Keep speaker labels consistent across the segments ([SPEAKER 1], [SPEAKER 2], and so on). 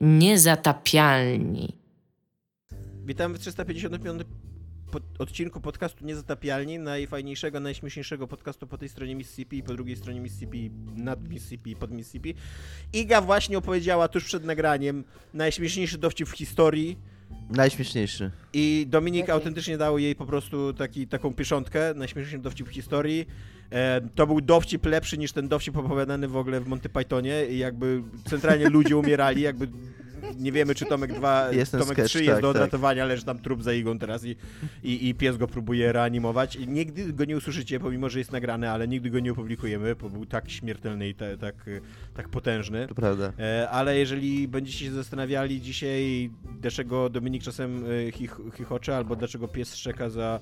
[SPEAKER 1] Niezatapialni.
[SPEAKER 2] Witamy w 355 pod, odcinku podcastu Niezatapialni, najfajniejszego, najśmieszniejszego podcastu po tej stronie Mississippi i po drugiej stronie Mississippi, nad Mississippi i pod Mississippi. Iga właśnie opowiedziała tuż przed nagraniem najśmieszniejszy dowcip w historii.
[SPEAKER 3] Najśmieszniejszy.
[SPEAKER 2] I Dominik
[SPEAKER 4] Jaki?
[SPEAKER 2] autentycznie dał jej po prostu taki, taką pieczątkę, najśmieszniejszy dowcip w historii. To był dowcip lepszy niż ten dowcip opowiadany w ogóle w Monty Pythonie i jakby centralnie ludzie umierali, jakby nie wiemy czy Tomek 2,
[SPEAKER 3] Jest
[SPEAKER 2] Tomek
[SPEAKER 3] sketch,
[SPEAKER 2] 3 jest
[SPEAKER 3] tak,
[SPEAKER 2] do
[SPEAKER 3] tak.
[SPEAKER 2] odratowania, leży tam trup za igą teraz i, i, i pies go próbuje reanimować. I nigdy go nie usłyszycie, pomimo że jest nagrany, ale nigdy go nie opublikujemy, bo był tak śmiertelny i tak, e, tak potężny.
[SPEAKER 3] To prawda.
[SPEAKER 2] E, Ale jeżeli będziecie się zastanawiali dzisiaj, dlaczego Dominik czasem e, chich, chichocze, albo dlaczego pies szczeka za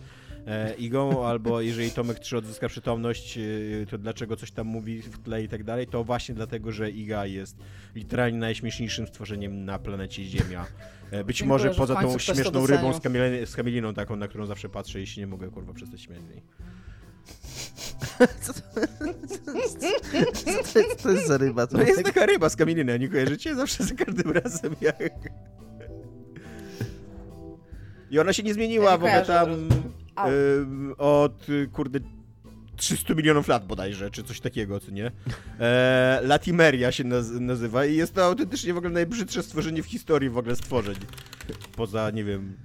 [SPEAKER 2] igą, albo jeżeli Tomek 3 odzyska przytomność, e, to dlaczego coś tam mówi w tle i tak dalej, to właśnie dlatego, że iga jest literalnie najśmieszniejszym stworzeniem na planecie Ziemia. E, Być
[SPEAKER 4] Dziękuję,
[SPEAKER 2] może poza tą śmieszną rybą z, kamile, z kameliną taką, na którą zawsze patrzę i się nie mogę kurwa przestać śmiać z niej.
[SPEAKER 3] Co to, co to, jest, co to jest za ryba? To
[SPEAKER 2] No jest taka ryba z kamiliny, nie kojarzycie? Zawsze za każdym razem jak... I ona się nie zmieniła
[SPEAKER 4] Ja nie
[SPEAKER 2] w ogóle
[SPEAKER 4] kojarzę
[SPEAKER 2] tam Od, y, kurde, 300 milionów lat bodajże, czy coś takiego, co nie? E, Latimeria się naz nazywa i jest to autentycznie w ogóle najbrzydsze stworzenie w historii w ogóle stworzeń. Poza, nie wiem,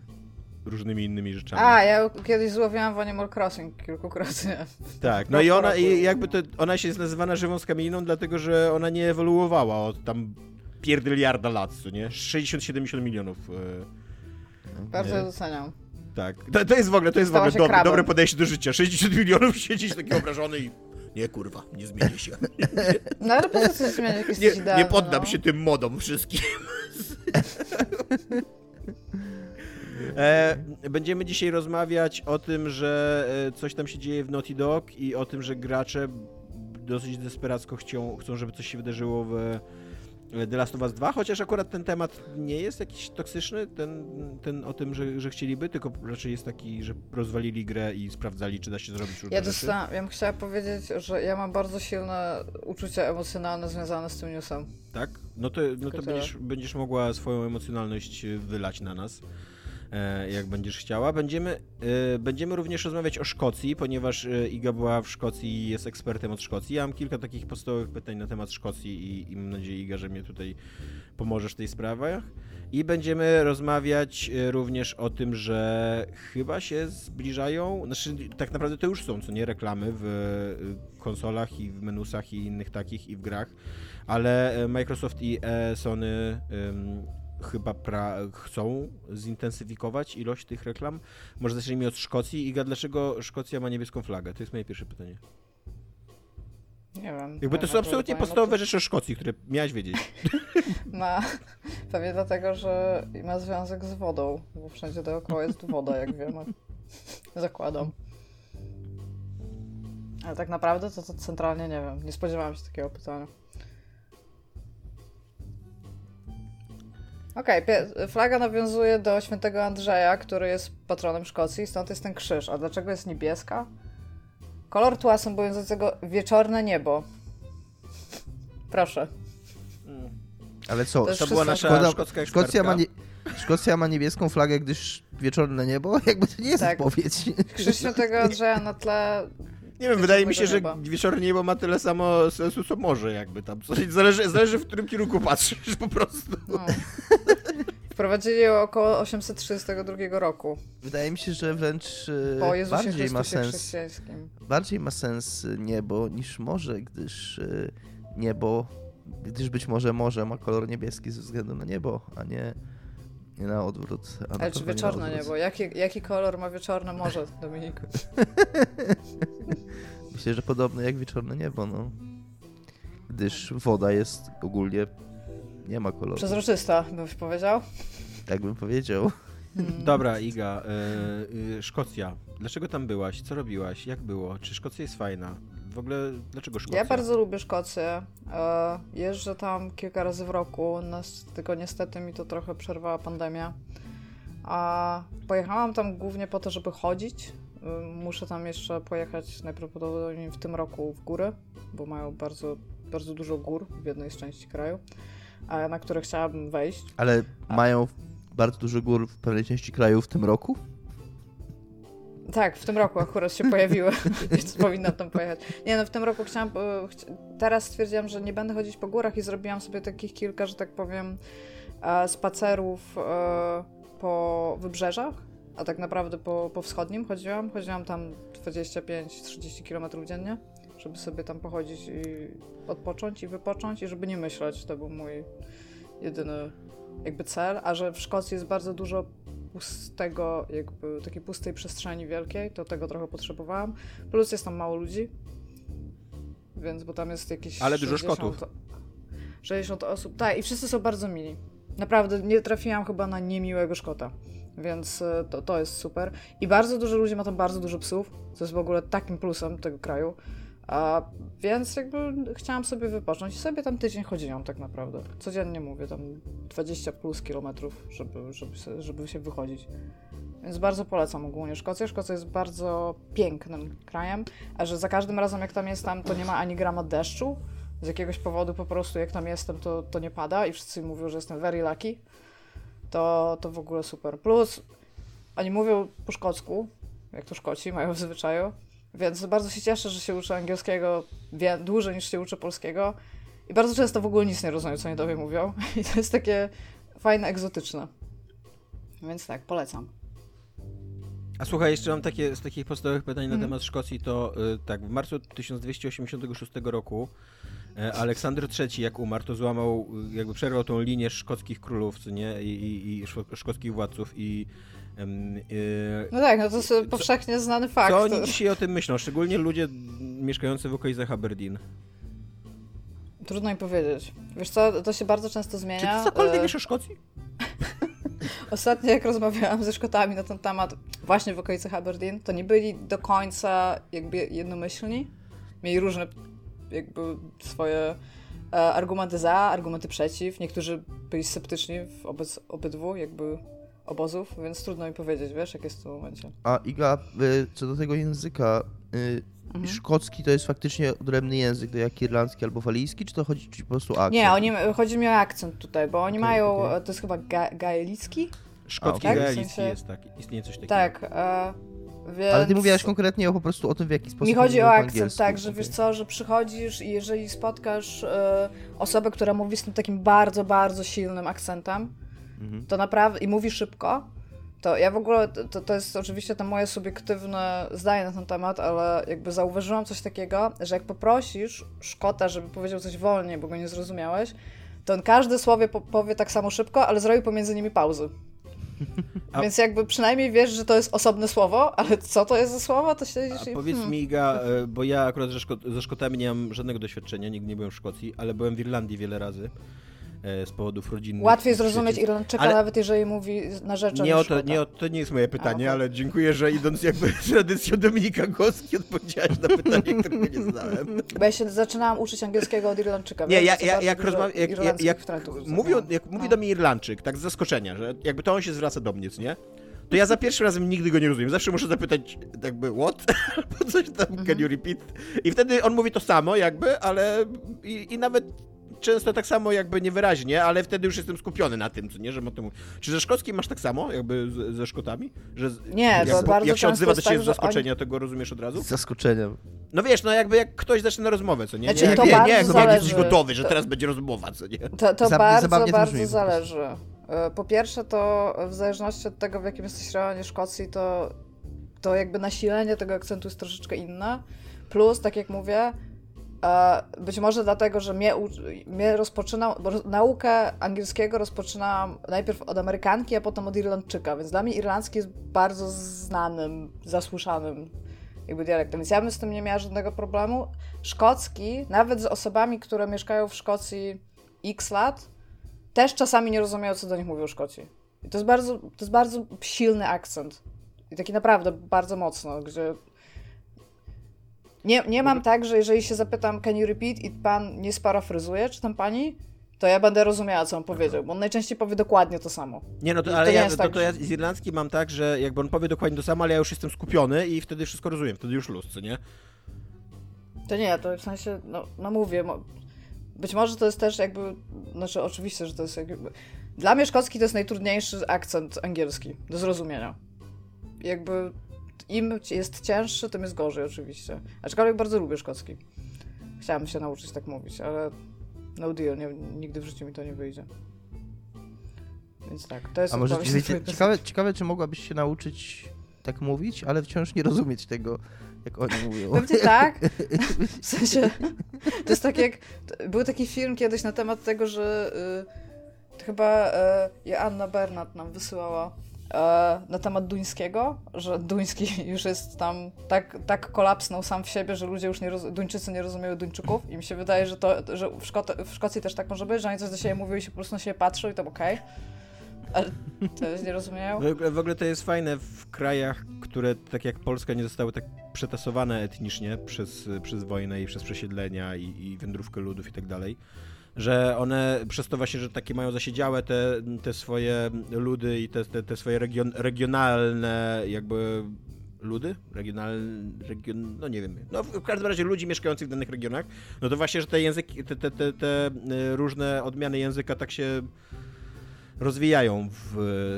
[SPEAKER 2] różnymi innymi rzeczami.
[SPEAKER 4] A, ja kiedyś złowiłam w Animal Crossing kilkukrotnie.
[SPEAKER 2] Tak, no i ona, i jakby to, ona się jest nazywana żywą skamieliną, dlatego że ona nie ewoluowała od tam pierdyliarda lat, co nie? 60-70 milionów. E,
[SPEAKER 4] Bardzo
[SPEAKER 2] Nie.
[SPEAKER 4] doceniam.
[SPEAKER 2] Tak. To, to jest w ogóle, to jest w ogóle dobre, dobre podejście do życia. 60 milionów siedzieć taki obrażony i... Nie kurwa, nie zmienię się.
[SPEAKER 4] No ale po co coś zmieniać, jak
[SPEAKER 2] Nie, nie poddam
[SPEAKER 4] no.
[SPEAKER 2] się tym modom wszystkim. E, będziemy dzisiaj rozmawiać o tym, że e, coś tam się dzieje w Naughty Dog i o tym, że gracze dosyć desperacko chcą, chcą żeby coś się wydarzyło w The Last of Us 2, chociaż akurat ten temat nie jest jakiś toksyczny, ten, ten o tym, że, że chcieliby, tylko raczej jest taki, że rozwalili grę i sprawdzali, czy da się zrobić różne
[SPEAKER 4] Ja
[SPEAKER 2] rzeczy.
[SPEAKER 4] dostałam, ja bym chciała powiedzieć, że ja mam bardzo silne uczucia emocjonalne związane z tym newsem.
[SPEAKER 2] Tak? No to, no to będziesz, będziesz mogła swoją emocjonalność e, wylać na nas, e, jak będziesz chciała. Będziemy, e, będziemy również rozmawiać o Szkocji, ponieważ e, Iga była w Szkocji i jest ekspertem od Szkocji. Ja mam kilka takich podstawowych pytań na temat Szkocji i, i mam nadzieję, Iga, że mnie tutaj pomożesz w tej sprawach. I będziemy rozmawiać e, również o tym, że chyba się zbliżają, znaczy tak naprawdę to już są, co nie, reklamy w e, konsolach i w menusach i innych takich i w grach, ale e, Microsoft i e, Sony chyba pra- chcą zintensyfikować ilość tych reklam. Może zacznijmy od Szkocji. Iga, dlaczego Szkocja ma niebieską flagę? To jest moje pierwsze pytanie.
[SPEAKER 4] Nie wiem.
[SPEAKER 2] Jakby to są absolutnie
[SPEAKER 4] powiem,
[SPEAKER 2] podstawowe rzeczy o Szkocji, które miałaś wiedzieć.
[SPEAKER 4] Ma, pewnie dlatego, że ma związek z wodą, bo wszędzie dookoła jest woda, jak wiemy. Zakładam. Ale tak naprawdę to, to centralnie nie wiem. Nie spodziewałam się takiego pytania. Okej, pie- flaga nawiązuje do świętego Andrzeja, który jest patronem Szkocji, stąd jest ten krzyż. A dlaczego jest niebieska? Kolor tła symbolizującego wieczorne niebo. Proszę.
[SPEAKER 3] Ale co?
[SPEAKER 4] To
[SPEAKER 2] To była nasza
[SPEAKER 3] Szkoda-
[SPEAKER 2] szkocka ekspertka.
[SPEAKER 3] Szkocja ma, nie, Szkocja ma niebieską flagę, gdyż wieczorne niebo? Jakby to nie jest
[SPEAKER 4] Tak.
[SPEAKER 3] odpowiedź.
[SPEAKER 4] Krzyż świętego Andrzeja na tle
[SPEAKER 2] Nie wiem, wydaje mi się, że
[SPEAKER 4] Wieczornego
[SPEAKER 2] wieczorne niebo ma tyle samo sensu, co może jakby tam. Zależy, zależy w którym kierunku patrzysz po prostu.
[SPEAKER 4] No. Wprowadzili ją około 832 roku.
[SPEAKER 3] Wydaje mi się, że wręcz e,
[SPEAKER 4] Po Jezusie
[SPEAKER 3] bardziej ma
[SPEAKER 4] Chrystusie
[SPEAKER 3] sens
[SPEAKER 4] chrześcijańskim.
[SPEAKER 3] bardziej ma sens niebo niż morze, gdyż e, niebo, gdyż być może morze ma kolor niebieski ze względu na niebo, a nie, nie na odwrót. A na
[SPEAKER 4] Ale czy
[SPEAKER 3] nie
[SPEAKER 4] wieczorne
[SPEAKER 3] odwrót.
[SPEAKER 4] niebo? Jaki, jaki kolor ma wieczorne morze, Dominiku?
[SPEAKER 3] Myślę, że podobne jak wieczorne niebo, no. Gdyż woda jest ogólnie, nie ma koloru,
[SPEAKER 4] Przezroczysta, byś powiedział?
[SPEAKER 3] tak bym powiedział.
[SPEAKER 4] Mm.
[SPEAKER 2] Dobra, Iga, e, Szkocja. Dlaczego tam byłaś? Co robiłaś? Jak było? Czy Szkocja jest fajna? W ogóle, dlaczego Szkocja?
[SPEAKER 4] Ja bardzo lubię Szkocję. E, Jeżdżę tam kilka razy w roku, tylko niestety mi to trochę przerwała pandemia. A pojechałam tam głównie po to, żeby chodzić. Y, Muszę tam jeszcze pojechać najprawdopodobniej w tym roku w góry, bo mają bardzo, bardzo dużo gór w jednej z części kraju. e, na które chciałabym wejść.
[SPEAKER 3] Ale mają bardzo dużo gór w pewnej części kraju w tym roku?
[SPEAKER 4] Tak, w tym roku akurat się pojawiły, więc powinnam tam pojechać. Nie no, w tym roku chciałam, chci teraz stwierdziłam, że nie będę chodzić po górach i zrobiłam sobie takich kilka, że tak powiem, e, spacerów e, po wybrzeżach, a tak naprawdę po, po wschodnim chodziłam. Chodziłam tam 25-30 km dziennie, żeby sobie tam pochodzić i odpocząć i wypocząć i żeby nie myśleć. To był mój jedyny jakby cel, a że w Szkocji jest bardzo dużo pustego, jakby takiej pustej przestrzeni wielkiej, to tego trochę potrzebowałam. Plus jest tam mało ludzi, więc bo tam jest jakieś.
[SPEAKER 2] Ale dużo Szkotów.
[SPEAKER 4] 60 osób, tak, i wszyscy są bardzo mili. Naprawdę nie trafiłam chyba na niemiłego Szkota, więc e, to, to jest super. I bardzo dużo ludzi ma tam bardzo dużo psów, co jest w ogóle takim plusem tego kraju. A, więc jakby chciałam sobie wypocząć i sobie tam tydzień chodziłam tak naprawdę. Codziennie mówię, tam 20 plus kilometrów, żeby, żeby, żeby się wychodzić. Więc bardzo polecam ogólnie Szkocję. Szkocja jest bardzo pięknym krajem, a że za każdym razem jak tam jestem, to nie ma ani grama deszczu. Z jakiegoś powodu po prostu jak tam jestem, to, to nie pada i wszyscy mówią, że jestem very lucky. To, to w ogóle super. Plus oni mówią po szkocku, jak to Szkoci mają w zwyczaju, więc bardzo się cieszę, że się uczę angielskiego wie, dłużej niż się uczę polskiego. I bardzo często w ogóle nic nie rozumiem, co oni do mnie mówią. I to jest takie fajne, egzotyczne. Więc tak, polecam.
[SPEAKER 2] A słuchaj, jeszcze mam takie z takich podstawowych pytań na mm. temat Szkocji, to y, tak, w marcu 1286 roku y, Aleksander III, jak umarł, to złamał, y, jakby przerwał tą linię szkockich królów, nie, i, i, i szkockich władców i
[SPEAKER 4] no tak, no to jest powszechnie znany fakt.
[SPEAKER 2] Co oni dzisiaj o tym myślą? Szczególnie ludzie mieszkający w okolicach Aberdeen.
[SPEAKER 4] Trudno mi powiedzieć. Wiesz co, to się bardzo często zmienia. Czy
[SPEAKER 2] ty cokolwiek e, wiesz o Szkocji?
[SPEAKER 4] Ostatnio jak rozmawiałam ze Szkotami na ten temat właśnie w okolicach Aberdeen, to nie byli do końca jakby jednomyślni. Mieli różne jakby swoje e, argumenty za, argumenty przeciw. Niektórzy byli sceptyczni wobec obydwu, jakby obozów, więc trudno mi powiedzieć, wiesz, jak jest w tym momencie.
[SPEAKER 3] A Iga, y, co do tego języka, y, mhm. szkocki to jest faktycznie odrębny język, to jak irlandzki albo walijski, czy to chodzi ci po prostu o akcent?
[SPEAKER 4] Nie, oni, chodzi mi o akcent tutaj, bo oni okay, mają, okay. to jest chyba ga gaelicki?
[SPEAKER 2] Szkocki okay. gaelicki w sensie... jest tak, istnieje coś takiego.
[SPEAKER 4] Tak, e, więc...
[SPEAKER 3] Ale ty mówiłaś konkretnie o, po prostu o tym, w jaki sposób.
[SPEAKER 4] Mi chodzi o akcent, tak, że wiesz co, że przychodzisz i jeżeli spotkasz e, osobę, która mówi z tym takim bardzo, bardzo silnym akcentem, mhm. to naprawdę, i mówi szybko, to ja w ogóle, to, to jest oczywiście to moje subiektywne zdanie na ten temat, ale jakby zauważyłam coś takiego, że jak poprosisz Szkota, żeby powiedział coś wolniej, bo go nie zrozumiałeś, to on każde słowie po powie tak samo szybko, ale zrobi pomiędzy nimi pauzy. A... Więc jakby przynajmniej wiesz, że to jest osobne słowo, ale co to jest za słowo, to siedzisz i...
[SPEAKER 2] Powiedz hmm. mi, Iga, e, bo ja akurat ze, Szko ze Szkotami nie mam żadnego doświadczenia, nigdy nie byłem w Szkocji, ale byłem w Irlandii wiele razy. E, z powodów rodzinnych.
[SPEAKER 4] Łatwiej zrozumieć Irlandczyka, ale... nawet jeżeli mówi na rzecz
[SPEAKER 2] nie o to, nie o, to nie jest moje pytanie, A, okay. ale dziękuję, że idąc jakby tradycją Dominika Głoski odpowiedziałeś na pytanie, którego nie znałem.
[SPEAKER 4] Bo ja się zaczynałam uczyć angielskiego od Irlandczyka.
[SPEAKER 2] Nie, ja, ja, jak rozmawiam, jak, jak, jak, mówi, jak mówi do mnie Irlandczyk, tak z zaskoczenia, że jakby to on się zwraca do mnie, nie? to ja za pierwszym razem nigdy go nie rozumiem. Zawsze muszę zapytać jakby what? Albo coś tam, can you mhm. repeat? I wtedy on mówi to samo jakby, ale i, i nawet często tak samo jakby niewyraźnie, ale wtedy już jestem skupiony na tym, co nie, że o tym Czy ze szkockim masz tak samo, jakby z, ze Szkotami? Że
[SPEAKER 4] nie, jak, to bardzo
[SPEAKER 2] Jak się odzywa do ciebie tak, z zaskoczenia, oni... to go rozumiesz od razu?
[SPEAKER 3] Z zaskoczeniem.
[SPEAKER 2] No wiesz, no jakby jak ktoś zaczyna rozmowę, co nie?
[SPEAKER 4] Znaczy,
[SPEAKER 2] nie,
[SPEAKER 4] to
[SPEAKER 2] nie,
[SPEAKER 4] bardzo
[SPEAKER 2] nie, jak,
[SPEAKER 4] zależy.
[SPEAKER 2] jesteś gotowy, że teraz będzie rozmowa, co nie?
[SPEAKER 4] To, to bardzo, bardzo zależy. E, po pierwsze to w zależności od tego, w jakim jesteś rejonie Szkocji, to, to jakby nasilenie tego akcentu jest troszeczkę inne. Plus, tak jak mówię, być może dlatego, że mnie, mnie rozpoczynał, naukę angielskiego rozpoczynałam najpierw od Amerykanki, a potem od Irlandczyka, więc dla mnie irlandzki jest bardzo znanym, zasłyszanym jakby dialektem, więc ja bym z tym nie miała żadnego problemu. Szkocki, nawet z osobami, które mieszkają w Szkocji x lat, też czasami nie rozumieją, co do nich mówią Szkoci. I to jest bardzo, to jest bardzo silny akcent. I taki naprawdę bardzo mocno, gdzie nie, nie mam tak, że jeżeli się zapytam, can you repeat i pan nie sparafryzuje, czy tam pani, to ja będę rozumiała, co on powiedział, bo on najczęściej powie dokładnie to samo.
[SPEAKER 2] Nie, no to, ale to ja, to, tak, to ja z irlandzki mam tak, że jakby on powie dokładnie to samo, ale ja już jestem skupiony i wtedy wszystko rozumiem, wtedy już luz, co nie?
[SPEAKER 4] To nie, to w sensie, no, no mówię, być może to jest też jakby, znaczy oczywiście, że to jest jakby, dla mnie szkocki to jest najtrudniejszy akcent angielski do zrozumienia. Jakby im jest cięższy, tym jest gorzej oczywiście. Aczkolwiek bardzo lubię szkocki. Chciałam się nauczyć tak mówić, ale no deal, nie, nigdy w życiu mi to nie wyjdzie. Więc tak, to jest
[SPEAKER 3] A może wiecie, ciekawe, ciekawe, czy mogłabyś się nauczyć tak mówić, ale wciąż nie rozumieć tego, jak oni mówią.
[SPEAKER 4] Pewnie tak. W sensie, to jest tak jak, był taki film kiedyś na temat tego, że y, chyba y, Joanna Bernat nam wysyłała na temat duńskiego, że duński już jest tam tak, tak kolapsnął sam w siebie, że ludzie już nie roz, Duńczycy nie rozumieją Duńczyków i mi się wydaje, że to, że w, Szkot, w Szkocji też tak może być, że oni coś do siebie mówią i się po prostu na siebie patrzą i to okej. Ale to nie rozumieją.
[SPEAKER 2] W ogóle, w ogóle to jest fajne w krajach, które tak jak Polska nie zostały tak przetasowane etnicznie przez, przez wojnę i przez przesiedlenia i, i wędrówkę ludów i tak dalej, że one przez to właśnie, że takie mają zasiedziałe te, te swoje ludy i te, te, te swoje region, regionalne jakby ludy? Regionalne, region, no nie wiem, no w każdym razie ludzi mieszkających w danych regionach, no to właśnie, że te języki, te, te, te, te y, różne odmiany języka tak się rozwijają w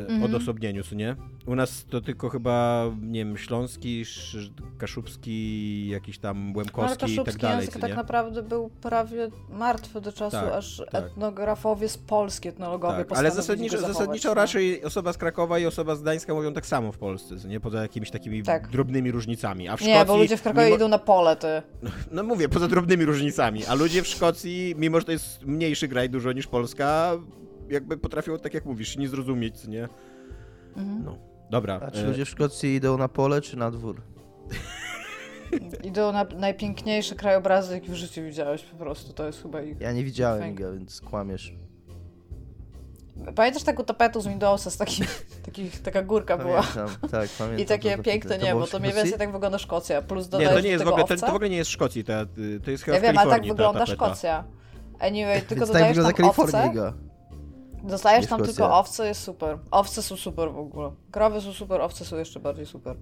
[SPEAKER 4] Mhm.
[SPEAKER 2] odosobnieniu, co nie? U nas to tylko chyba, nie wiem, śląski, sz- kaszubski, jakiś tam
[SPEAKER 4] No,
[SPEAKER 2] łemkowski i tak dalej,
[SPEAKER 4] język tak naprawdę był prawie martwy do czasu,
[SPEAKER 2] Tak,
[SPEAKER 4] aż
[SPEAKER 2] tak.
[SPEAKER 4] etnografowie z Polski, etnologowie
[SPEAKER 2] Tak, ale zasadniczo,
[SPEAKER 4] zachować,
[SPEAKER 2] zasadniczo raczej osoba z Krakowa i osoba z Gdańska mówią tak samo w Polsce, nie? Poza jakimiś takimi
[SPEAKER 4] Tak.
[SPEAKER 2] drobnymi różnicami. A w Szkocji,
[SPEAKER 4] Nie, bo ludzie w Krakowie
[SPEAKER 2] mimo-
[SPEAKER 4] idą na pole, ty.
[SPEAKER 2] No mówię, poza drobnymi różnicami, a ludzie w Szkocji, mimo że to jest mniejszy kraj dużo niż Polska, jakby potrafią, tak jak mówisz, nie zrozumieć, co nie?
[SPEAKER 4] Mhm.
[SPEAKER 2] No. Dobra.
[SPEAKER 3] A czy
[SPEAKER 2] e,
[SPEAKER 3] ludzie w Szkocji idą na pole, czy na dwór?
[SPEAKER 4] Idą na najpiękniejsze krajobrazy, jakie w życiu widziałeś po prostu, to jest chyba ich...
[SPEAKER 3] Ja nie widziałem. Iga, więc kłamiesz.
[SPEAKER 4] Pamiętasz taką tapetu z Windowsa, z takich, takich, taka górka była?
[SPEAKER 3] Pamiętam, tak, pamiętam.
[SPEAKER 4] I takie
[SPEAKER 3] to-
[SPEAKER 4] piękne
[SPEAKER 3] to
[SPEAKER 4] niebo,
[SPEAKER 3] było w
[SPEAKER 4] to mniej więcej tak wygląda Szkocja, plus
[SPEAKER 2] Nie,
[SPEAKER 4] dodajesz
[SPEAKER 2] to nie
[SPEAKER 4] do
[SPEAKER 2] jest w ogóle, to, to w ogóle nie jest Szkocji, to, to jest chyba
[SPEAKER 4] Ja wiem, ale tak
[SPEAKER 2] ta
[SPEAKER 4] wygląda. Szkocja. Anyway, tylko
[SPEAKER 3] Więc tak
[SPEAKER 4] dodajesz
[SPEAKER 3] wygląda
[SPEAKER 4] tam owce. Dostajesz tam tylko owce, jest super. Owce są super w ogóle. Krowy są super, owce są jeszcze bardziej super.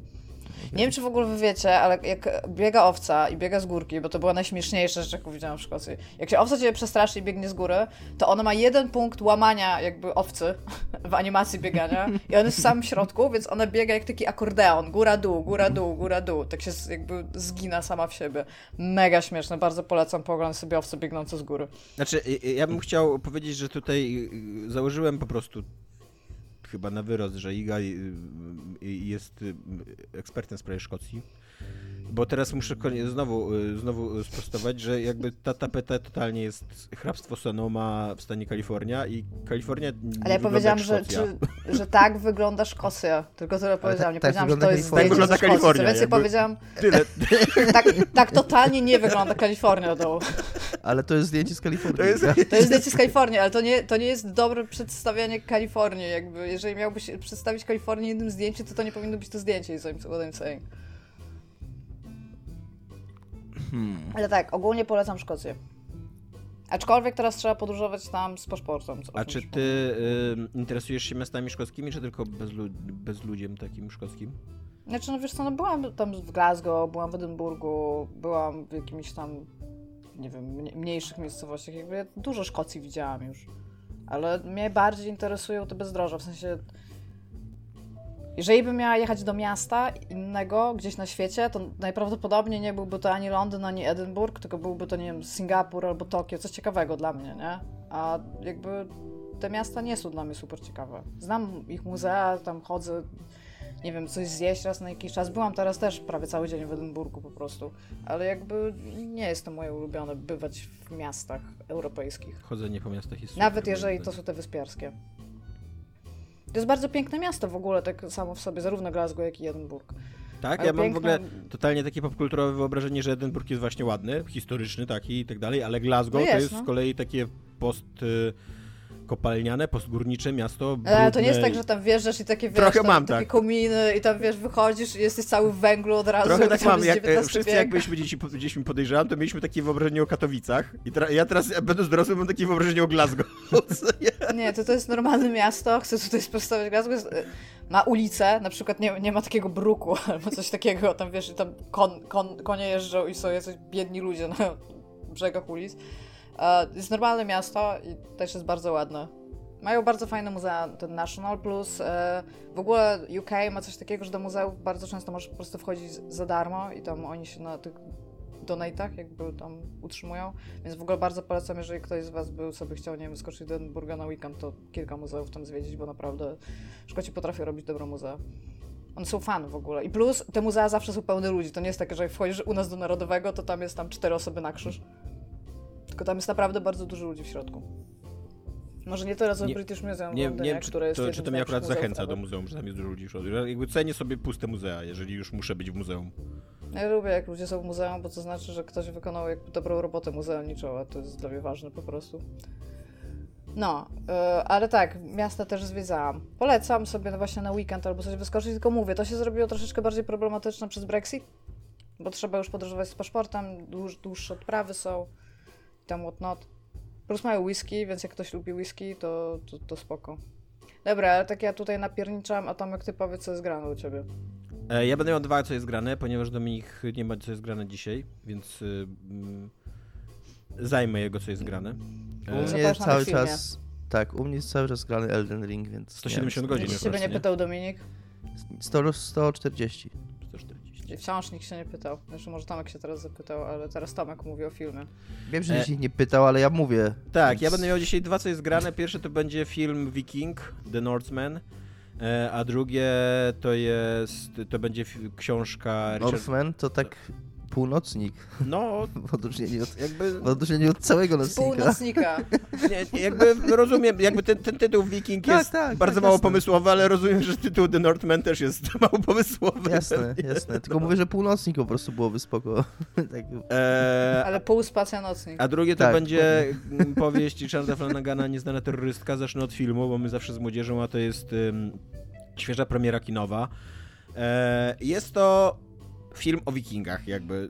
[SPEAKER 4] Nie wiem, czy w ogóle wy wiecie, ale jak biega owca i biega z górki, bo to była najśmieszniejsza rzecz, jaką widziałam w Szkocji. Jak się owca ciebie przestraszy i biegnie z góry, to ona ma jeden punkt łamania jakby owcy w animacji biegania i on jest w samym środku, więc ona biega jak taki akordeon. Góra, dół, góra, dół, góra, dół. Tak się jakby zgina sama w siebie. Mega śmieszne, bardzo polecam pooglądać sobie owce biegnące z góry.
[SPEAKER 2] Znaczy, ja bym chciał powiedzieć, że tutaj y, założyłem po prostu chyba na wyrost, że Iga y, y, jest y, ekspertem w sprawie Szkocji. Bo teraz muszę znowu, y, znowu sprostować, że jakby ta tapeta totalnie jest hrabstwo Sonoma w stanie Kalifornia i Kalifornia nie
[SPEAKER 4] Ale ja powiedziałam, że, czy, że tak wygląda Szkocja. Tylko tyle powiedziałam. Nie
[SPEAKER 3] tak
[SPEAKER 4] powiedziałam, że to jest
[SPEAKER 2] Tak wygląda Kalifornia, jakby-
[SPEAKER 4] powiedziałam,
[SPEAKER 2] Tyle.
[SPEAKER 4] tak, tak totalnie nie wygląda Kalifornia. To,
[SPEAKER 3] Ale to jest zdjęcie z Kalifornii.
[SPEAKER 2] To jest-
[SPEAKER 3] Iga.
[SPEAKER 4] to jest zdjęcie z Kalifornii, ale to nie, to nie jest dobre przedstawianie Kalifornii. Jakby, jeżeli miałbyś przedstawić Kalifornię jednym zdjęciem, to to nie powinno być to zdjęcie, is what I'm saying.
[SPEAKER 3] Hmm.
[SPEAKER 4] Ale tak, ogólnie polecam Szkocję. Aczkolwiek teraz trzeba podróżować tam z paszportem.
[SPEAKER 2] A czy ty y, interesujesz się miastami szkockimi, czy tylko bezlu- bezludziem takim szkockim?
[SPEAKER 4] Znaczy, no wiesz co, no byłam tam w Glasgow, byłam w Edynburgu, byłam w jakimiś tam, nie wiem, mnie- mniejszych miejscowościach. Jakby ja dużo Szkocji widziałam już. Ale mnie bardziej interesują te bezdroża, w sensie... Jeżeli bym miała jechać do miasta innego, gdzieś na świecie, to najprawdopodobniej nie byłby to ani Londyn, ani Edynburg, tylko byłby to, nie wiem, Singapur albo Tokio, coś ciekawego dla mnie, nie? A jakby te miasta nie są dla mnie super ciekawe. Znam ich muzea, tam chodzę, nie wiem, coś zjeść raz na jakiś czas. Byłam teraz też prawie cały dzień w Edynburgu po prostu, ale jakby nie jest to moje ulubione bywać w miastach europejskich.
[SPEAKER 2] Chodzenie po miastach jest
[SPEAKER 4] Nawet
[SPEAKER 2] super,
[SPEAKER 4] jeżeli
[SPEAKER 2] moim
[SPEAKER 4] to są te wyspiarskie. To jest bardzo piękne miasto w ogóle, tak samo w sobie, zarówno Glasgow, jak i Edynburg.
[SPEAKER 2] Tak,
[SPEAKER 4] Ale
[SPEAKER 2] ja mam w
[SPEAKER 4] piękne-
[SPEAKER 2] ogóle totalnie takie popkulturowe wyobrażenie, że Edynburg jest właśnie ładny, historyczny taki i tak dalej, ale Glasgow
[SPEAKER 4] No
[SPEAKER 2] to
[SPEAKER 4] jest,
[SPEAKER 2] jest
[SPEAKER 4] no.
[SPEAKER 2] z kolei takie post y, kopalniane, postgórnicze miasto.
[SPEAKER 4] Ale to nie jest
[SPEAKER 2] brudne
[SPEAKER 4] tak, że tam wjeżdżasz i takie, wiesz,
[SPEAKER 2] Trochę
[SPEAKER 4] tam,
[SPEAKER 2] mam
[SPEAKER 4] takie
[SPEAKER 2] tak.
[SPEAKER 4] kominy i tam, wiesz, wychodzisz i jesteś cały w węglu od razu.
[SPEAKER 2] Trochę tak mam, jak e, wszyscy jak byliśmy dzieci, gdzieś mi podejrzewam, to mieliśmy takie wyobrażenie o Katowicach i tra- ja teraz, będąc dorosłym, mam takie wyobrażenie o Glasgow. Nie?
[SPEAKER 4] To, to jest normalne miasto, chcę tutaj sprostować Glasgow, jest, ma ulicę, na przykład nie, nie ma takiego bruku albo coś takiego, tam wiesz, i tam kon, kon, konie jeżdżą i są jacyś biedni ludzie na brzegach ulic. E, jest normalne miasto i też jest bardzo ładne. Mają bardzo fajne muzea, ten National Plus. E, w ogóle UK ma coś takiego, że do muzeów bardzo często możesz po prostu wchodzić za darmo i tam oni się na tych donatach jakby tam utrzymują, więc w ogóle bardzo polecam, jeżeli ktoś z Was był sobie chciał, nie wiem, wyskoczyć do Edynburga na weekend, to kilka muzeów tam zwiedzić, bo naprawdę Szkoci potrafią robić dobre muzea. One są fan w ogóle. I plus te muzea zawsze są pełne ludzi. To nie jest takie, że jak wchodzisz u nas do Narodowego, to tam jest tam cztery osoby na krzyż. Tylko tam jest naprawdę bardzo dużo ludzi w środku. Może nie tyle co
[SPEAKER 2] Nie-
[SPEAKER 4] British Museum
[SPEAKER 2] Nie,
[SPEAKER 4] Londynie,
[SPEAKER 2] nie wiem, czy
[SPEAKER 4] które jest
[SPEAKER 2] to, czy to mnie akurat zachęca do muzeum, że tam jest dużo ludzi w środku. Jakby cenię sobie puste muzea, jeżeli już muszę być w muzeum.
[SPEAKER 4] Ja lubię, jak ludzie są w muzeum, bo to znaczy, że ktoś wykonał jakby dobrą robotę muzealniczą, a to jest dla mnie ważne po prostu. No, yy, ale tak, miasta też zwiedzałam. Polecam sobie no właśnie na weekend albo coś wyskoczyć, tylko mówię, to się zrobiło troszeczkę bardziej problematyczne przez Brexit, bo trzeba już podróżować z paszportem, dłuż, dłuższe odprawy są tam whatnot. Plus mają whisky, więc jak ktoś lubi whisky, to, to, to spoko. Dobra, ale tak ja tutaj napierniczam, a Tomek, ty powiedz, co jest grane u ciebie.
[SPEAKER 2] E, ja będę miał dwa, co jest grane, ponieważ Dominik nie ma, co jest grane dzisiaj, więc y, mm, zajmę jego, co jest grane.
[SPEAKER 3] U
[SPEAKER 2] E,
[SPEAKER 3] mnie cały czas... Tak, u mnie jest cały czas grany Elden Ring, więc...
[SPEAKER 2] 170
[SPEAKER 3] nie
[SPEAKER 2] godzin
[SPEAKER 4] się ciebie nie pytał, Dominik?
[SPEAKER 3] wiem, 100, 140.
[SPEAKER 2] 140.
[SPEAKER 4] I Wciąż nikt się nie pytał. Znaczy, może Tomek się teraz zapytał, ale teraz Tomek mówi o filmie.
[SPEAKER 3] Wiem, że
[SPEAKER 2] E.
[SPEAKER 3] się nie pytał, ale ja mówię.
[SPEAKER 2] Tak,
[SPEAKER 3] więc-
[SPEAKER 2] ja będę miał dzisiaj dwa, co jest grane. Pierwsze to będzie film Viking, The Northman, e, a drugie to jest, to będzie książka Richard...
[SPEAKER 3] Northman to tak północnik,
[SPEAKER 2] No,
[SPEAKER 3] w odróżnieniu od,
[SPEAKER 2] jakby,
[SPEAKER 3] w odróżnieniu od całego nocnika.
[SPEAKER 4] północnika.
[SPEAKER 2] nie, jakby rozumiem, jakby ten, ten tytuł Viking
[SPEAKER 3] Tak,
[SPEAKER 2] jest
[SPEAKER 3] tak,
[SPEAKER 2] bardzo
[SPEAKER 3] tak,
[SPEAKER 2] mało
[SPEAKER 3] jasne.
[SPEAKER 2] pomysłowy, ale rozumiem, że tytuł The Northman też jest mało pomysłowy.
[SPEAKER 3] Jasne, jasne. Tylko mówię, że północnik po prostu byłoby spoko. tak,
[SPEAKER 2] E,
[SPEAKER 4] Ale pół spacja nocnik.
[SPEAKER 2] A drugie to
[SPEAKER 3] Tak,
[SPEAKER 2] będzie mm, powieść Richarda Flanagana Nieznana terrorystka. Zacznę od filmu, bo my zawsze z młodzieżą, a to jest ym, świeża premiera kinowa. E, jest to film o wikingach, jakby.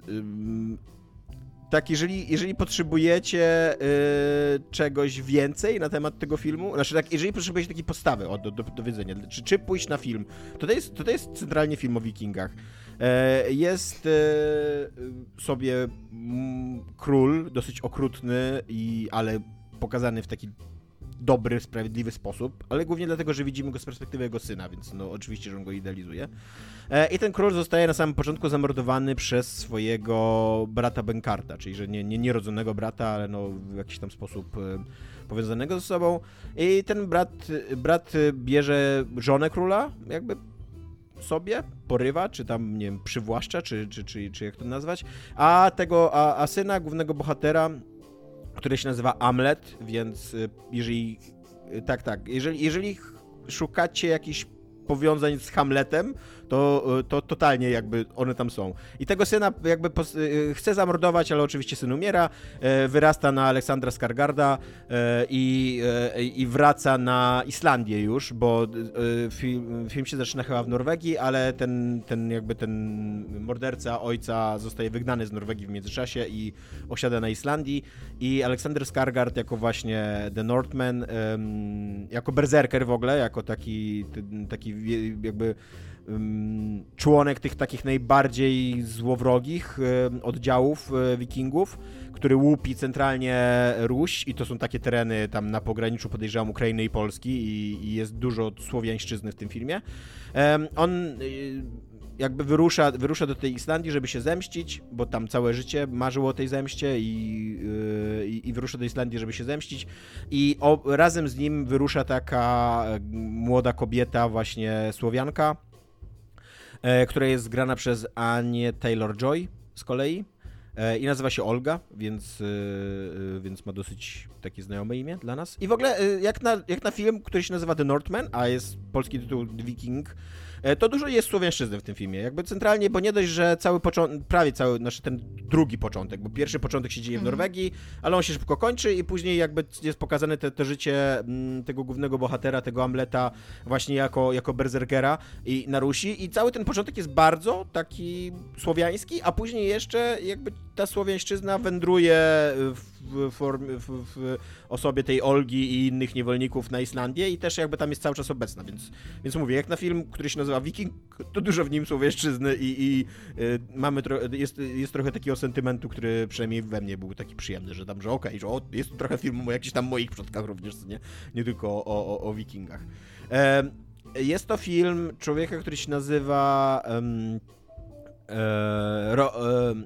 [SPEAKER 2] Tak, jeżeli, jeżeli potrzebujecie y, czegoś więcej na temat tego filmu, znaczy tak, jeżeli potrzebujecie takiej postawy o, do, do, do wiedzenia, czy, czy pójść na film, to to jest, to to jest centralnie film o wikingach. E, Jest e, sobie mm, król, dosyć okrutny, i, ale pokazany w taki dobry, sprawiedliwy sposób, ale głównie dlatego, że widzimy go z perspektywy jego syna, więc no oczywiście, że on go idealizuje. E, I ten król zostaje na samym początku zamordowany przez swojego brata Benkarta, czyli że nie, nie nierodzonego brata, ale no w jakiś tam sposób e, powiązanego ze sobą. I ten brat, brat bierze żonę króla, jakby sobie, porywa, czy tam, nie wiem, przywłaszcza, czy, czy, czy, czy jak to nazwać, a tego, a, a syna głównego bohatera, który się nazywa Amlet, więc y, jeżeli, y, tak, tak, jeżeli, jeżeli szukacie jakichś powiązań z Hamletem, to, y, to totalnie jakby one tam są. I tego syna jakby y, chce zamordować, ale oczywiście syn umiera, e, wyrasta na Aleksandra Skargarda e, i, e, i wraca na Islandię już, bo e, film, film się zaczyna chyba w Norwegii, ale ten, ten jakby ten morderca ojca zostaje wygnany z Norwegii w międzyczasie i osiada na Islandii i Aleksander Skargard jako właśnie The Northman, jako berserker w ogóle, jako taki, taki jakby em, członek tych takich najbardziej złowrogich oddziałów e, wikingów, który łupi centralnie Ruś i to są takie tereny tam na pograniczu podejrzewam Ukrainy i Polski i, i jest dużo słowiańszczyzny w tym filmie. On y, jakby wyrusza, wyrusza do tej Islandii, żeby się zemścić, bo tam całe życie marzyło o tej zemście i, y, i, i wyrusza do Islandii, żeby się zemścić i o, razem z nim wyrusza taka e, młoda kobieta, właśnie Słowianka, e, która jest grana przez Anię Taylor-Joy z kolei. E, I nazywa się Olga, więc, y, więc ma dosyć takie znajome imię dla nas. I w ogóle, jak na, jak na film, który się nazywa The Northman, a jest polski tytuł Viking, e, to dużo jest słowiańszczyzny w tym filmie. Jakby centralnie, bo nie dość, że cały początek, prawie cały, znaczy ten drugi początek, bo pierwszy początek się dzieje w
[SPEAKER 4] Mhm.
[SPEAKER 2] Norwegii, ale on się szybko kończy i później jakby jest pokazane te, to życie mm, tego głównego bohatera, tego Amleta właśnie jako, jako berserkera i na Rusi i cały ten początek jest bardzo taki słowiański, a później jeszcze jakby ta słowiańszczyzna wędruje w w, form, w, w osobie tej Olgi i innych niewolników na Islandię i też jakby tam jest cały czas obecna, więc, więc mówię, jak na film, który się nazywa Viking, to dużo w nim słowieszczyzny i, i y, mamy tro, jest, jest trochę takiego sentymentu, który przynajmniej we mnie był taki przyjemny, że tam, że okej, okay, że o, jest trochę filmu o jakichś tam moich przodkach również, nie, nie tylko o, o, o Wikingach. E, jest to film człowieka, który się nazywa um, Ro,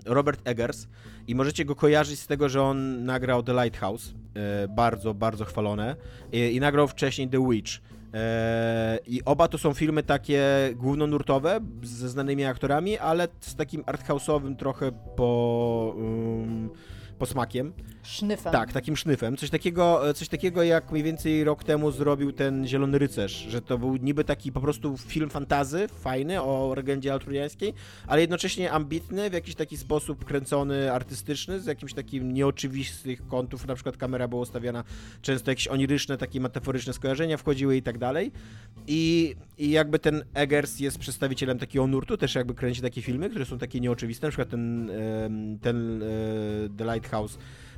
[SPEAKER 2] Robert Eggers i możecie go kojarzyć z tego, że on nagrał The Lighthouse, e, bardzo, bardzo chwalone i, nagrał wcześniej The Witch. E, I oba to są filmy takie głównonurtowe, ze znanymi aktorami, ale z takim arthouse'owym trochę po... Um, posmakiem.
[SPEAKER 4] Sznyfem.
[SPEAKER 2] Tak, takim sznyfem. Coś takiego, coś takiego jak mniej więcej rok temu zrobił ten Zielony Rycerz, że to był niby taki po prostu film fantazy, fajny, o legendzie altruriańskiej, ale jednocześnie ambitny, w jakiś taki sposób kręcony, artystyczny, z jakimś takim nieoczywistych kątów, na przykład kamera była ustawiana, często jakieś oniryczne, takie metaforyczne skojarzenia wchodziły i tak dalej. I, I jakby ten Eggers jest przedstawicielem takiego nurtu, też jakby kręci takie filmy, które są takie nieoczywiste, na przykład ten, ten e, The Lighthouse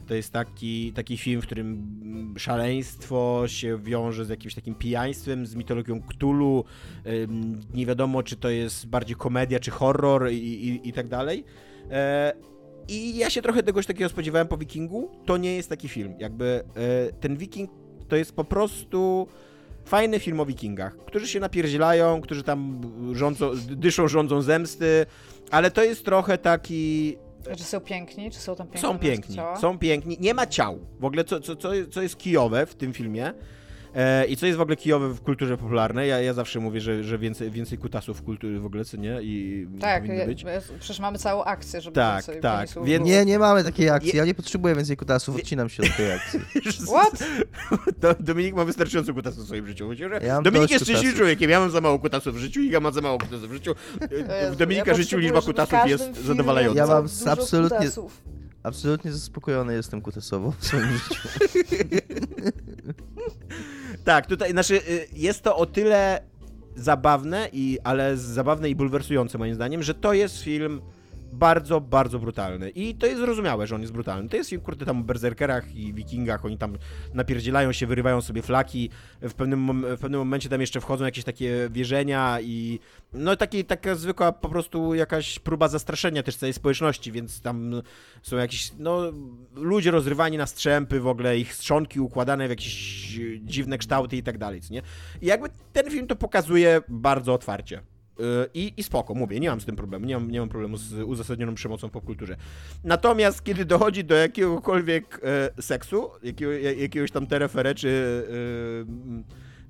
[SPEAKER 2] to jest taki, taki film, w którym szaleństwo się wiąże z jakimś takim pijaństwem, z mitologią Cthulhu. Nie wiadomo, czy to jest bardziej komedia, czy horror i, i, i tak dalej. E, I ja się trochę czegoś takiego spodziewałem po Wikingu. To nie jest taki film. Jakby e, ten Wiking to jest po prostu fajny film o wikingach, którzy się napierdzielają, którzy tam rządzą, dyszą rządzą zemsty, ale to jest trochę taki
[SPEAKER 4] czy są piękni? Czy są tam piękni?
[SPEAKER 2] Są piękni, są piękni. Nie ma ciał. W ogóle co, co, co, co jest kijowe w tym filmie, I co jest w ogóle kijowe w kulturze popularnej? Ja, ja zawsze mówię, że, że więcej, więcej kutasów w kulturze w ogóle, co nie? I
[SPEAKER 4] tak, ja, być. przecież mamy całą akcję, żeby
[SPEAKER 2] tak,
[SPEAKER 4] więcej
[SPEAKER 2] tak.
[SPEAKER 3] Więc... Nie, nie mamy takiej akcji. Ja nie potrzebuję więcej kutasów, odcinam się od tej akcji.
[SPEAKER 4] What?
[SPEAKER 2] Dominik ma wystarczająco kutasów w swoim życiu. Ja Dominik jest szczęśliwym człowiekiem. Ja mam za mało kutasów w życiu, Iga ma za mało kutasów w życiu. W Dominika ja życiu liczba kutasów jest zadowalająca.
[SPEAKER 3] Ja mam absolutnie... Absolutnie zaspokojony jestem kutasowo w swoim życiu.
[SPEAKER 2] tak, tutaj, znaczy, y, jest to o tyle zabawne, i, ale zabawne i bulwersujące moim zdaniem, że to jest film bardzo, bardzo brutalny. I to jest zrozumiałe, że on jest brutalny. To jest kurde, tam o berserkerach i wikingach, oni tam napierdzielają się, wyrywają sobie flaki, w pewnym, w pewnym momencie tam jeszcze wchodzą jakieś takie wierzenia i no taki, taka zwykła po prostu jakaś próba zastraszenia też całej społeczności, więc tam są jakieś, no, ludzie rozrywani na strzępy w ogóle, ich strzonki układane w jakieś dziwne kształty i tak dalej, nie? I jakby ten film to pokazuje bardzo otwarcie. I, I spoko, mówię, nie mam z tym problemu, nie mam, nie mam problemu z uzasadnioną przemocą w popkulturze. Natomiast kiedy dochodzi do jakiegokolwiek e, seksu, jakiego, jakiegoś tam terefere, czy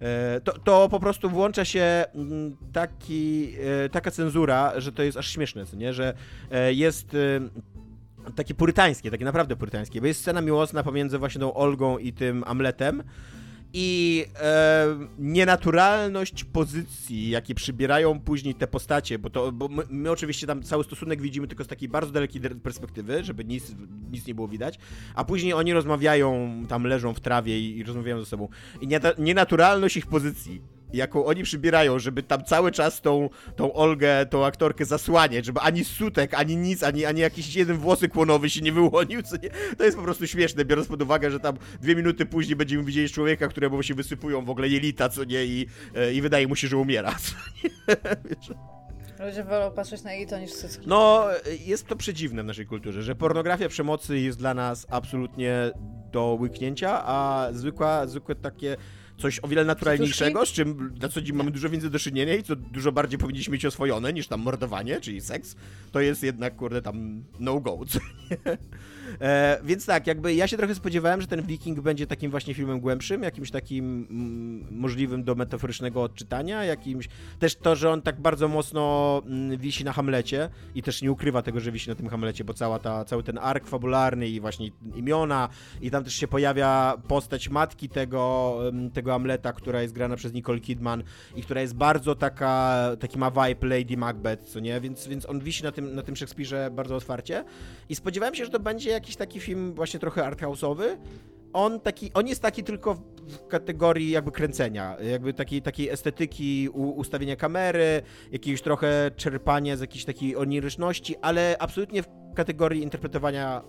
[SPEAKER 2] e, to, to po prostu włącza się mm, taki, e, taka cenzura, że to jest aż śmieszne, nie? że e, jest takie purytańskie, takie naprawdę purytańskie, bo jest scena miłosna pomiędzy właśnie tą Olgą i tym Amletem, i e, nienaturalność pozycji, jakie przybierają później te postacie, bo to, bo my, my, oczywiście tam cały stosunek widzimy tylko z takiej bardzo dalekiej perspektywy, żeby nic, nic nie było widać, a później oni rozmawiają, tam leżą w trawie i, i rozmawiają ze sobą. I nienaturalność ich pozycji jaką oni przybierają, żeby tam cały czas tą, tą Olgę, tą aktorkę zasłaniać, żeby ani sutek, ani nic, ani, ani jakiś jeden włosy kłonowy się nie wyłonił, co nie? To jest po prostu śmieszne, biorąc pod uwagę, że tam dwie minuty później będziemy widzieli człowieka, któremu się wysypują w ogóle jelita, co nie? I, e, i wydaje mu się, że umiera, co nie?
[SPEAKER 4] Ludzie wolą patrzeć na jelito niż cycki.
[SPEAKER 2] No, jest to przedziwne w naszej kulturze, że pornografia przemocy jest dla nas absolutnie do łyknięcia, a zwykła, zwykłe takie coś o wiele naturalniejszego, z czym na co dzień mamy dużo więcej do czynienia i co dużo bardziej powinniśmy mieć oswojone niż tam mordowanie, czyli seks, to jest jednak, kurde, tam no go, co nie? E, więc tak, jakby ja się trochę spodziewałem, że ten Viking będzie takim właśnie filmem głębszym, jakimś takim mm, możliwym do metaforycznego odczytania, jakimś też to, że on tak bardzo mocno mm, wisi na Hamlecie i też nie ukrywa tego, że wisi na tym Hamlecie, bo cała ta, cały ten ark fabularny i właśnie imiona i tam też się pojawia postać matki tego, mm, tego Hamleta, która jest grana przez Nicole Kidman i która jest bardzo taka, taki ma vibe Lady Macbeth, co nie? Więc, więc on wisi na tym, na tym Szekspirze bardzo otwarcie i spodziewałem się, że to będzie jakiś taki film właśnie trochę arthouse'owy. On, taki, on jest taki tylko w kategorii jakby kręcenia, jakby takiej, takiej estetyki u, ustawienia kamery, jakiegoś trochę czerpania z jakiejś takiej oniryczności, ale absolutnie w kategorii interpretowania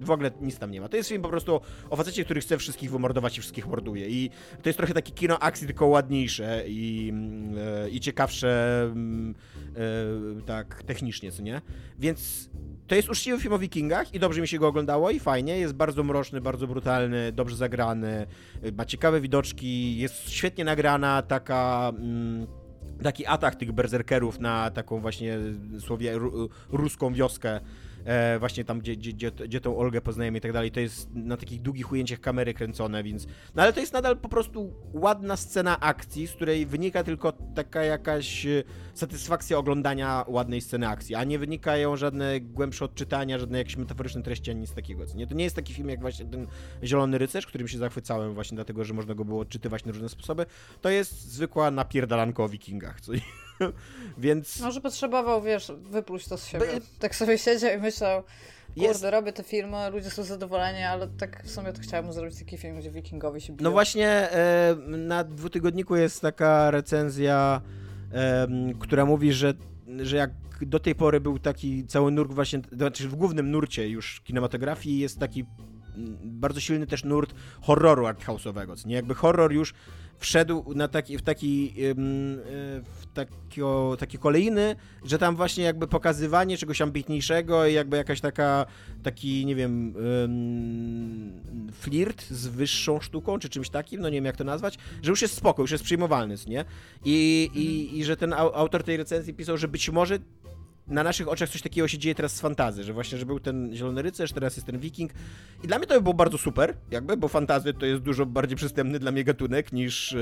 [SPEAKER 2] w ogóle nic tam nie ma. To jest film po prostu o facecie, który chce wszystkich wymordować i wszystkich morduje. I to jest trochę takie kino akcji, tylko ładniejsze i, mm, e, i ciekawsze mm, e, tak technicznie, co nie? Więc to jest uczciwy film o wikingach i dobrze mi się go oglądało i fajnie. Jest bardzo mroczny, bardzo brutalny, dobrze zagrany, ma ciekawe widoczki, jest świetnie nagrana, taka... Mm, taki atak tych berserkerów na taką właśnie słowie ruską wioskę e, właśnie tam, gdzie, gdzie, gdzie, gdzie tą Olgę poznajemy i tak dalej, to jest na takich długich ujęciach kamery kręcone, więc... No ale to jest nadal po prostu ładna scena akcji, z której wynika tylko taka jakaś e, satysfakcja oglądania ładnej sceny akcji, a nie wynikają żadne głębsze odczytania, żadne jakieś metaforyczne treści, ani nic takiego. Nie? To nie jest taki film jak właśnie ten Zielony Rycerz, którym się zachwycałem właśnie dlatego, że można go było odczytywać na różne sposoby. To jest zwykła napierdalanko o wikingach, co Więc...
[SPEAKER 4] Może potrzebował, wiesz, wypluć to z siebie. By... Tak sobie siedział i myślał, kurde, jest... robię te filmy, ludzie są zadowoleni, ale tak w sumie to chciałem zrobić taki film, gdzie wikingowie się biją.
[SPEAKER 2] No właśnie, e, na dwutygodniku jest taka recenzja, która mówi, że, że jak do tej pory był taki cały nurt właśnie, znaczy w głównym nurcie już kinematografii jest taki bardzo silny też nurt horroru arthouse'owego, nie? Jakby horror już wszedł na taki, w taki, e, w takio, takie kolejny, że tam właśnie jakby pokazywanie czegoś ambitniejszego i jakby jakaś taka, taki, nie wiem, flirt z wyższą sztuką, czy czymś takim, no nie wiem jak to nazwać, że już jest spoko, już jest przyjmowalny, nie? I, i, i że ten autor tej recenzji pisał, że być może na naszych oczach coś takiego się dzieje teraz z fantazy, że właśnie, że był ten Zielony Rycerz, teraz jest ten Wiking i dla mnie to by było bardzo super, jakby, bo fantazy to jest dużo bardziej przystępny dla mnie gatunek niż, e,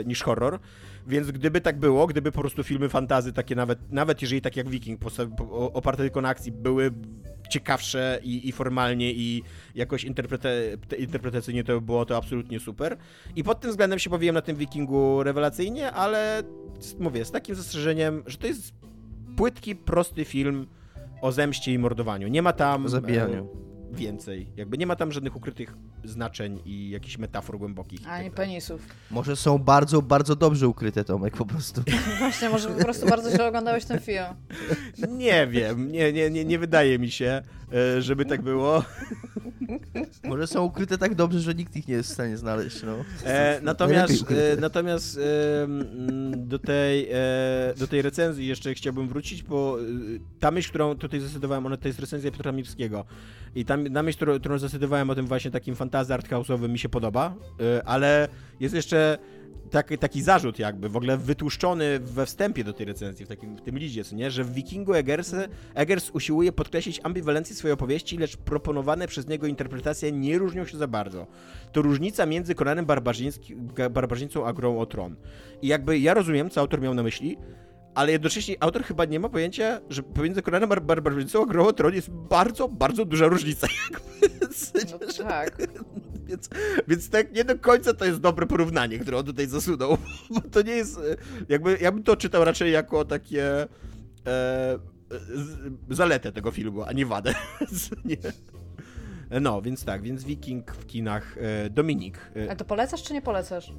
[SPEAKER 2] e, niż horror, więc gdyby tak było, gdyby po prostu filmy fantazy takie nawet, nawet jeżeli tak jak Wiking, oparte tylko na akcji, były ciekawsze i, i formalnie i jakoś interpreta interpretacyjnie to by było to absolutnie super. I pod tym względem się powiłem na tym Wikingu rewelacyjnie, ale mówię, z takim zastrzeżeniem, że to jest płytki, prosty film o zemście i mordowaniu. Nie ma tam...
[SPEAKER 3] O zabijaniu.
[SPEAKER 2] Więcej. Jakby nie ma tam żadnych ukrytych znaczeń i jakichś metafor głębokich.
[SPEAKER 4] Ani tak penisów.
[SPEAKER 3] Może są bardzo, bardzo dobrze ukryte, Tomek, po prostu.
[SPEAKER 4] Właśnie, może po prostu bardzo źle oglądałeś ten film.
[SPEAKER 2] Nie wiem, nie, nie, nie, nie wydaje mi się, e, żeby tak było.
[SPEAKER 3] Może są ukryte tak dobrze, że nikt ich nie jest w stanie znaleźć, no.
[SPEAKER 2] E, natomiast e, natomiast e, do, tej, e, do tej recenzji jeszcze chciałbym wrócić, bo e, ta myśl, którą tutaj zdecydowałem, ona to jest recenzja Piotra Mirskiego. I tam, na myśl, którą, którą zdecydowałem o tym właśnie takim fantazy arthouse'owym mi się podoba, e, ale jest jeszcze taki, taki zarzut jakby, w ogóle wytłuszczony we wstępie do tej recenzji, w, takim, w tym liście, nie? że w Wikingu Eggers, Eggers usiłuje podkreślić ambiwalencję swojej opowieści, lecz proponowane przez niego interpretacje nie różnią się za bardzo. To różnica między Konanem Barbarzyńcą a Grą o Tron. I jakby ja rozumiem, co autor miał na myśli, ale jednocześnie autor chyba nie ma pojęcia, że pomiędzy Konanem Bar Barbarzyńcą a Grą o Tron jest bardzo, bardzo duża różnica.
[SPEAKER 4] No tak.
[SPEAKER 2] Więc, więc tak nie do końca to jest dobre porównanie, które on tutaj zasunął, bo to nie jest, jakby, ja bym to czytał raczej jako takie e, zaletę tego filmu, a nie wadę. nie. No, więc tak, więc Wiking w kinach. E, Dominik.
[SPEAKER 4] E, a to polecasz czy nie polecasz?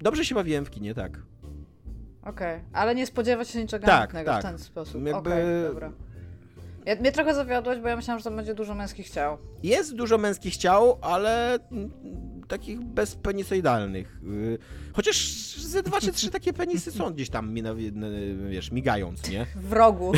[SPEAKER 2] Dobrze się bawiłem w kinie, tak.
[SPEAKER 4] Okej, okay. ale nie spodziewać się niczego tak, tak. w ten sposób. Jakby... Okay, dobra. Ja, mnie trochę zawiodłeś, bo ja myślałam, że tam będzie dużo męskich ciał.
[SPEAKER 2] Jest dużo męskich ciał, ale takich bezpenisoidalnych. Y, chociaż ze dwa czy trzy takie penisy są gdzieś tam, wiesz, migając, nie?
[SPEAKER 4] W rogu.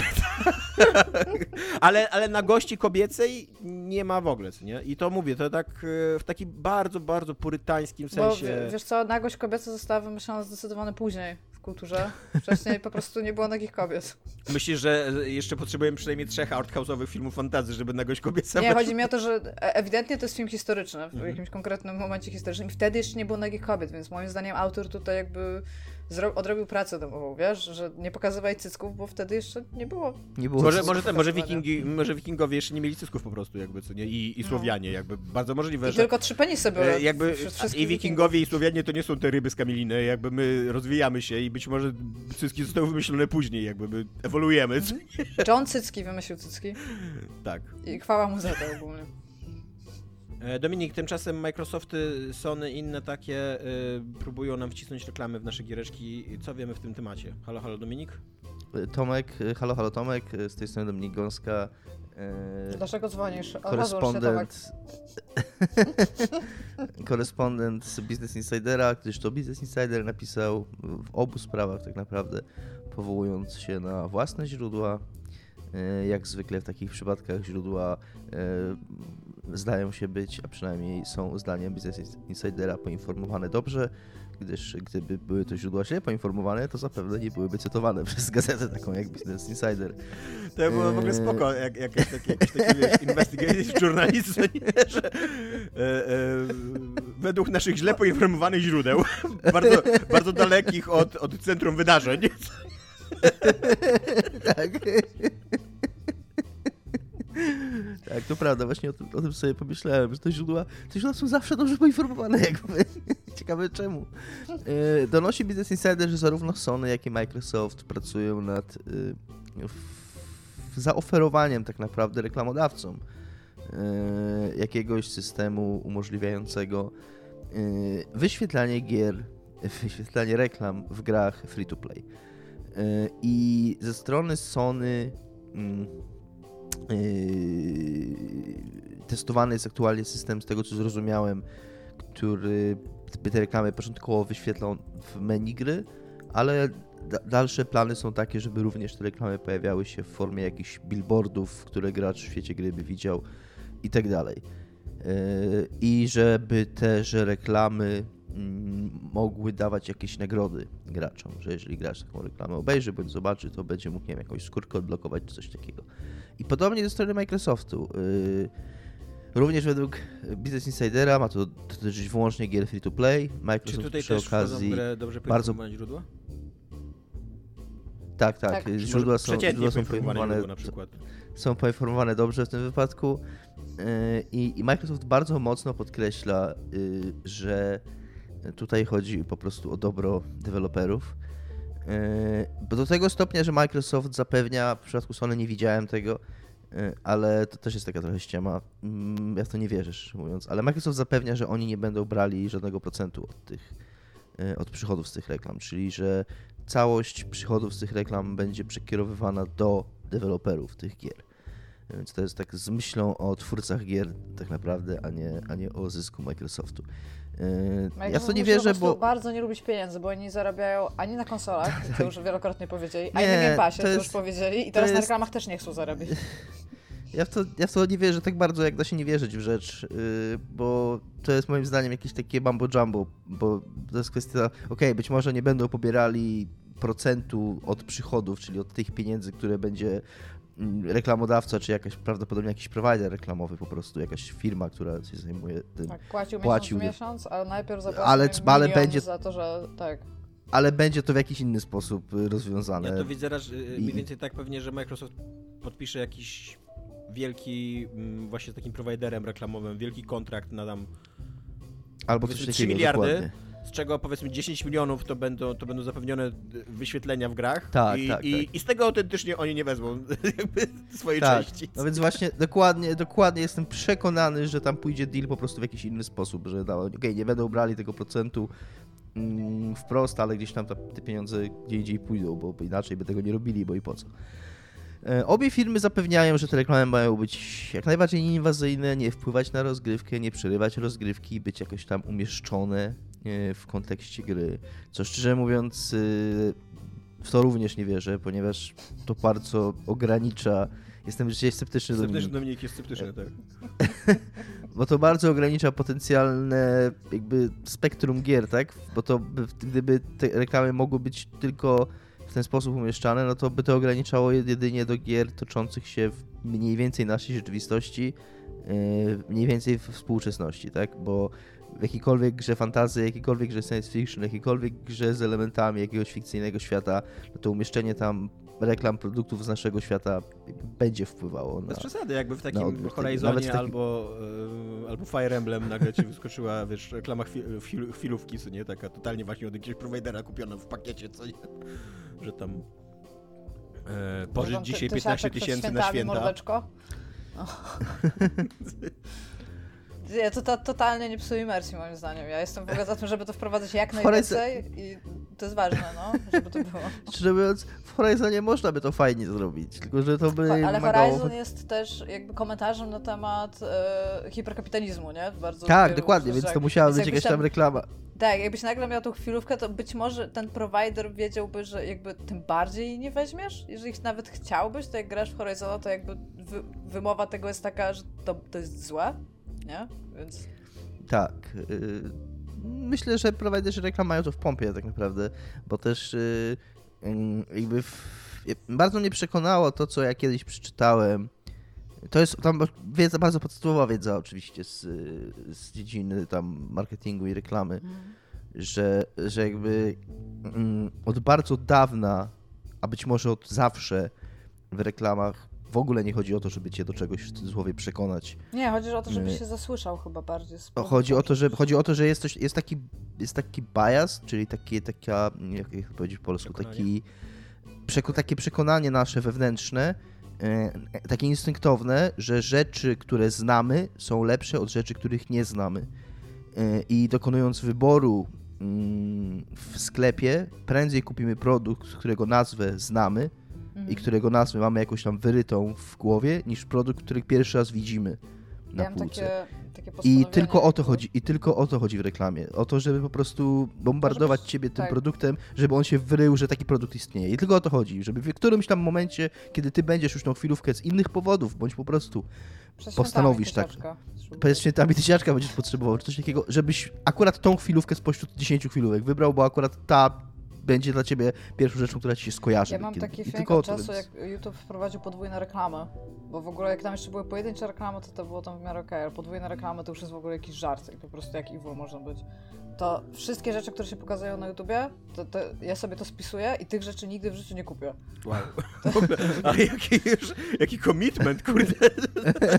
[SPEAKER 2] ale, ale na gości kobiecej nie ma w ogóle, nie? I to mówię, to tak y, w takim bardzo, bardzo purytańskim sensie.
[SPEAKER 4] Bo wiesz co, nagość kobieca została wymyślona zdecydowanie później kulturze. Wcześniej po prostu nie było nagich kobiet.
[SPEAKER 2] Myślisz, że jeszcze potrzebujemy przynajmniej trzech arthouse'owych filmów fantazy, żeby nagość kobieca?
[SPEAKER 4] Nie, chodzi mi o to, że e, ewidentnie to jest film historyczny, w mhm. jakimś konkretnym momencie historycznym i wtedy jeszcze nie było nagich kobiet, więc moim zdaniem autor tutaj jakby odrobił pracę domową, wiesz, że nie pokazywaj cycków, bo wtedy jeszcze nie było.
[SPEAKER 2] Nie było może, może, ten, może, wikingi, może wikingowie jeszcze nie mieli cycków po prostu, jakby, co nie? I, i no. Słowianie, no. jakby, bardzo możliwe,
[SPEAKER 4] I że... tylko trzy penisy były.
[SPEAKER 2] E, jakby, I wikingowie i Słowianie to nie są te ryby z kamieliny, jakby my rozwijamy się i być może cycki zostały wymyślone później, jakby my ewoluujemy. Mhm.
[SPEAKER 4] John Cycki wymyślił cycki.
[SPEAKER 2] tak.
[SPEAKER 4] I chwała mu za to ogólnie.
[SPEAKER 2] E, Dominik, tymczasem Microsofty, Sony, inne takie y, próbują nam wcisnąć reklamy w nasze giereczki. Co wiemy w tym temacie? Halo, halo, Dominik?
[SPEAKER 3] Tomek, halo, halo Tomek, z tej strony Dominik Gąska.
[SPEAKER 4] E, Dlaczego dzwonisz?
[SPEAKER 3] korespondent, korespondent z Business Insidera, gdyż to Business Insider napisał w obu sprawach tak naprawdę, powołując się na własne źródła. E, jak zwykle w takich przypadkach źródła e, zdają się być, a przynajmniej są zdaniem Business Insidera poinformowane dobrze, gdyż gdyby były to źródła źle poinformowane, to zapewne nie byłyby cytowane przez gazetę taką jak Business Insider.
[SPEAKER 2] To było w ogóle eee. spoko, jak, jakieś takie, jakieś takie wiesz, investigative journalism, że e, e, według naszych źle poinformowanych źródeł, bardzo, bardzo dalekich od, od centrum wydarzeń.
[SPEAKER 3] tak. Tak, to prawda, właśnie o tym, o tym, sobie pomyślałem, że te źródła, te źródła są zawsze dobrze poinformowane, jakby. Ciekawe czemu. E, donosi Business Insider, że zarówno Sony, jak i Microsoft pracują nad e, zaoferowaniem tak naprawdę reklamodawcom e, jakiegoś systemu umożliwiającego wyświetlanie gier, wyświetlanie reklam w grach free-to-play. I ze strony Sony mm, testowany jest aktualnie system, z tego co zrozumiałem, który te reklamy początkowo wyświetlał w menu gry, ale dalsze plany są takie, żeby również te reklamy pojawiały się w formie jakichś billboardów, które gracz w świecie gry by widział i tak dalej. Yy, I żeby też reklamy mogły dawać jakieś nagrody graczom, że jeżeli gracz taką reklamę obejrzy bądź zobaczy, to będzie mógł nie wiem, jakąś skórkę odblokować czy coś takiego. I podobnie ze strony Microsoftu. Y, również według Business Insidera ma to dotyczyć wyłącznie gier free to play.
[SPEAKER 2] Microsoft Czy tutaj przy też okazji dobrze bardzo źródła?
[SPEAKER 3] Tak, tak. tak. Źródła są, źródła są poinformowane, na przykład. są poinformowane dobrze w tym wypadku. Y, I, I, Microsoft bardzo mocno podkreśla, y, że tutaj chodzi po prostu o dobro deweloperów bo do tego stopnia, że Microsoft zapewnia, w przypadku Sony nie widziałem tego, e, ale to też jest taka trochę ściema. Mm, ja w to nie wierzę, mówiąc, ale Microsoft zapewnia, że oni nie będą brali żadnego procentu od tych, e, od przychodów z tych reklam, czyli że całość przychodów z tych reklam będzie przekierowywana do deweloperów tych gier. Więc to jest tak z myślą o twórcach gier tak naprawdę, a nie, a nie o zysku Microsoftu.
[SPEAKER 4] Yy, ja w to nie wierzę, bo... bardzo nie lubić pieniędzy, bo oni zarabiają ani na konsolach, to już wielokrotnie powiedzieli, ani na Game Passie, to, jest, już powiedzieli i teraz jest... na reklamach też nie chcą zarabiać.
[SPEAKER 3] Ja w, to, ja w to nie wierzę tak bardzo, jak da się nie wierzyć w rzecz, yy, bo to jest moim zdaniem jakieś takie bambo jumbo, bo to jest kwestia, okej, okay, być może nie będą pobierali procentu od przychodów, czyli od tych pieniędzy, które będzie reklamodawca, czy jakaś prawdopodobnie jakiś provider reklamowy po prostu, jakaś firma, która się zajmuje tym.
[SPEAKER 4] Tak, płacił, płacił miesiąc, miesiąc, ale najpierw zapłacił ale, ale będzie za to, że tak.
[SPEAKER 3] Ale będzie to w jakiś inny sposób y, rozwiązane.
[SPEAKER 2] Ja to widzę raz, y, mniej więcej tak pewnie, że Microsoft podpisze jakiś wielki, mm, właśnie z takim prowajderem reklamowym, wielki kontrakt na tam
[SPEAKER 3] Albo coś
[SPEAKER 2] 3 miliardy. Dokładnie z czego powiedzmy 10 milionów to będą, to będą zapewnione wyświetlenia w grach. Tak, i, tak, i, tak. I z tego autentycznie oni nie wezmą swojej tak. części.
[SPEAKER 3] No więc właśnie dokładnie, dokładnie jestem przekonany, że tam pójdzie deal po prostu w jakiś inny sposób, że no, okay, nie będą brali tego procentu mm, wprost, ale gdzieś tam te pieniądze gdzie indziej pójdą, bo inaczej by tego nie robili, bo i po co. E, obie firmy zapewniają, że te reklamy mają być jak najbardziej nieinwazyjne, nie wpływać na rozgrywkę, nie przerywać rozgrywki, być jakoś tam umieszczone w kontekście gry. Co szczerze mówiąc, y, w to również nie wierzę, ponieważ to bardzo ogranicza. Jestem dzisiaj sceptyczny
[SPEAKER 2] Sceptyczny Dominik. Dominik jest sceptyczny, tak.
[SPEAKER 3] Bo to bardzo ogranicza potencjalne jakby spektrum gier, tak? Bo to gdyby te reklamy mogły być tylko w ten sposób umieszczane, no to by to ograniczało jedynie do gier toczących się w mniej więcej naszej rzeczywistości, y, mniej więcej w współczesności, tak? Bo w jakiejkolwiek grze fantazy, jakiejkolwiek grze science fiction, jakiejkolwiek grze z elementami jakiegoś fikcyjnego świata, no to umieszczenie tam reklam produktów z naszego świata będzie wpływało na
[SPEAKER 2] Bez przesady, jakby w takim Horizonie albo, yy, albo Fire Emblem nagle ci wyskoczyła, wiesz, reklama chwil, chwil, chwilówki, co nie? Taka totalnie właśnie od jakiegoś providera kupiona w pakiecie, co nie? Że tam e, pożyć dzisiaj 15 tysięcy na święta. Mordeczko?
[SPEAKER 4] Nie, to, to totalnie nie psuje imersji moim zdaniem. Ja jestem w ogóle za tym, żeby to wprowadzać jak najwięcej i to jest ważne, no, żeby to było.
[SPEAKER 3] Szczerze mówiąc, w Horizonie można by to fajnie zrobić, tylko że to by
[SPEAKER 4] Ale
[SPEAKER 3] wymagało...
[SPEAKER 4] Horizon jest też jakby komentarzem na temat e, hiperkapitalizmu, nie? Bardzo
[SPEAKER 3] tak, dokładnie, więc to musiała być jakaś tam reklama.
[SPEAKER 4] Tak, jakbyś nagle miał tą chwilówkę, to być może ten provider wiedziałby, że jakby tym bardziej nie weźmiesz. Jeżeli nawet chciałbyś, to jak grasz w Horizon, to jakby wy, wymowa tego jest taka, że to, to jest złe, nie? Więc...
[SPEAKER 3] Tak. Y, myślę, że providerzy reklam mają to w pompie tak naprawdę, bo też y, jakby w, bardzo mnie przekonało to, co ja kiedyś przeczytałem. To jest tam wiedza, bardzo podstawowa wiedza oczywiście z, z dziedziny tam marketingu i reklamy, mm. że, że jakby mm, od bardzo dawna, a być może od zawsze w reklamach w ogóle nie chodzi o to, żeby cię do czegoś w cudzysłowie przekonać.
[SPEAKER 4] Nie, chodzi o to, żeby się zasłyszał chyba bardziej.
[SPEAKER 3] Chodzi o to, że, chodzi o to, że jest, coś, jest, taki, jest taki bias, czyli taki, taka, jak, jak powiedzieć po polsku, taki, przeko, takie przekonanie nasze wewnętrzne, e, takie instynktowne, że rzeczy, które znamy, są lepsze od rzeczy, których nie znamy. E, I dokonując wyboru mm, w sklepie, prędzej kupimy produkt, którego nazwę znamy, mhm. i którego nazwę mamy jakąś tam wyrytą w głowie, niż produkt, który pierwszy raz widzimy na ja półce.
[SPEAKER 4] Takie, takie
[SPEAKER 3] I tylko o to chodzi, i tylko o to chodzi w reklamie. O to, żeby po prostu bombardować żeby, ciebie tym tak. produktem, żeby on się wrył, że taki produkt istnieje. I tylko o to chodzi, żeby w którymś tam momencie, kiedy ty będziesz już tą chwilówkę z innych powodów, bądź po prostu postanowisz tak. Przed świętami tysiaczka będziesz potrzebował, czy coś takiego, żebyś akurat tą chwilówkę spośród 10 chwilówek wybrał, bo akurat ta będzie dla ciebie pierwszą rzeczą, która ci się skojarzy.
[SPEAKER 4] Ja mam kiedy, taki feeling od czasu, więc... jak YouTube wprowadził podwójne reklamy, bo w ogóle jak tam jeszcze były pojedyncze reklamy, to to było tam w miarę okej, okay, ale podwójne reklamy to już jest w ogóle jakiś żart i po prostu jak evil można być to wszystkie rzeczy, które się pokazują na YouTubie, to, to, ja sobie to spisuję i tych rzeczy nigdy w życiu nie kupię.
[SPEAKER 2] Wow. Ale jaki, jaki commitment, kurde.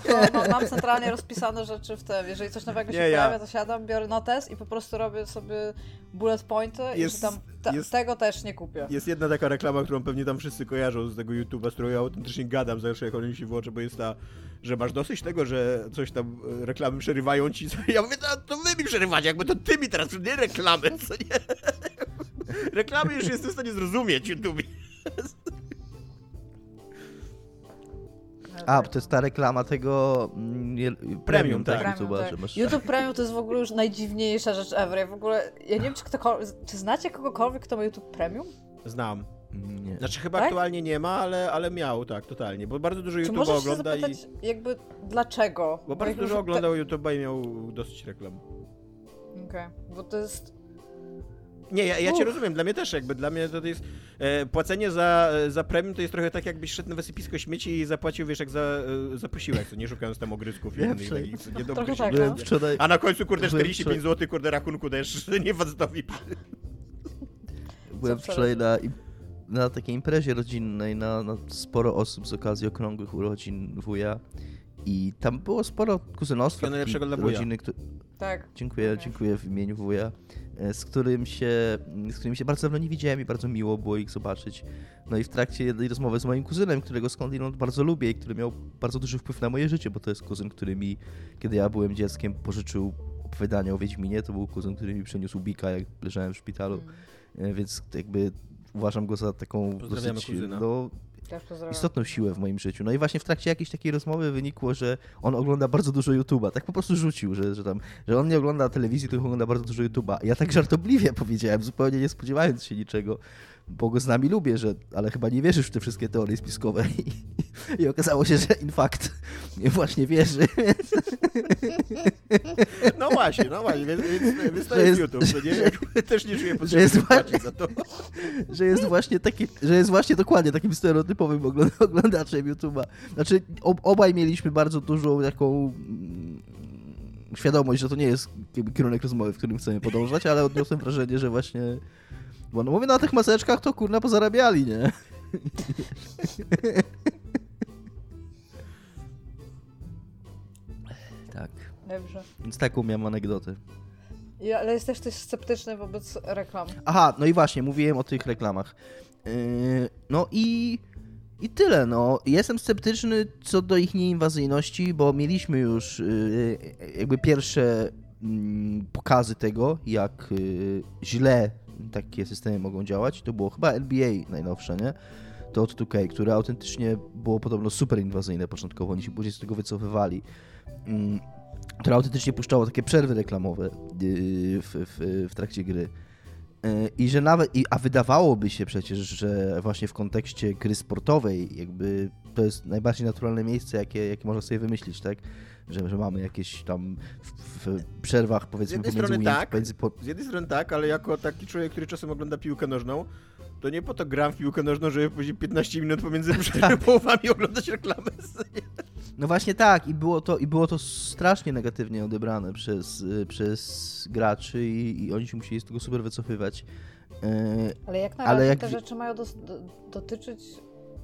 [SPEAKER 4] No, no, mam centralnie rozpisane rzeczy w tym. Jeżeli coś nowego się nie, pojawia, ja... to siadam, biorę notes i po prostu robię sobie bullet pointy jest, i tam ta, jest, tego też nie kupię.
[SPEAKER 2] Jest jedna taka reklama, którą pewnie tam wszyscy kojarzą z tego YouTube'a, z którą ja autentycznie gadam zawsze, jak oni się w oczy, bo jest ta że masz dosyć tego, że coś tam e, reklamy przerywają ci. Ja mówię, to, to wy mi przerywacie, jakby to ty mi teraz, nie reklamy, co nie? reklamy już jestem w stanie zrozumieć YouTube.
[SPEAKER 3] A, to jest ta reklama tego mm, premium, premium tak,
[SPEAKER 4] tak. YouTube'a, tak. Masz... YouTube Premium to jest w ogóle już najdziwniejsza rzecz ever. Ja w ogóle, ja nie wiem, czy czy znacie kogokolwiek, kto ma YouTube Premium?
[SPEAKER 2] Znam. Nie. Znaczy chyba tak? aktualnie nie ma, ale, ale miał, tak, totalnie. Bo bardzo dużo YouTube'a ogląda
[SPEAKER 4] i... jakby dlaczego?
[SPEAKER 2] Bo, bo bardzo dużo oglądał te... YouTube'a i miał dosyć reklam.
[SPEAKER 4] Okej, okay. bo to jest...
[SPEAKER 2] Nie, ja, ja cię rozumiem, dla mnie też jakby, dla mnie to, to jest, e, płacenie za, za premium to jest trochę tak jakbyś szedł na wysypisko śmieci i zapłacił, wiesz, jak za, e, za posiłek, co nie szukając tam ogrysków i innych,
[SPEAKER 4] nie dobrych tak, no.
[SPEAKER 2] A na końcu, kurde, 45 zł, kurde, rachunku dajesz nie facetowi.
[SPEAKER 3] Byłem wczoraj na na takiej imprezie rodzinnej, na, na sporo osób z okazji okrągłych urodzin wuja i tam było sporo kuzynostwa.
[SPEAKER 2] najlepszego dla rodziny,
[SPEAKER 4] który... Tak.
[SPEAKER 3] Dziękuję, okay. dziękuję w imieniu wuja, e, z którym się, z którym się bardzo dawno nie widziałem i bardzo miło było ich zobaczyć. No i w trakcie jednej rozmowy z moim kuzynem, którego skądinąd bardzo lubię i który miał bardzo duży wpływ na moje życie, bo to jest kuzyn, który mi, kiedy ja byłem dzieckiem, pożyczył opowiadania o Wiedźminie. To był kuzyn, który mi przyniósł Bika, jak leżałem w szpitalu. Mm. Więc jakby uważam go za taką dosyć no, istotną siłę w moim życiu. No i właśnie w trakcie jakiejś takiej rozmowy wynikło, że on ogląda bardzo dużo YouTube'a. Tak po prostu rzucił, że, że, tam, że on nie ogląda telewizji, tylko ogląda bardzo dużo YouTube'a. Ja tak żartobliwie powiedziałem, zupełnie nie spodziewając się niczego bo go z nami lubię, że, ale chyba nie wierzysz w te wszystkie teorie spiskowe. I, i okazało się, że in fact właśnie wierzy.
[SPEAKER 2] No właśnie, no właśnie, więc, więc, więc to jest, YouTube, to nie? Że, też nie czuję potrzeby
[SPEAKER 3] jest właśnie, za to. Że jest właśnie taki, że jest właśnie dokładnie takim stereotypowym oglądaczem YouTube'a. Znaczy ob, obaj mieliśmy bardzo dużą taką mm, świadomość, że to nie jest kierunek rozmowy, w którym chcemy podążać, ale odniosłem wrażenie, że właśnie bo no mówię, na tych maseczkach to kurna pozarabiali, nie? tak.
[SPEAKER 4] Dobrze.
[SPEAKER 3] Więc taką miałem anegdotę.
[SPEAKER 4] Ja, ale jesteś też sceptyczny wobec reklam.
[SPEAKER 3] Aha, no i właśnie, mówiłem o tych reklamach. Yy, no i, i tyle, no. Jestem sceptyczny co do ich nieinwazyjności, bo mieliśmy już yy, jakby pierwsze yy, pokazy tego, jak y, źle takie systemy mogą działać. To było chyba NBA najnowsze, nie? To od 2K, które autentycznie było podobno super inwazyjne początkowo, oni się później z tego wycofywali. Mm, które autentycznie puszczało takie przerwy reklamowe y, w, w, w trakcie gry. Y, I że nawet, i, a wydawałoby się przecież, że właśnie w kontekście gry sportowej, jakby to jest najbardziej naturalne miejsce, jakie, jakie można sobie wymyślić, tak? Że, że mamy jakieś tam w, w przerwach, powiedzmy,
[SPEAKER 2] z jednej strony tak, pomiędzy... Z jednej strony tak, ale jako taki człowiek, który czasem ogląda piłkę nożną, to nie po to gram w piłkę nożną, żeby później 15 minut pomiędzy połowami oglądać reklamę.
[SPEAKER 3] No właśnie tak, i było to, i było to strasznie negatywnie odebrane przez, y, przez graczy i, i oni się musieli z tego super wycofywać.
[SPEAKER 4] Yy, ale jak na razie jak... te rzeczy mają do, do, dotyczyć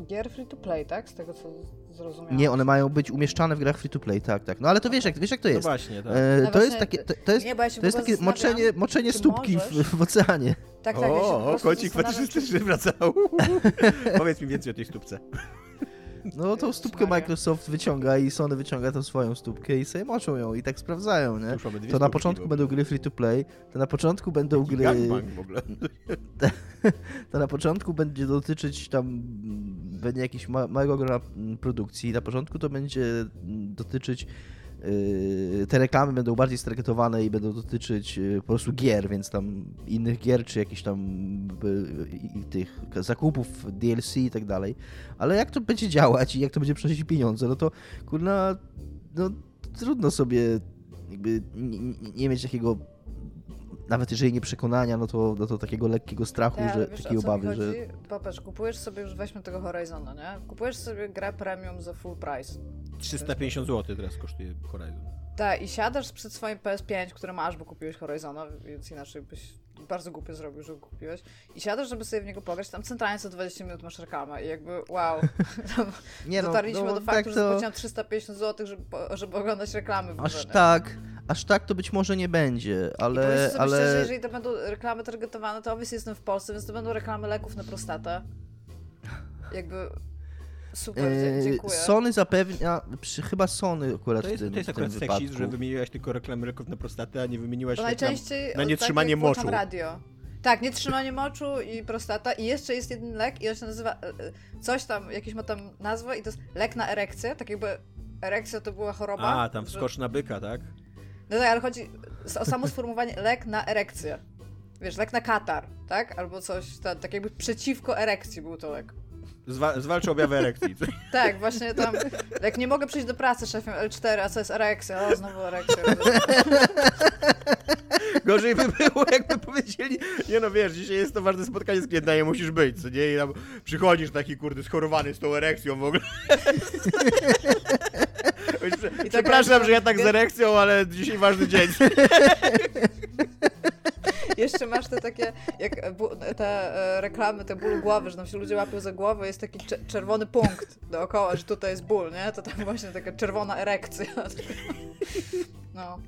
[SPEAKER 4] gier free to play, tak? Z tego co zrozumiałem.
[SPEAKER 3] Nie, one mają być umieszczane w grach free to play, tak, tak. No ale to wiesz jak, wiesz jak to jest.
[SPEAKER 2] No właśnie, tak.
[SPEAKER 3] E, no to, właśnie, jest takie, to, to jest, nie, ja to jest takie moczenie, moczenie stópki w, w, oceanie.
[SPEAKER 2] Tak, tak. O, ja o kocik fetyczystyczny wracał. Powiedz mi więcej o tej stópce.
[SPEAKER 3] No tą stópkę Microsoft wyciąga i Sony wyciąga tą swoją stópkę i sobie moczą ją i tak sprawdzają, nie? To na początku będą gry free to play, to na początku będą gry...
[SPEAKER 2] w ogóle.
[SPEAKER 3] To na początku będzie dotyczyć tam będzie jakiś małego grona produkcji, na początku to będzie dotyczyć Yy, te reklamy będą bardziej stargetowane i będą dotyczyć yy, po prostu gier, więc tam innych gier, czy jakichś tam yy, tych zakupów DLC i tak dalej. Ale jak to będzie działać i jak to będzie przynosić pieniądze, no to kurna, no trudno sobie jakby nie, nie mieć takiego nawet jeżeli nie przekonania, no to, no to takiego lekkiego strachu, ja, że wiesz, takiej obawy, że...
[SPEAKER 4] Popatrz, kupujesz sobie, już weźmy tego Horizona, nie? Kupujesz sobie grę premium za full price
[SPEAKER 2] 350 zł teraz kosztuje Horizon.
[SPEAKER 4] Tak, i siadasz przed swoim PS5, które masz, bo kupiłeś Horizona, więc inaczej byś bardzo głupio zrobił, że kupiłeś. I siadasz, żeby sobie w niego pograć, tam centralnie co 20 minut masz reklamę i jakby wow. Nie no, Dotarliśmy no, do faktu, tak to... że zapłaciłam 350 zł, żeby, żeby oglądać reklamy.
[SPEAKER 3] Aż tak, aż tak to być może nie będzie, ale... I ale... Szczerze,
[SPEAKER 4] jeżeli to będą reklamy targetowane, to obecnie jestem w Polsce, więc to będą reklamy leków na prostatę. Jakby Super, e, dziękuję.
[SPEAKER 3] Sony zapewnia, przy, chyba Sony akurat
[SPEAKER 2] to jest,
[SPEAKER 3] w tym,
[SPEAKER 2] To jest akurat seksizm, że wymieniłaś tylko reklamy leków na prostatę, a nie wymieniłaś
[SPEAKER 4] najczęściej
[SPEAKER 2] na tak nietrzymanie tak moczu.
[SPEAKER 4] radio. Tak, nietrzymanie moczu i prostata. I jeszcze jest jeden lek i on się nazywa e, coś tam, jakiś ma tam nazwę i to jest lek na erekcję, tak jakby erekcja to była choroba.
[SPEAKER 2] A, tam wskocz na byka, tak?
[SPEAKER 4] No tak, ale chodzi o samo sformułowanie lek na erekcję. Wiesz, lek na katar, tak? Albo coś, tak jakby przeciwko erekcji był to lek.
[SPEAKER 2] Zwa zwalczy objawy erekcji.
[SPEAKER 4] tak, właśnie tam, jak nie mogę przyjść do pracy szefem L4, a co jest erekcja? O, znowu erekcja.
[SPEAKER 2] Gorzej by było, jakby powiedzieli, nie no wiesz, dzisiaj jest to ważne spotkanie z klientem, nie musisz być, co nie? I tam przychodzisz taki, kurde, schorowany z tą erekcją w ogóle. Przepraszam, że ja tak z erekcją, ale dzisiaj ważny dzień.
[SPEAKER 4] Jeszcze masz te takie, jak te e, reklamy, te ból głowy, że tam się ludzie łapią za głowę, jest taki czerwony punkt dookoła, że tutaj jest ból, nie? To tam właśnie taka czerwona erekcja. No.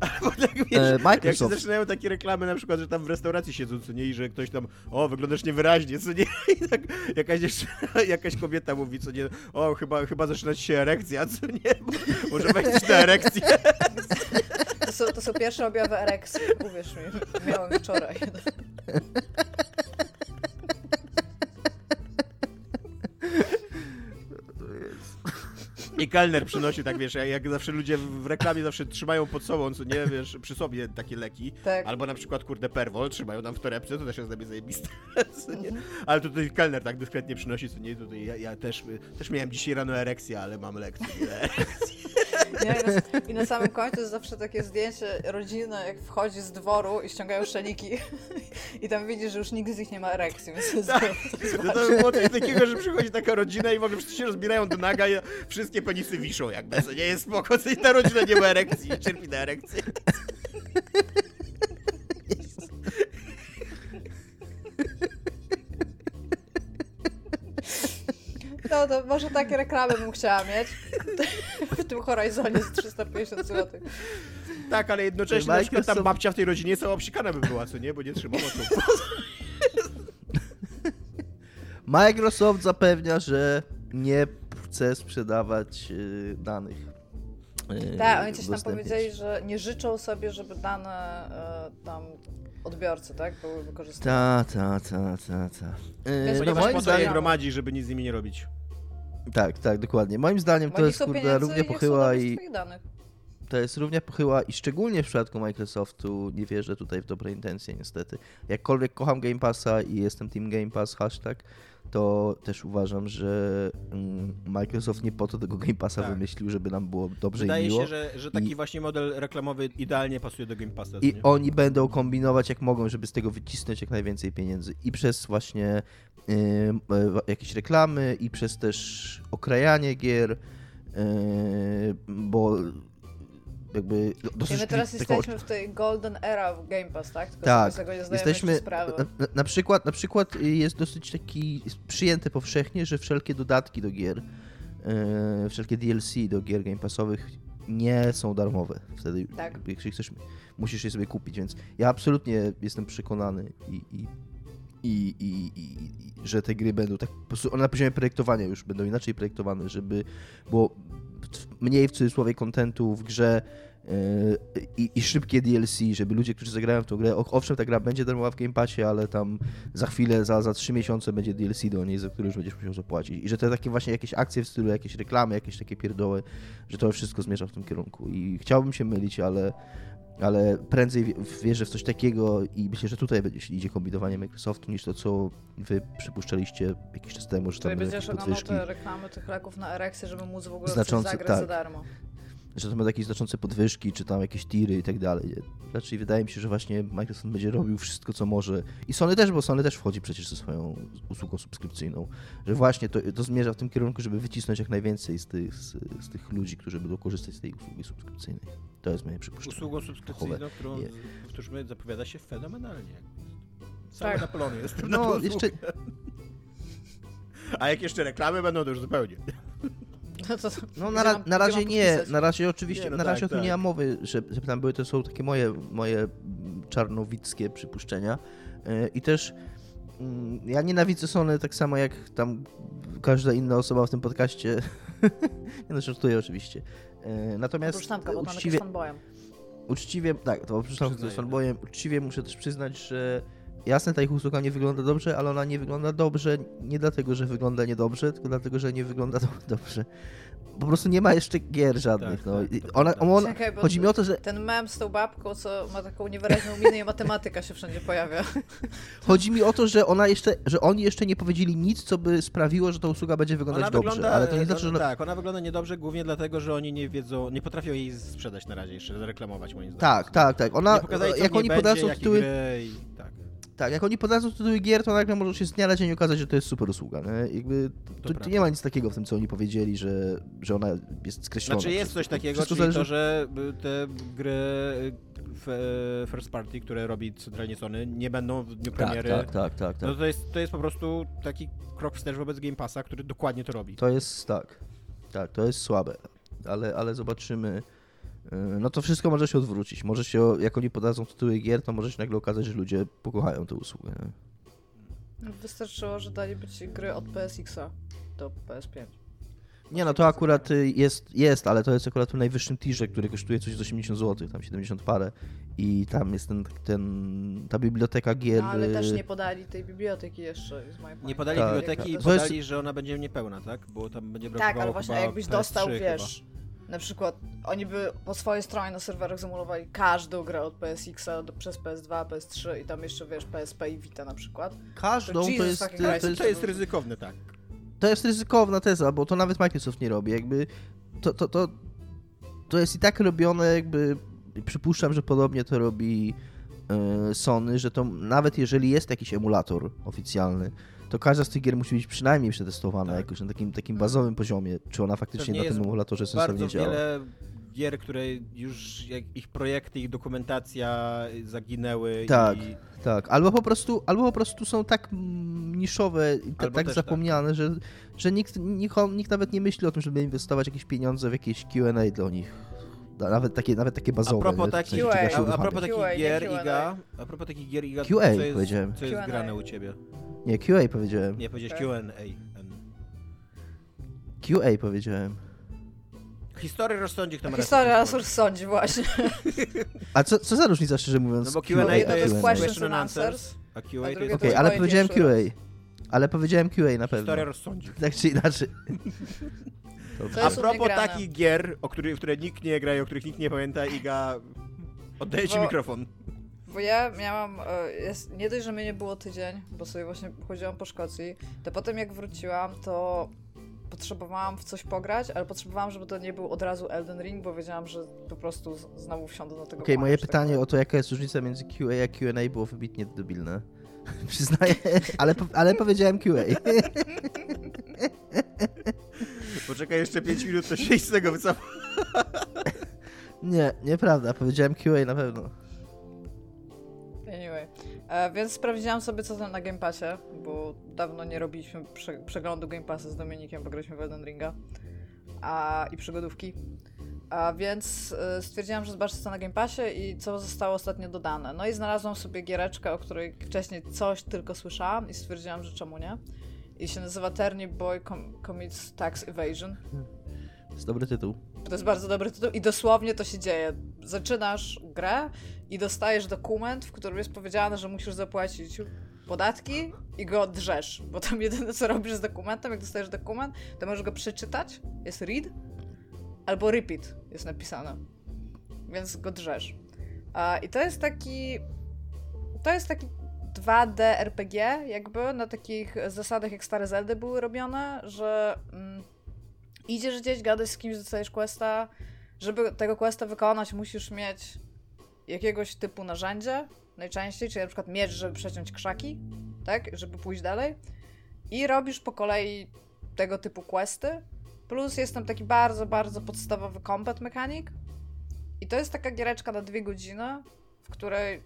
[SPEAKER 2] Albo tak wiesz, e, Microsoft. jak się zaczynają takie reklamy na przykład, że tam w restauracji siedzą, co nie, i że ktoś tam, o, wyglądasz niewyraźnie, co nie, i tak jakaś jeszcze, jakaś kobieta mówi, co nie, o, chyba, chyba zaczyna ci się erekcja, co nie, może wejść na erekcję.
[SPEAKER 4] To są, to są pierwsze objawy erekcji, uwierz mi, miałem wczoraj.
[SPEAKER 2] I kelner przynosi, tak wiesz, jak zawsze ludzie w reklamie zawsze trzymają pod sobą, co nie, wiesz, przy sobie takie leki. Tak. Albo na przykład, kurde, perwol trzymają tam w torebce, to też jest dla mnie zajebiste. Ale tutaj kelner tak dyskretnie przynosi, co nie, tutaj ja, ja też, też miałem dzisiaj rano erekcję, ale mam lekcję.
[SPEAKER 4] Nie, i, na, samym końcu jest zawsze takie zdjęcie rodziny, jak wchodzi z dworu i ściągają szeliki i tam widzisz, że już nikt z nich nie ma erekcji, więc to jest tak.
[SPEAKER 2] to, to było coś takiego, że przychodzi taka rodzina i w ogóle wszyscy się rozbierają do naga i wszystkie penisy wiszą jakby, co nie jest spoko, i ta rodzina nie ma erekcji, cierpi na erekcję.
[SPEAKER 4] No to może takie reklamy bym chciała mieć w tym Horizonie z 350 zł.
[SPEAKER 2] Tak, ale jednocześnie na przykład tam babcia w tej rodzinie cała obsikana by była, co nie? Bo nie trzymała tu.
[SPEAKER 3] Microsoft zapewnia, że nie chce sprzedawać y, danych.
[SPEAKER 4] Y, tak, oni coś tam powiedzieli, że nie życzą sobie, żeby dane y, tam odbiorcy, tak? Były
[SPEAKER 3] wykorzystane. Ta, ta, ta, ta, ta.
[SPEAKER 2] No moim zdaniem gromadzi, żeby nic z nimi nie robić.
[SPEAKER 3] Tak, tak, dokładnie. Moim zdaniem to jest kurde równie pochyła i to jest równie pochyła i szczególnie w przypadku Microsoftu nie wierzę tutaj w dobre intencje niestety. Jakkolwiek kocham Game Passa i jestem Team Game Pass hashtag, to też uważam, że mm, Microsoft nie po to tego Game Passa tak. wymyślił, żeby nam było dobrze
[SPEAKER 2] Wydaje
[SPEAKER 3] i miło.
[SPEAKER 2] Wydaje się, że, że taki I, właśnie model reklamowy idealnie pasuje do Game Passa.
[SPEAKER 3] I nie? oni będą kombinować jak mogą, żeby z tego wycisnąć jak najwięcej pieniędzy. I przez właśnie jakieś reklamy, i przez też okrajanie gier, y, bo jakby
[SPEAKER 4] dosyć... my teraz taką... jesteśmy w tej golden era w Game Pass, tak?
[SPEAKER 3] Tylko tak, z tego nie jesteśmy... Na, na, przykład, na przykład jest dosyć taki przyjęte powszechnie, że wszelkie dodatki do gier, yy, wszelkie DLC do gier Game Passowych nie są darmowe. Wtedy, tak. jeśli chcesz, musisz je sobie kupić, więc ja absolutnie jestem przekonany i, i i, i, i, że te gry będą tak, po prostu one na poziomie projektowania już będą inaczej projektowane, żeby było mniej w cudzysłowie kontentu w grze, i, i, szybkie DLC, żeby ludzie, którzy zagrają w tę grę, owszem, ta gra będzie darmowa w Game Passie, ale tam za chwilę, za, za 3 miesiące będzie DLC do niej, za który już będziesz musiał zapłacić. I że to takie właśnie jakieś akcje w stylu, jakieś reklamy, jakieś takie pierdoły, że to wszystko zmierza w tym kierunku. I chciałbym się mylić, ale, ale prędzej wierzę w coś takiego i myślę, że tutaj idzie kombinowanie Microsoftu niż to, co wy przypuszczaliście jakiś czas temu, że
[SPEAKER 4] tam
[SPEAKER 3] Tutaj
[SPEAKER 4] będziesz oglądał te reklamy tych leków na erekcję, żeby móc w ogóle Znaczące, zagrać tak. za darmo
[SPEAKER 3] że to ma jakieś znaczące podwyżki, czy tam jakieś tiry i tak dalej. Raczej wydaje mi się, że właśnie Microsoft będzie robił wszystko, co może. I Sony też, bo Sony też wchodzi przecież ze swoją usługą subskrypcyjną. Że właśnie to, to zmierza w tym kierunku, żeby wycisnąć jak najwięcej z tych, z, z tych ludzi, którzy będą korzystać z tej usługi subskrypcyjnej. To jest moje przypuszczenie.
[SPEAKER 2] Usługą subskrypcyjną, którą, powtórzmy, zapowiada się fenomenalnie. Cały tak. Napolony jest No, jeszcze... A jak jeszcze reklamy będą, to już zupełnie.
[SPEAKER 3] No, to, no na, ra, na razie nie, na razie oczywiście, nie, no na razie tak, o tym tak. nie ma mowy, że, że tam były, to są takie moje, moje czarnowickie przypuszczenia yy, i też yy, ja nienawidzę Sony tak samo jak tam każda inna osoba w tym podcaście, nie no, żartuję oczywiście. Yy, natomiast
[SPEAKER 4] oprócz Tamka, bo uczciwie, fanboyem.
[SPEAKER 3] Uczciwie, tak, to oprócz Tamka, jest fanboyem, uczciwie muszę też przyznać, że Jasne, ta ich usługa nie wygląda dobrze, ale ona nie wygląda dobrze nie dlatego, że wygląda niedobrze, tylko dlatego, że nie wygląda dobrze. Po prostu nie ma jeszcze gier żadnych. Tak, no. tak, ona, on, Czekaj, chodzi mi o to, że.
[SPEAKER 4] Ten mem z tą babką, co ma taką niewyraźną minę i matematyka się wszędzie pojawia.
[SPEAKER 3] Chodzi mi o to, że ona jeszcze, że oni jeszcze nie powiedzieli nic, co by sprawiło, że ta usługa będzie wyglądać ona dobrze. Wygląda, ale to nie znaczy, że. Ona...
[SPEAKER 2] Tak, ona wygląda niedobrze głównie dlatego, że oni nie wiedzą, nie potrafią jej sprzedać na razie jeszcze, zareklamować moim zdaniem.
[SPEAKER 3] Tak, tak, tak. Ona, jak oni podadzą tytuły. I... Tak. Tak, jak oni podadzą tytuły gier, to nagle może się z dnia na dzień okazać, że to jest super usługa. Nie? Jakby, to, to nie ma nic takiego w tym, co oni powiedzieli, że, że ona jest skreślona.
[SPEAKER 2] Znaczy jest coś takiego, czyli zależy... to, że te gry first party, które robi centralnie Sony, nie będą w dniu tak, premiery.
[SPEAKER 3] Tak, tak, tak. tak,
[SPEAKER 2] No to, jest, to jest po prostu taki krok wstecz wobec Game Passa, który dokładnie to robi.
[SPEAKER 3] To jest, tak. Tak, to jest słabe. Ale, ale zobaczymy no to wszystko może się odwrócić. Może się, jak oni podadzą tytuły gier, to może się nagle okazać, że ludzie pokochają tę usługę.
[SPEAKER 4] Wystarczyło, że dali być gry od PSX-a do PS5.
[SPEAKER 3] Nie, no to akurat y, jest, jest, ale to jest akurat w najwyższym tirze, który kosztuje coś z 80 zł, tam 70 parę. I tam jest ten, ten ta biblioteka gier. No,
[SPEAKER 4] ale też y, nie podali tej biblioteki jeszcze.
[SPEAKER 2] Nie podali tak, biblioteki i podali, jest... że ona będzie niepełna, tak? Bo tam będzie brakowało
[SPEAKER 4] Tak, ale właśnie jakbyś dostał, wiesz, chyba na przykład oni by po swojej stronie na serwerach zamulowali każdą grę od PSX-a do, przez PS2, PS3 i tam jeszcze wiesz PSP i Vita na przykład.
[SPEAKER 3] Każdą to, to jest,
[SPEAKER 2] to, jest, to jest ryzykowne, tak.
[SPEAKER 3] To jest ryzykowna teza, bo to nawet Microsoft nie robi. Jakby to, to, to, to jest i tak robione, jakby przypuszczam, że podobnie to robi yy, Sony, że to nawet jeżeli jest jakiś emulator oficjalny, to każda z tych gier musi być przynajmniej przetestowana tak. jakoś na takim, takim bazowym poziomie, czy ona faktycznie na tym emulatorze sensownie działa.
[SPEAKER 2] Wiele gier, które już ich projekty, ich dokumentacja zaginęły.
[SPEAKER 3] Tak,
[SPEAKER 2] i...
[SPEAKER 3] tak. Albo po prostu, albo po prostu są tak niszowe i tak, zapomniane, tak. że, że nikt, nikt, nikt nawet nie myśli o tym, żeby inwestować jakieś pieniądze w jakieś Q&A dla nich. Nawet takie, nawet takie bazowe.
[SPEAKER 2] A propos, taki, QA, a, a propos takich gier, Iga, a propos takich gier, Iga,
[SPEAKER 3] QA, co jest,
[SPEAKER 2] co jest grane u ciebie?
[SPEAKER 3] Nie, QA powiedziałem.
[SPEAKER 2] Nie, powiedziałeś QA.
[SPEAKER 3] QA powiedziałem.
[SPEAKER 2] Historia rozsądzi, kto ma
[SPEAKER 4] Historia rozsądzi, właśnie.
[SPEAKER 3] A co, co za różnica, szczerze mówiąc?
[SPEAKER 2] No bo Q&A to jest question and answers, a QA to jest...
[SPEAKER 3] Okej, okay, ale powiedziałem QA. Ale powiedziałem QA na pewno.
[SPEAKER 2] Historia rozsądzi.
[SPEAKER 3] Tak czy inaczej.
[SPEAKER 2] A propos takich gier, o których, w które nikt nie gra i o których nikt nie pamięta, Iga, oddaję ci bo, mikrofon.
[SPEAKER 4] Bo ja miałam, e, jest, nie dość, że mnie nie było tydzień, bo sobie właśnie chodziłam po Szkocji, to potem jak wróciłam, to potrzebowałam w coś pograć, ale potrzebowałam, żeby to nie był od razu Elden Ring, bo wiedziałam, że po prostu znowu wsiądę do tego.
[SPEAKER 3] Okej, okay, moje pytanie tak o to, jaka jest różnica między QA a Q&A było wybitnie debilne. Przyznaję, ale, ale powiedziałem QA.
[SPEAKER 2] Poczekaj jeszcze 5 minut, to się z tego wycofa.
[SPEAKER 3] Nie, nieprawda, powiedziałem QA na pewno.
[SPEAKER 4] E, więc sprawdziłam sobie co tam na Game Passie, bo dawno nie robiliśmy prze przeglądu Game Passa z Dominikiem, bo graliśmy w Elden Ringa a, i przygodówki. A więc y, stwierdziłam, że zobaczę co na Game Passie i co zostało ostatnio dodane. No i znalazłam sobie giereczkę, o której wcześniej coś tylko słyszałam i stwierdziłam, że czemu nie. I się nazywa Turnip Boy Com Commits Tax Evasion.
[SPEAKER 3] To jest dobry tytuł.
[SPEAKER 4] To jest bardzo dobry tytuł i dosłownie to się dzieje. Zaczynasz grę i dostajesz dokument, w którym jest powiedziane, że musisz zapłacić podatki i go drzesz, bo tam jedyne co robisz z dokumentem, jak dostajesz dokument, to możesz go przeczytać, jest read, albo repeat jest napisane, więc go drzesz. I to jest taki, to jest taki 2D RPG, jakby na takich zasadach jak stare Zeldy były robione, że mm, idziesz gdzieś, gadasz z kimś, dostajesz questa. Żeby tego questa wykonać, musisz mieć jakiegoś typu narzędzie, najczęściej, czyli na przykład miecz, żeby przeciąć krzaki, tak, żeby pójść dalej. I robisz po kolei tego typu questy. Plus jest tam taki bardzo, bardzo podstawowy combat mechanic. I to jest taka giereczka na dwie godziny, w której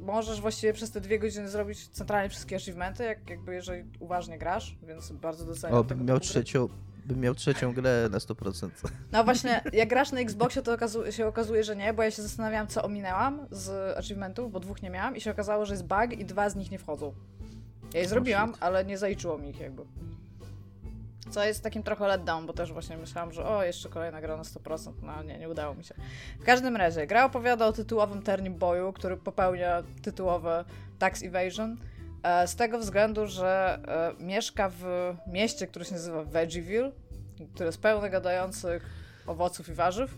[SPEAKER 4] możesz właściwie przez te dwie godziny zrobić centralnie wszystkie achievementy, jak, jakby jeżeli uważnie grasz, więc bardzo doceniam.
[SPEAKER 3] O, miał trzecią, bym miał trzecią grę na 100%.
[SPEAKER 4] No właśnie, jak grasz na Xboxie, to się okazuje, że nie, bo ja się zastanawiałam, co ominęłam z achievementów, bo dwóch nie miałam i się okazało, że jest bug i dwa z nich nie wchodzą. Ja je zrobiłam, ale nie zaliczyło mi ich jakby. Co jest takim trochę letdown, bo też właśnie myślałam, że o, jeszcze kolejna gra na 100%, no nie, nie udało mi się. W każdym razie, gra opowiada o tytułowym Turnip Boyu, który popełnia tytułowe Tax Evasion, z tego względu, że e, mieszka w mieście, które się nazywa Veggieville, które jest pełne gadających owoców i warzyw,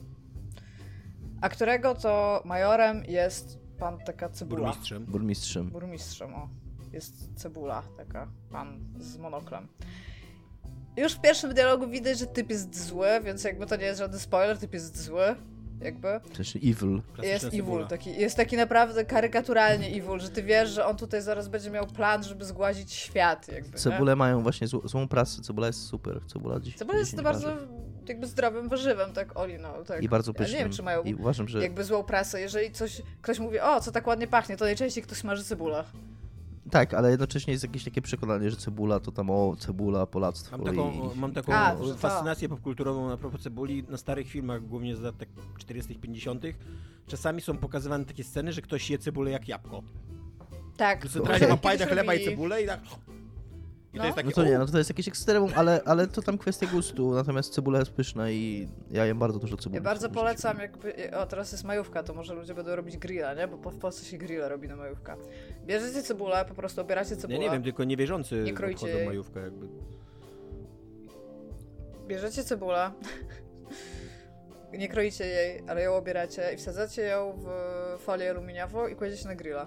[SPEAKER 4] a którego to majorem jest pan taka cebula.
[SPEAKER 2] Burmistrzem.
[SPEAKER 3] Burmistrzem.
[SPEAKER 4] Burmistrzem, o. Jest cebula, taka pan z monoklem. Już w pierwszym dialogu widać, że typ jest zły, więc jakby to nie jest żaden spoiler, typ jest zły. Jakby.
[SPEAKER 3] Też evil.
[SPEAKER 4] Jest evil, taki, jest taki naprawdę karykaturalnie evil, że ty wiesz, że on tutaj zaraz będzie miał plan, żeby zgładzić świat. Jakby,
[SPEAKER 3] Cebule nie? mają właśnie zł złą pracę, cebula jest super. Cebula, dziś,
[SPEAKER 4] cebula jest bardzo jakby zdrowym warzywem, tak oli, no. Tak.
[SPEAKER 3] I bardzo pysznym.
[SPEAKER 4] Ja nie wiem, czy mają I uważam, że... jakby złą pracę. Jeżeli coś, ktoś mówi, o, co tak ładnie pachnie, to najczęściej ktoś smaży cebulę.
[SPEAKER 3] Tak, ale jednocześnie jest jakieś takie przekonanie, że cebula to tam o cebula, polactwo.
[SPEAKER 2] Mam taką, i... mam taką A, fascynację popkulturową na propos cebuli. Na starych filmach, głównie z lat 40 50 czasami są pokazywane takie sceny, że ktoś je cebulę jak jabłko.
[SPEAKER 4] Tak.
[SPEAKER 2] Centralnie ma pajda chleba i cebulę i tak
[SPEAKER 3] i no. To taki, no to nie, no to jest jakieś ekstremum, ale, ale to tam kwestia gustu, natomiast cebula jest pyszna i ja jem bardzo dużo cebuli.
[SPEAKER 4] Ja bardzo polecam, jakby, o teraz jest majówka, to może ludzie będą robić grilla, nie? Bo w Polsce się grilla robi na majówka. Bierzecie cebulę, po prostu obieracie cebulę.
[SPEAKER 2] Ja nie wiem, tylko niewierzący nie obchodzą majówkę jakby.
[SPEAKER 4] Bierzecie cebulę, nie kroicie jej, ale ją obieracie i wsadzacie ją w folię aluminiową i kładziecie na grilla.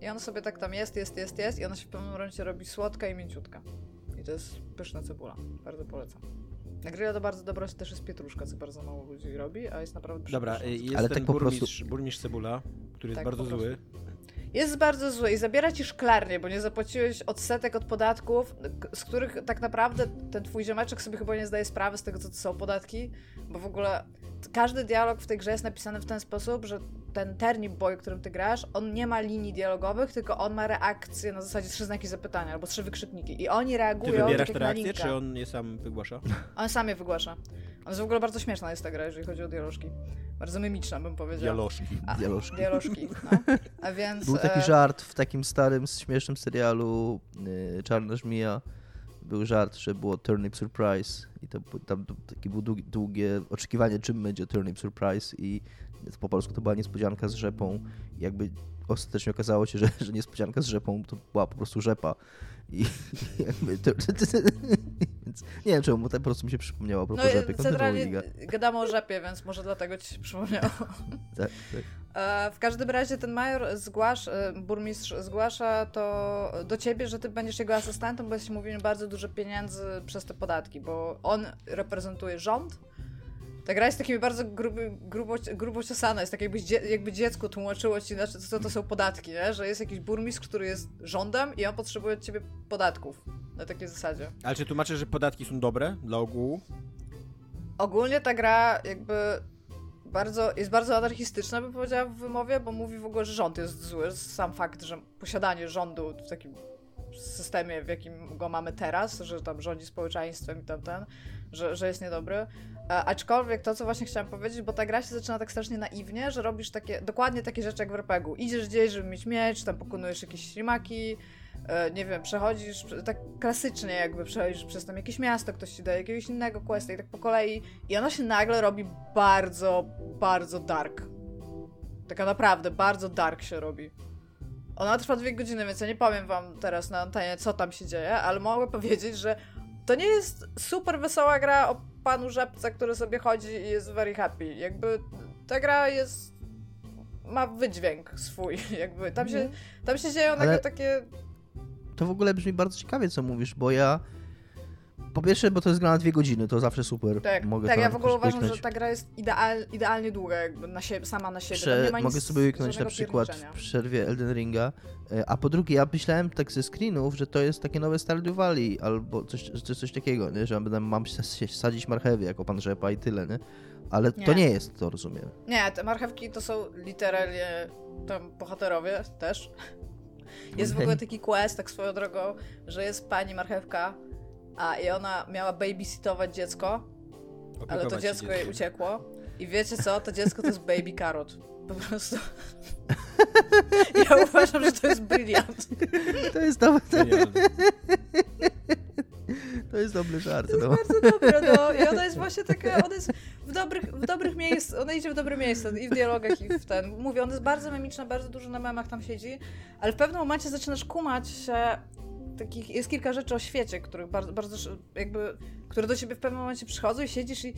[SPEAKER 4] I ona sobie tak tam jest, jest, jest, jest i ona się w pewnym momencie robi słodka i mięciutka. I to jest pyszna cebula. Bardzo polecam. Na grilla to bardzo dobra też jest pietruszka, co bardzo mało ludzi robi, a jest naprawdę pyszna.
[SPEAKER 2] Dobra, jest Ale ten tak burmistrz, prostu... burmistrz cebula, który tak, jest bardzo zły.
[SPEAKER 4] Jest bardzo zły i zabiera ci szklarnię, bo nie zapłaciłeś odsetek od podatków, z których tak naprawdę ten twój ziomeczek sobie chyba nie zdaje sprawy z tego, co to są podatki, bo w ogóle każdy dialog w tej grze jest napisany w ten sposób, że ten Turnip Boy, którym ty grasz, on nie ma linii dialogowych, tylko on ma reakcje na zasadzie trzy znaki zapytania albo trzy wykrzykniki. I oni reagują. Ty
[SPEAKER 2] wybierasz
[SPEAKER 4] tak
[SPEAKER 2] te reakcje, czy on je sam wygłasza?
[SPEAKER 4] On sam je wygłasza. On jest w ogóle bardzo śmieszna jest ta gra, jeżeli chodzi o dialożki. Bardzo mimiczna, bym powiedział.
[SPEAKER 2] Dialożki.
[SPEAKER 3] A, dialożki.
[SPEAKER 4] dialożki no. A więc,
[SPEAKER 3] Był taki e... żart w takim starym, śmiesznym serialu y, Czarna Żmija, był żart, że było Turnip Surprise i to tam takie było długie, długie oczekiwanie, czym będzie Turnip Surprise i po polsku to była niespodzianka z rzepą. Jakby ostatecznie okazało się, że, że niespodzianka z rzepą to była po prostu rzepa. I jakby to, więc nie wiem czemu, to po prostu mi się przypomniało a propos no, rzepy.
[SPEAKER 4] Centralnie gadamy o rzepie, więc może dlatego ci się przypomniało. tak, tak. E, w każdym razie ten major zgłasz, e, burmistrz zgłasza to do ciebie, że ty będziesz jego asystentem, bo jest mówił bardzo dużo pieniędzy przez te podatki, bo on reprezentuje rząd, ta gra jest takimi bardzo gruby, grubo, grubo ciosana, jest tak jakby, jakby dziecku tłumaczyło ci, znaczy, co to są podatki, nie? że jest jakiś burmistrz, który jest rządem i on potrzebuje od ciebie podatków. Na takiej zasadzie.
[SPEAKER 2] Ale czy tłumaczysz, że podatki są dobre dla ogółu?
[SPEAKER 4] Ogólnie ta gra jakby bardzo, jest bardzo anarchistyczna, bym powiedziała w wymowie, bo mówi w ogóle, że rząd jest zły. Sam fakt, że posiadanie rządu w takim systemie, w jakim go mamy teraz, że tam rządzi społeczeństwem i tam ten, że, że jest niedobry. A, aczkolwiek to, co właśnie chciałam powiedzieć, bo ta gra się zaczyna tak strasznie naiwnie, że robisz takie, dokładnie takie rzeczy jak w RPG-u. Idziesz gdzieś, żeby mieć miecz, tam pokonujesz jakieś ślimaki, e, nie wiem, przechodzisz, tak klasycznie jakby przechodzisz przez tam jakieś miasto, ktoś ci daje jakiegoś innego questa i tak po kolei i ono się nagle robi bardzo, bardzo dark. Taka naprawdę, bardzo dark się robi. Ona trwa dwie godziny, więc ja nie powiem wam teraz na antenie, co tam się dzieje, ale mogę powiedzieć, że to nie jest super wesoła gra o panu żabce, który sobie chodzi i jest very happy. Jakby ta gra jest... ma wydźwięk swój, jakby. Tam się, mhm. tam się dzieją ale... takie...
[SPEAKER 3] To w ogóle brzmi bardzo ciekawie, co mówisz, bo ja po pierwsze, bo to jest gra na dwie godziny, to zawsze super.
[SPEAKER 4] Tak,
[SPEAKER 3] mogę
[SPEAKER 4] tak ja w ogóle uważam, że ta gra jest ideal, idealnie długa, jakby na siebie, sama na siebie. Prze
[SPEAKER 3] mogę sobie łyknąć na przykład w przerwie Elden Ringa. E, a po drugie, ja myślałem tak ze screenów, że to jest takie nowe Stardew Valley albo coś, coś, coś takiego, nie? że mam sadzić marchewy jako pan rzepa i tyle, nie? Ale nie. to nie jest to, rozumiem.
[SPEAKER 4] Nie, te marchewki to są literalnie tam bohaterowie też. Jest w ogóle taki quest, tak swoją drogą, że jest pani marchewka, a i ona miała babysitować dziecko, Opiekować ale to dziecko jej uciekło. I wiecie co? To dziecko to jest baby carrot. Po prostu. ja uważam, że to jest brilliant.
[SPEAKER 3] To jest dobre. To jest dobry żart.
[SPEAKER 4] To jest
[SPEAKER 3] no.
[SPEAKER 4] bardzo dobre, no. I ona jest właśnie taka, ona jest w dobrych, w dobrych miejscach, ona idzie w dobre miejsca i w dialogach, i w ten. Mówię, ona jest bardzo memiczna, bardzo dużo na memach tam siedzi, ale w pewnym momencie zaczynasz kumać się, takich, jest kilka rzeczy o świecie, których bardzo, bardzo jakby, które do ciebie w pewnym momencie przychodzą i siedzisz i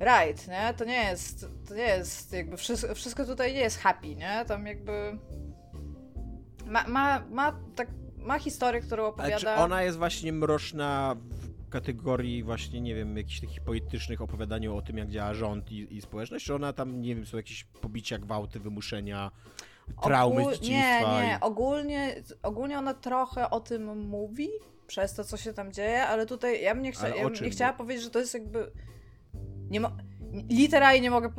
[SPEAKER 4] right, nie? To nie jest, to nie jest jakby, wszystko, wszystko tutaj nie jest happy, nie? Tam jakby ma, ma, ma, tak, ma historię, którą opowiada... Ale
[SPEAKER 2] czy ona jest właśnie mroczna w kategorii właśnie, nie wiem, jakichś takich politycznych opowiadaniu o tym, jak działa rząd i, i społeczność, czy ona tam, nie wiem, są jakieś pobicia, gwałty, wymuszenia traumy Ogól... dzieciństwa.
[SPEAKER 4] Nie, nie, i... ogólnie, ogólnie ona trochę o tym mówi, przez to, co się tam dzieje, ale tutaj ja bym nie, chcia... ja bym nie chciała powiedzieć, że to jest jakby... Nie mo... Literalnie nie mogę.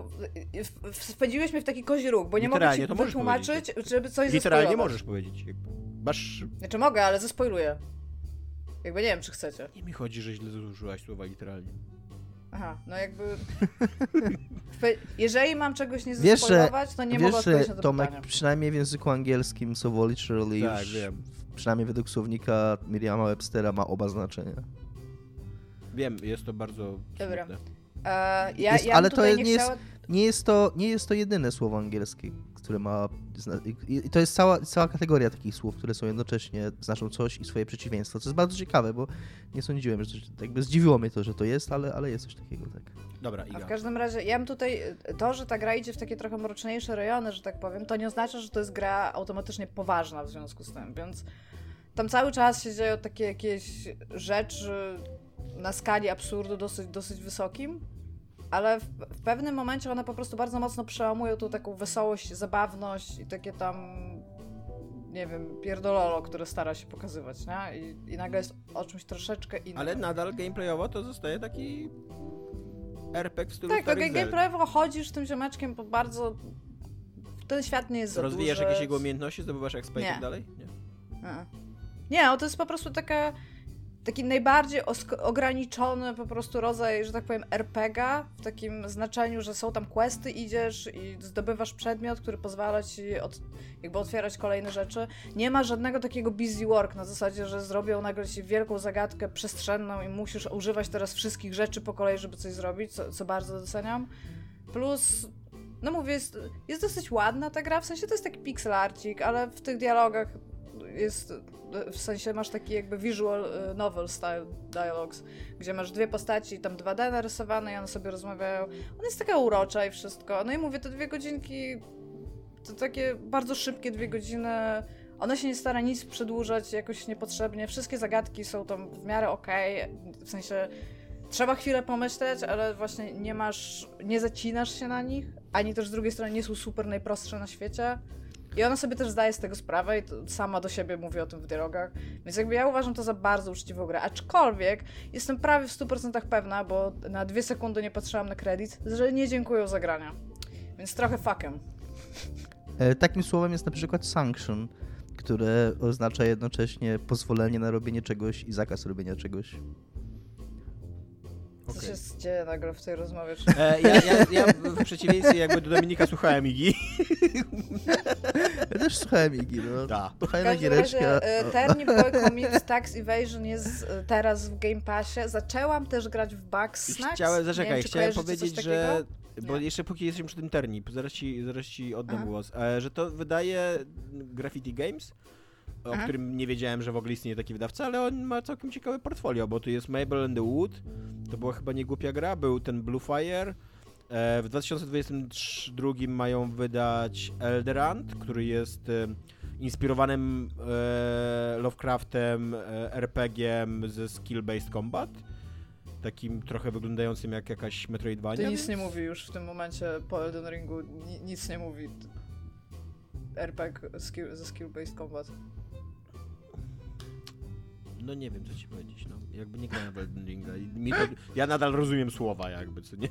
[SPEAKER 4] Wpędziłeś mnie w taki kozi róg, bo nie mogę ci wytłumaczyć, żeby coś
[SPEAKER 2] Literalnie możesz powiedzieć. Masz...
[SPEAKER 4] Znaczy mogę, ale zespoiluję. Jakby nie wiem, czy chcecie.
[SPEAKER 2] Nie mi chodzi, że źle zużyłaś słowa literalnie.
[SPEAKER 4] Aha, no jakby. Jeżeli mam czegoś nie zaspoilować, to nie wiesz, mogę odpowiedzieć na to Tomek, pytanie.
[SPEAKER 3] przynajmniej w języku angielskim słowo literally tak, już, wiem. przynajmniej według słownika Miriama Webstera ma oba znaczenia.
[SPEAKER 2] Wiem, jest to bardzo Dobra.
[SPEAKER 4] E, ja, jest, ja ale to nie, nie,
[SPEAKER 3] jest, nie, jest to, nie jest to jedyne słowo angielskie, które ma. I to jest cała, cała kategoria takich słów, które są jednocześnie znaczą coś i swoje przeciwieństwo. Co jest bardzo ciekawe, bo nie sądziłem, że coś, jakby zdziwiło mnie to, że to jest, ale, ale jest coś takiego, tak.
[SPEAKER 2] Dobra, Iga.
[SPEAKER 4] A w każdym razie, ja mam tutaj to, że ta gra idzie w takie trochę mroczniejsze rejony, że tak powiem, to nie oznacza, że to jest gra automatycznie poważna w związku z tym, więc tam cały czas się dzieją takie jakieś rzeczy na skali absurdu dosyć, dosyć wysokim, ale w, w, pewnym momencie one po prostu bardzo mocno przełamują tą taką wesołość, zabawność i takie tam nie wiem, pierdololo, które stara się pokazywać, nie? I, I, nagle jest o czymś troszeczkę innym.
[SPEAKER 2] Ale nadal gameplayowo to zostaje taki RPG w stylu
[SPEAKER 4] Tak, to gameplayowo chodzisz tym ziomeczkiem po bardzo... Ten świat nie jest za
[SPEAKER 2] Rozwijasz jakieś jego umiejętności, zdobywasz XP i tak dalej? Nie.
[SPEAKER 4] Nie, no to jest po prostu taka taki najbardziej ograniczony po prostu rodzaj, że tak powiem, RPGa, w takim znaczeniu, że są tam questy, idziesz i zdobywasz przedmiot, który pozwala ci od, jakby otwierać kolejne rzeczy. Nie ma żadnego takiego busy work na zasadzie, że zrobią nagle ci wielką zagadkę przestrzenną i musisz używać teraz wszystkich rzeczy po kolei, żeby coś zrobić, co, co bardzo doceniam. Plus no mówię, jest, jest dosyć ładna ta gra, w sensie to jest taki pixelarcik, ale w tych dialogach jest, w sensie masz taki jakby visual y, novel style dialogues, gdzie masz dwie postaci, tam 2D narysowane i one sobie rozmawiają. Ona jest taka urocza i wszystko. No i mówię, te dwie godzinki to takie bardzo szybkie dwie godziny. Ona się nie stara nic przedłużać jakoś niepotrzebnie. Wszystkie zagadki są tam w miarę okej, okay. w sensie trzeba chwilę pomyśleć, ale właśnie nie masz, nie zacinasz się na nich, ani też z drugiej strony nie są super najprostsze na świecie. I ona sobie też zdaje z tego sprawę i sama do siebie mówi o tym w dialogach. Więc jakby ja uważam to za bardzo uczciwą grę. Aczkolwiek jestem prawie w 100% pewna, bo na dwie sekundy nie patrzyłam na kredyt, że nie dziękują za grania. Więc trochę fuckiem.
[SPEAKER 3] E, takim słowem jest na przykład sanction, które oznacza jednocześnie pozwolenie na robienie czegoś i zakaz robienia czegoś.
[SPEAKER 4] Co okay. się dzieje nagle w tej rozmowie?
[SPEAKER 2] E, ja, ja, ja, w przeciwieństwie jakby do Dominika słuchałem Igi.
[SPEAKER 3] Ja też słuchałem Igi, no.
[SPEAKER 2] Da.
[SPEAKER 3] Fajna giereczka.
[SPEAKER 4] E, Turning Boy Comics Tax Evasion jest e, teraz w Game Passie. Zaczęłam też grać w Bugsnax.
[SPEAKER 2] Chciałem, zaczekaj, wiem, chciałem powiedzieć, że... Bo Nie. jeszcze póki jesteśmy przy tym Terni, zaraz ci, zaraz ci oddam Aha. głos, e, że to wydaje Graffiti Games, o Aha. którym nie wiedziałem, że w ogóle istnieje taki wydawca, ale on ma całkiem ciekawe portfolio, bo tu jest Mabel and the Wood, to była chyba nie głupia gra, był ten Blue Fire, e, w 2022 mają wydać Elderant, który jest e, inspirowanym e, Lovecraftem RPG-iem ze skill-based combat. Takim trochę wyglądającym jak jakaś Metroidvania.
[SPEAKER 4] To nic nie mówi już w tym momencie po Elden Ringu, nic nie mówi. RPG skill, ze skill-based combat.
[SPEAKER 2] No nie wiem, co ci powiedzieć, no. Jakby nie grałem w Elden Ringa. I to, ja nadal rozumiem słowa jakby, co nie?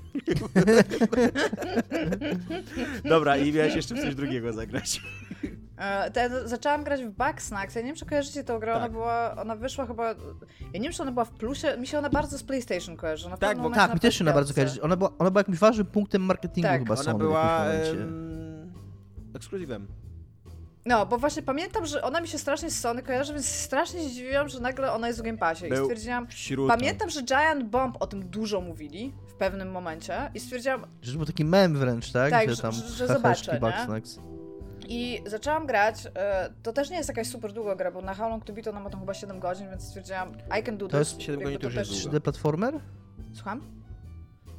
[SPEAKER 2] Dobra, i miałeś jeszcze w coś drugiego zagrać.
[SPEAKER 4] E, ten, zaczęłam grać w Bugsnax. Ja nie wiem, czy kojarzycie tę grę. Tak. Ona była, ona wyszła chyba. Ja nie wiem, czy ona była w plusie. Mi się ona bardzo z PlayStation kojarzy. Ona
[SPEAKER 3] tak, bo tak, mi też się ona bardzo kojarzy. Ona była, ona była jakimś ważnym punktem marketingu tak. chyba
[SPEAKER 2] ona
[SPEAKER 3] Sony
[SPEAKER 2] była um, ekskluzywem.
[SPEAKER 4] No, bo właśnie pamiętam, że ona mi się strasznie z Sony kojarzy, więc strasznie zdziwiłam, że nagle ona jest w Game Passie. I stwierdziłam, pamiętam, że Giant Bomb o tym dużo mówili w pewnym momencie i stwierdziłam...
[SPEAKER 3] Że był taki mem wręcz, tak?
[SPEAKER 4] Tak, że, tam że, że zobaczę, I zaczęłam grać, e, to też nie jest jakaś super długa gra, bo na How Long To Beat ona ma tam chyba 7 godzin, więc stwierdziłam, I can do
[SPEAKER 3] to this. Jest 7 godzin to już jest 3D platformer?
[SPEAKER 4] Słucham?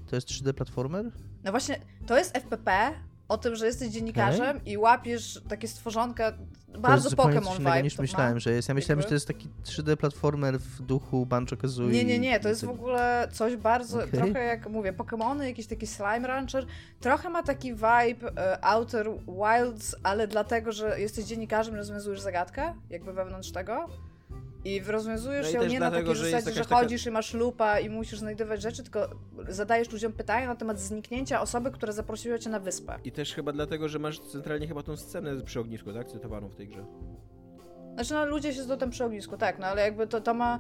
[SPEAKER 3] To jest 3D platformer?
[SPEAKER 4] No właśnie, to jest FPP, o tym, że jesteś dziennikarzem okay. i łapiesz takie stworzonka, bardzo Pokémon vibe.
[SPEAKER 3] niż myślałem, ma. że jest. Ja myślałem, Jakby? że to jest taki 3D platformer w duchu Banjo-Kazooie.
[SPEAKER 4] Nie, nie, nie, to jest w ogóle coś bardzo, okay. trochę jak mówię, Pokémony, jakiś taki Slime Rancher, trochę ma taki vibe uh, Outer Wilds, ale dlatego, że jesteś dziennikarzem rozwiązujesz zagadkę, jakby wewnątrz tego. I rozwiązujesz no ją nie na takiej zasadzie, że taka... chodzisz i masz lupa i musisz znajdować rzeczy, tylko zadajesz ludziom pytania na temat zniknięcia osoby, która zaprosiła cię na wyspę.
[SPEAKER 2] I też chyba dlatego, że masz centralnie chyba tą scenę przy ognisku, tak? Cytowaną w tej grze.
[SPEAKER 4] Znaczy, no ludzie się zdotem przy ognisku, tak, no ale jakby to, to ma...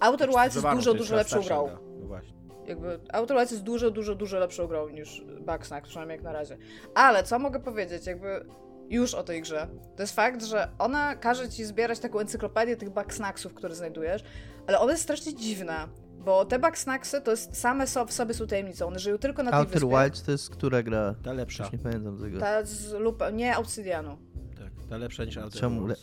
[SPEAKER 4] Outer Wilds jest dużo, dużo lepszą grą.
[SPEAKER 2] No właśnie.
[SPEAKER 4] Jakby Outer Wilds jest dużo, dużo, dużo lepszą grą niż Bugsnax, przynajmniej jak na razie. Ale co mogę powiedzieć, jakby już o tej grze. To jest fakt, że ona każe ci zbierać taką encyklopedię tych bugsnacksów, które znajdujesz, ale ona jest strasznie dziwna. Bo te bugsnacksy to jest same so, w sobie są tajemnicą. One żyją tylko na tej
[SPEAKER 3] Outer
[SPEAKER 4] wyspie.
[SPEAKER 3] Wilds to jest która gra?
[SPEAKER 2] Ta lepsza.
[SPEAKER 3] Już nie pamiętam tego.
[SPEAKER 4] Ta z lupa, nie Obsidianu.
[SPEAKER 2] Tak, ta lepsza niż Outer
[SPEAKER 3] Czemu? Le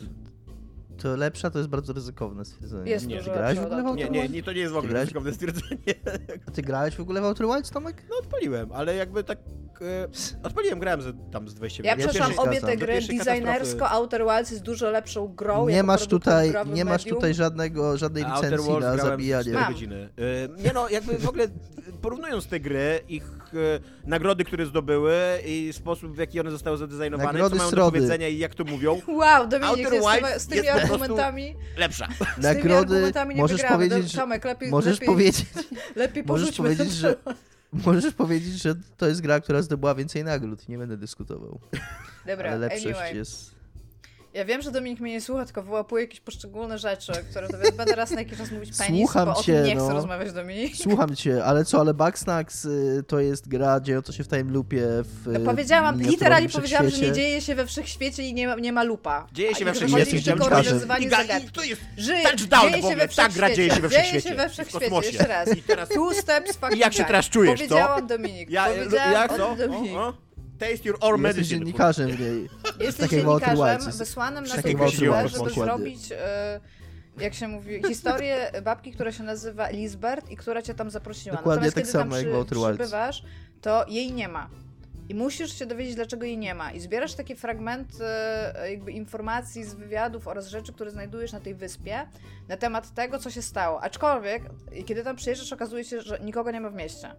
[SPEAKER 3] to lepsza to jest bardzo ryzykowne stwierdzenie.
[SPEAKER 4] Jest
[SPEAKER 3] nie. Grałeś w ogóle w
[SPEAKER 2] Outer Nie, nie, nie, to nie jest w ogóle ryzykowne stwierdzenie.
[SPEAKER 3] A ty grałeś w ogóle w Outer Wilds, Tomek?
[SPEAKER 2] No odpaliłem, ale jakby tak e, odpaliłem, grałem z, tam z 20
[SPEAKER 4] Ja przeszłam obie te gry, designersko Outer Wilds jest dużo lepszą grą.
[SPEAKER 3] Nie masz tutaj, nie masz tutaj żadnego, żadnej licencji na zabijanie.
[SPEAKER 2] godziny. E, nie no, jakby w ogóle porównując te gry, ich e, nagrody, które zdobyły i sposób, w jaki one zostały zadesignowane, nagrody co mają do powiedzenia i jak to mówią.
[SPEAKER 4] Wow, Dominik, z, z tymi argumentami
[SPEAKER 2] lepsza.
[SPEAKER 3] Nagrody możesz powiedzieć,
[SPEAKER 4] Tomek, lepiej,
[SPEAKER 3] możesz
[SPEAKER 4] lepiej,
[SPEAKER 3] powiedzieć,
[SPEAKER 4] lepiej
[SPEAKER 3] możesz powiedzieć, że Możesz powiedzieć, że to jest gra, która zdobyła więcej nagród. Nie będę dyskutował.
[SPEAKER 4] Dobra,
[SPEAKER 3] Ale lepszość
[SPEAKER 4] anyway.
[SPEAKER 3] jest...
[SPEAKER 4] Ja wiem, że Dominik mnie nie słucha, tylko wyłapuje jakieś poszczególne rzeczy, które to będę raz na jakiś czas mówić penis,
[SPEAKER 3] Słucham
[SPEAKER 4] bo
[SPEAKER 3] cię,
[SPEAKER 4] o tym nie
[SPEAKER 3] no.
[SPEAKER 4] chcę rozmawiać Dominik.
[SPEAKER 3] Słucham cię, ale co, ale Bugsnax y, to jest gra dziejąca się w time loopie w
[SPEAKER 4] No powiedziałam, literalnie powiedziałam, że nie dzieje się we wszechświecie i nie ma, nie ma lupa.
[SPEAKER 2] Dzieje się we wszechświecie.
[SPEAKER 3] Jesteś
[SPEAKER 4] tylko rozwiązywanie zagadki.
[SPEAKER 2] to jest
[SPEAKER 4] Żyje,
[SPEAKER 2] touchdown
[SPEAKER 4] dzieje
[SPEAKER 2] w
[SPEAKER 4] się
[SPEAKER 2] ogóle.
[SPEAKER 4] we
[SPEAKER 2] Ta gra dzieje się we
[SPEAKER 4] Dzieje
[SPEAKER 2] wszechświecie.
[SPEAKER 4] się we wszechświecie, jeszcze raz.
[SPEAKER 2] I teraz-
[SPEAKER 4] Two steps fucking
[SPEAKER 2] I jak się teraz czujesz, co?
[SPEAKER 4] Powiedziałam Dominik,
[SPEAKER 2] Ja,
[SPEAKER 4] powiedziałam
[SPEAKER 2] jak to?
[SPEAKER 4] Dominik.
[SPEAKER 2] Taste your
[SPEAKER 3] Jesteś
[SPEAKER 2] own medicine.
[SPEAKER 3] dziennikarzem w niej.
[SPEAKER 4] Jesteś
[SPEAKER 3] Tak
[SPEAKER 4] dziennikarzem
[SPEAKER 3] White.
[SPEAKER 4] wysłanym na
[SPEAKER 3] Tak
[SPEAKER 4] wyspę,
[SPEAKER 2] White,
[SPEAKER 4] żeby zrobić, e, jak się mówi, historię babki, która się nazywa Lisbeth i która cię tam zaprosiła.
[SPEAKER 3] Dokładnie
[SPEAKER 4] Natomiast
[SPEAKER 3] tak
[SPEAKER 4] kiedy
[SPEAKER 3] samo
[SPEAKER 4] tam
[SPEAKER 3] jak White.
[SPEAKER 4] przybywasz, to jej nie ma. I musisz się dowiedzieć, dlaczego jej nie ma. I zbierasz takie fragmenty e, jakby informacji z wywiadów oraz rzeczy, które znajdujesz na tej wyspie na temat tego, co się stało. Aczkolwiek, kiedy tam przyjeżdżasz, okazuje się, że nikogo nie ma w mieście.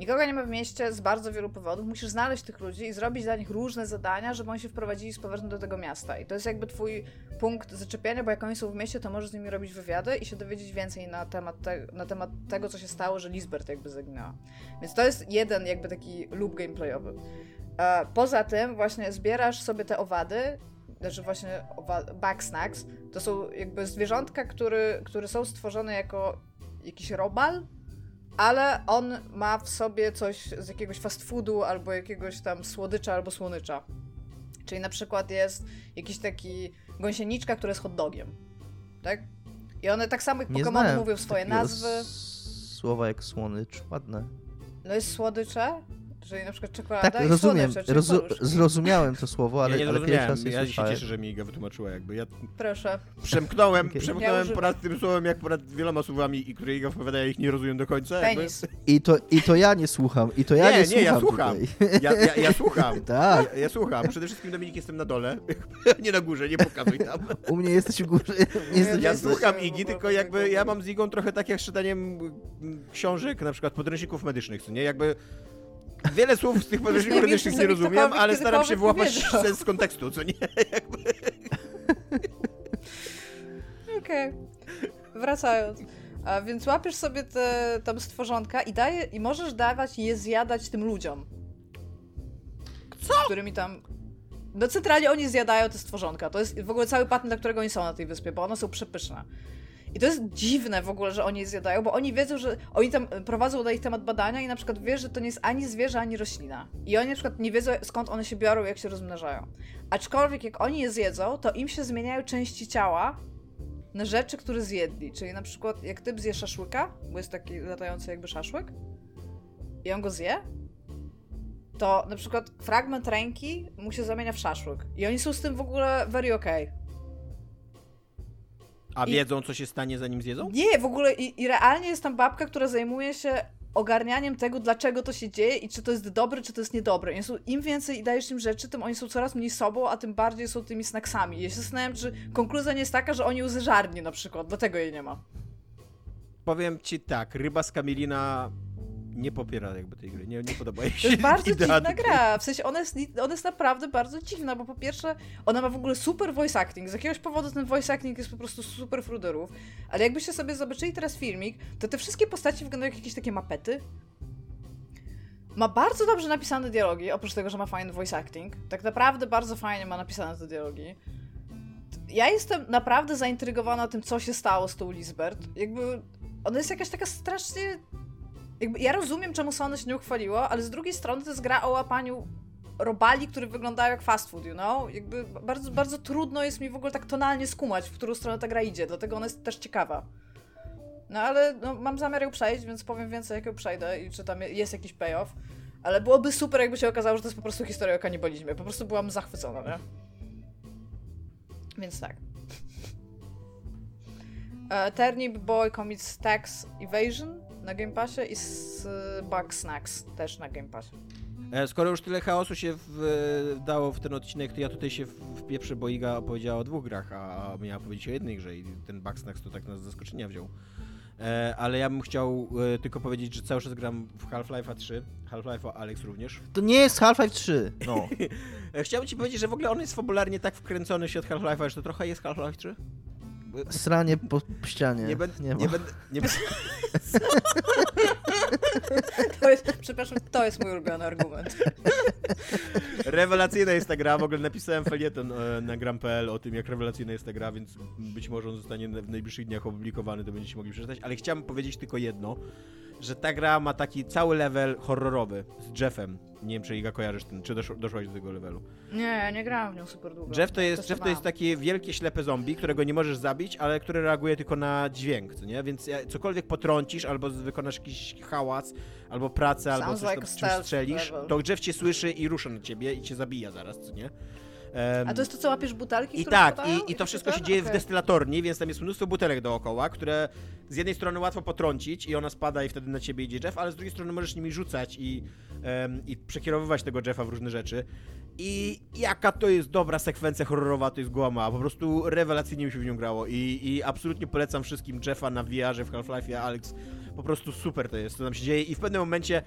[SPEAKER 4] Nikogo nie ma w mieście z bardzo wielu powodów. Musisz znaleźć tych ludzi i zrobić dla nich różne zadania, żeby oni się wprowadzili z powrotem do tego miasta. I to jest jakby twój punkt zaczepienia, bo jak oni są w mieście, to możesz z nimi robić wywiady i się dowiedzieć więcej na temat, te, na temat tego, co się stało, że Lisbeth jakby zaginęła. Więc to jest jeden jakby taki loop gameplayowy. E, poza tym właśnie zbierasz sobie te owady, znaczy właśnie backsnacks, to są jakby zwierzątka, który, które są stworzone jako jakiś robal, ale on ma w sobie coś z jakiegoś fast foodu, albo jakiegoś tam słodycza, albo słonycza. Czyli na przykład jest jakiś taki gąsieniczka, która jest hot dogiem. Tak? I one tak samo jak Pokémony mówią swoje nazwy.
[SPEAKER 3] Słowa jak słonycz, ładne.
[SPEAKER 4] No jest słodycze, czyli na przykład czekolada
[SPEAKER 3] Tak,
[SPEAKER 4] i
[SPEAKER 3] rozumiem.
[SPEAKER 4] słodycze,
[SPEAKER 3] Rozu zrozumiałem to słowo, ale,
[SPEAKER 2] ja nie
[SPEAKER 3] ale pierwszy raz
[SPEAKER 2] Ja się cieszę, że mi Iga wytłumaczyła jakby. Ja
[SPEAKER 4] Proszę.
[SPEAKER 2] przemknąłem.
[SPEAKER 4] Ja
[SPEAKER 2] przemknąłem
[SPEAKER 4] używam.
[SPEAKER 2] ponad tym słowem, jak ponad wieloma słowami, i które Iga wypowiada, ja ich nie rozumiem do końca. jakby.
[SPEAKER 4] Penis.
[SPEAKER 3] I to, I to ja nie słucham, i to ja nie,
[SPEAKER 2] nie,
[SPEAKER 3] słucham.
[SPEAKER 2] ja słucham. Ja, ja, ja słucham.
[SPEAKER 3] Tak.
[SPEAKER 2] Ja, ja słucham. Przede wszystkim Dominik jestem na dole, nie na górze, nie pokazuj tam.
[SPEAKER 3] U mnie jesteś u góry. Nie jesteś
[SPEAKER 2] Ja słucham Igi, tylko jakby ja mam z Igą trochę tak jak z czytaniem książek, na przykład podręczników medycznych, co nie? Jakby wiele słów z tych podręczników medycznych nie
[SPEAKER 4] z
[SPEAKER 2] rozumiem, ale staram się wyłapać
[SPEAKER 4] powiedział.
[SPEAKER 2] sens z kontekstu, co nie?
[SPEAKER 4] Okej. Wracając. A więc łapiesz sobie te tam stworzonka i daje, i możesz dawać je zjadać tym ludziom. Co? Którymi tam. No centralnie oni zjadają te stworzonka. To jest w ogóle cały patent, dla którego oni są na tej wyspie, bo one są przepyszne. I to jest dziwne w ogóle, że oni je zjadają, bo oni wiedzą, że oni tam prowadzą na ich temat badania i na przykład wiesz, że to nie jest ani zwierzę, ani roślina. I oni na przykład nie wiedzą, skąd one się biorą, jak się rozmnażają. Aczkolwiek jak oni je zjedzą, to im się zmieniają części ciała na rzeczy, które zjedli. Czyli na przykład jak typ zje szaszłyka, bo jest taki latający jakby szaszłyk, i on go zje, to na przykład fragment ręki mu się zamienia w szaszłyk. I oni są z tym w ogóle very okay.
[SPEAKER 2] A
[SPEAKER 4] I-
[SPEAKER 2] wiedzą, co się stanie, zanim zjedzą?
[SPEAKER 4] Nie, w ogóle i, i realnie jest tam babka, która zajmuje się ogarnianiem tego, dlaczego to się dzieje i czy to jest dobre, czy to jest niedobre. I są, Im więcej dajesz im rzeczy, tym oni są coraz mniej sobą, a tym bardziej są tymi snacksami. Ja się zastanawiam, czy konkluzja nie jest taka, że oni ją zeżarli na przykład, dlatego jej nie ma.
[SPEAKER 2] Powiem ci tak, ryba z Kamilina nie popiera jakby tej gry, nie, nie podoba jej się.
[SPEAKER 4] To jest bardzo dziwna gra. W sensie ona jest, ona jest naprawdę bardzo dziwna, bo po pierwsze ona ma w ogóle super voice acting. Z jakiegoś powodu ten voice acting jest po prostu super fruderów. Ale jakbyście sobie zobaczyli teraz filmik, to te wszystkie postaci wyglądają jak jakieś takie mapety. Ma bardzo dobrze napisane dialogi, oprócz tego, że ma fajny voice acting. Tak naprawdę bardzo fajnie ma napisane te dialogi. Ja jestem naprawdę zaintrygowana tym, co się stało z tą Lisbeth. Jakby ona jest jakaś taka strasznie jakby ja rozumiem, czemu Sony się nie uchwaliło, ale z drugiej strony to jest gra o łapaniu robali, które wyglądają jak fast food, you know? Jakby bardzo, bardzo trudno jest mi w ogóle tak tonalnie skumać, w którą stronę ta gra idzie, dlatego ona jest też ciekawa. No ale no, mam zamiar ją przejść, więc powiem więcej, jak ją przejdę i czy tam jest jakiś payoff. Ale byłoby super, jakby się okazało, że to jest po prostu historia o kanibalizmie. Po prostu byłam zachwycona, nie? Więc tak. E, Turnip Boy Commits Tax Evasion na Game Passie i z Bug Snacks też na Game Passie.
[SPEAKER 2] E, Skoro już tyle chaosu się w, dało w ten odcinek, to ja tutaj się wpieprzę, bo Iga opowiedziała o dwóch grach, a miała powiedzieć o jednej grze i ten Bugsnax to tak nas z zaskoczenia wziął. E, ale ja bym chciał e, tylko powiedzieć, że cały czas gram w Half-Life'a 3, Half-Life'a Alex również.
[SPEAKER 3] To nie jest Half-Life 3. No.
[SPEAKER 2] E, chciałbym ci powiedzieć, że w ogóle on jest fabularnie tak wkręcony w świat Half-Life'a, że to trochę jest Half-Life 3.
[SPEAKER 3] Sranie po ścianie.
[SPEAKER 2] Nie, ben, nie, nie będę... Nie
[SPEAKER 4] to jest, przepraszam, to jest mój ulubiony argument.
[SPEAKER 2] Rewelacyjna jest ta gra, w ogóle napisałem felieton e, na gram.pl o tym, jak rewelacyjna jest ta gra, więc być może on zostanie w najbliższych dniach opublikowany, to będziecie mogli przeczytać, ale chciałem powiedzieć tylko jedno, że ta gra ma taki cały level horrorowy z Jeffem. Nie wiem, czy Iga kojarzysz ten, czy dosz, doszłaś do tego levelu.
[SPEAKER 4] Nie, nie grałam w nią super długo.
[SPEAKER 2] Jeff to jest, Jeff to jest takie wielkie, ślepe zombie, którego nie możesz zabić, ale które reaguje tylko na dźwięk, co nie? Więc cokolwiek potrącisz, albo wykonasz jakiś hałas, albo pracę, albo coś, like to, strzelisz, level. to Jeff cię słyszy i rusza na ciebie i cię zabija zaraz, co nie?
[SPEAKER 4] Um, A to jest to, co łapiesz butelki,
[SPEAKER 2] I tak, i, i to wszystko się dzieje okay. w destylatorni, więc tam jest mnóstwo butelek dookoła, które z jednej strony łatwo potrącić i ona spada i wtedy na ciebie idzie Jeff, ale z drugiej strony możesz nimi rzucać i, um, i przekierowywać tego Jeffa w różne rzeczy. I jaka to jest dobra sekwencja horrorowa, to jest głama. Po prostu rewelacyjnie mi się w nią grało. I, i absolutnie polecam wszystkim Jeffa na VR-ze w Half-Life'ie, Alex. Po prostu super to jest, co tam się dzieje. I w pewnym momencie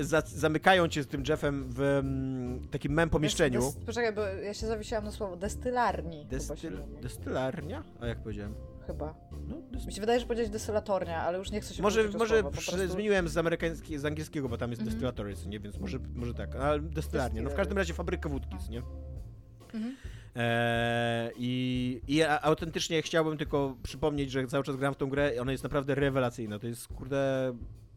[SPEAKER 2] za, zamykają cię z tym Jeffem w mm, takim mem pomieszczeniu. Des,
[SPEAKER 4] des, poczekaj, bo ja się zawiesiłam na słowo destylarni.
[SPEAKER 2] Destyl, destylarnia? A jak powiedziałem?
[SPEAKER 4] Chyba. No, dest... Mi się wydaje, że powiedzieć destylatornia, ale już nie chcę się
[SPEAKER 2] Może, może prostu... zmieniłem z, amerykańskiego, z angielskiego, bo tam jest mm -hmm. nie? Więc może, może tak, ale destylarnia. No w każdym razie fabryka wódki, nie? Mhm. Eee, i, I autentycznie chciałbym tylko przypomnieć, że cały czas gram w tą grę i ona jest naprawdę rewelacyjna. To jest, kurde,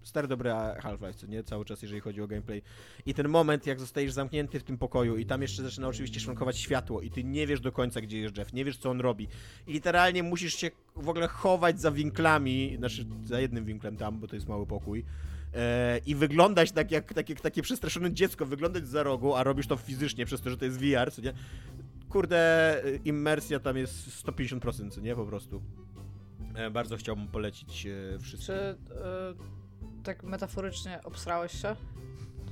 [SPEAKER 2] stary dobry Half-Life, co nie? Cały czas, jeżeli chodzi o gameplay. I ten moment, jak zostajesz zamknięty w tym pokoju i tam jeszcze zaczyna oczywiście szwankować światło i ty nie wiesz do końca, gdzie jest Jeff, nie wiesz, co on robi. I literalnie musisz się w ogóle chować za winklami, znaczy za jednym winklem tam, bo to jest mały pokój. E, I wyglądać tak jak, tak jak takie przestraszone dziecko, wyglądać za rogu, a robisz to fizycznie przez to, że to jest VR, co nie? Kurde, immersja tam jest 150%, co nie? Po prostu. E, bardzo chciałbym polecić e, wszystkim.
[SPEAKER 4] Czy tak metaforycznie obsrałeś się?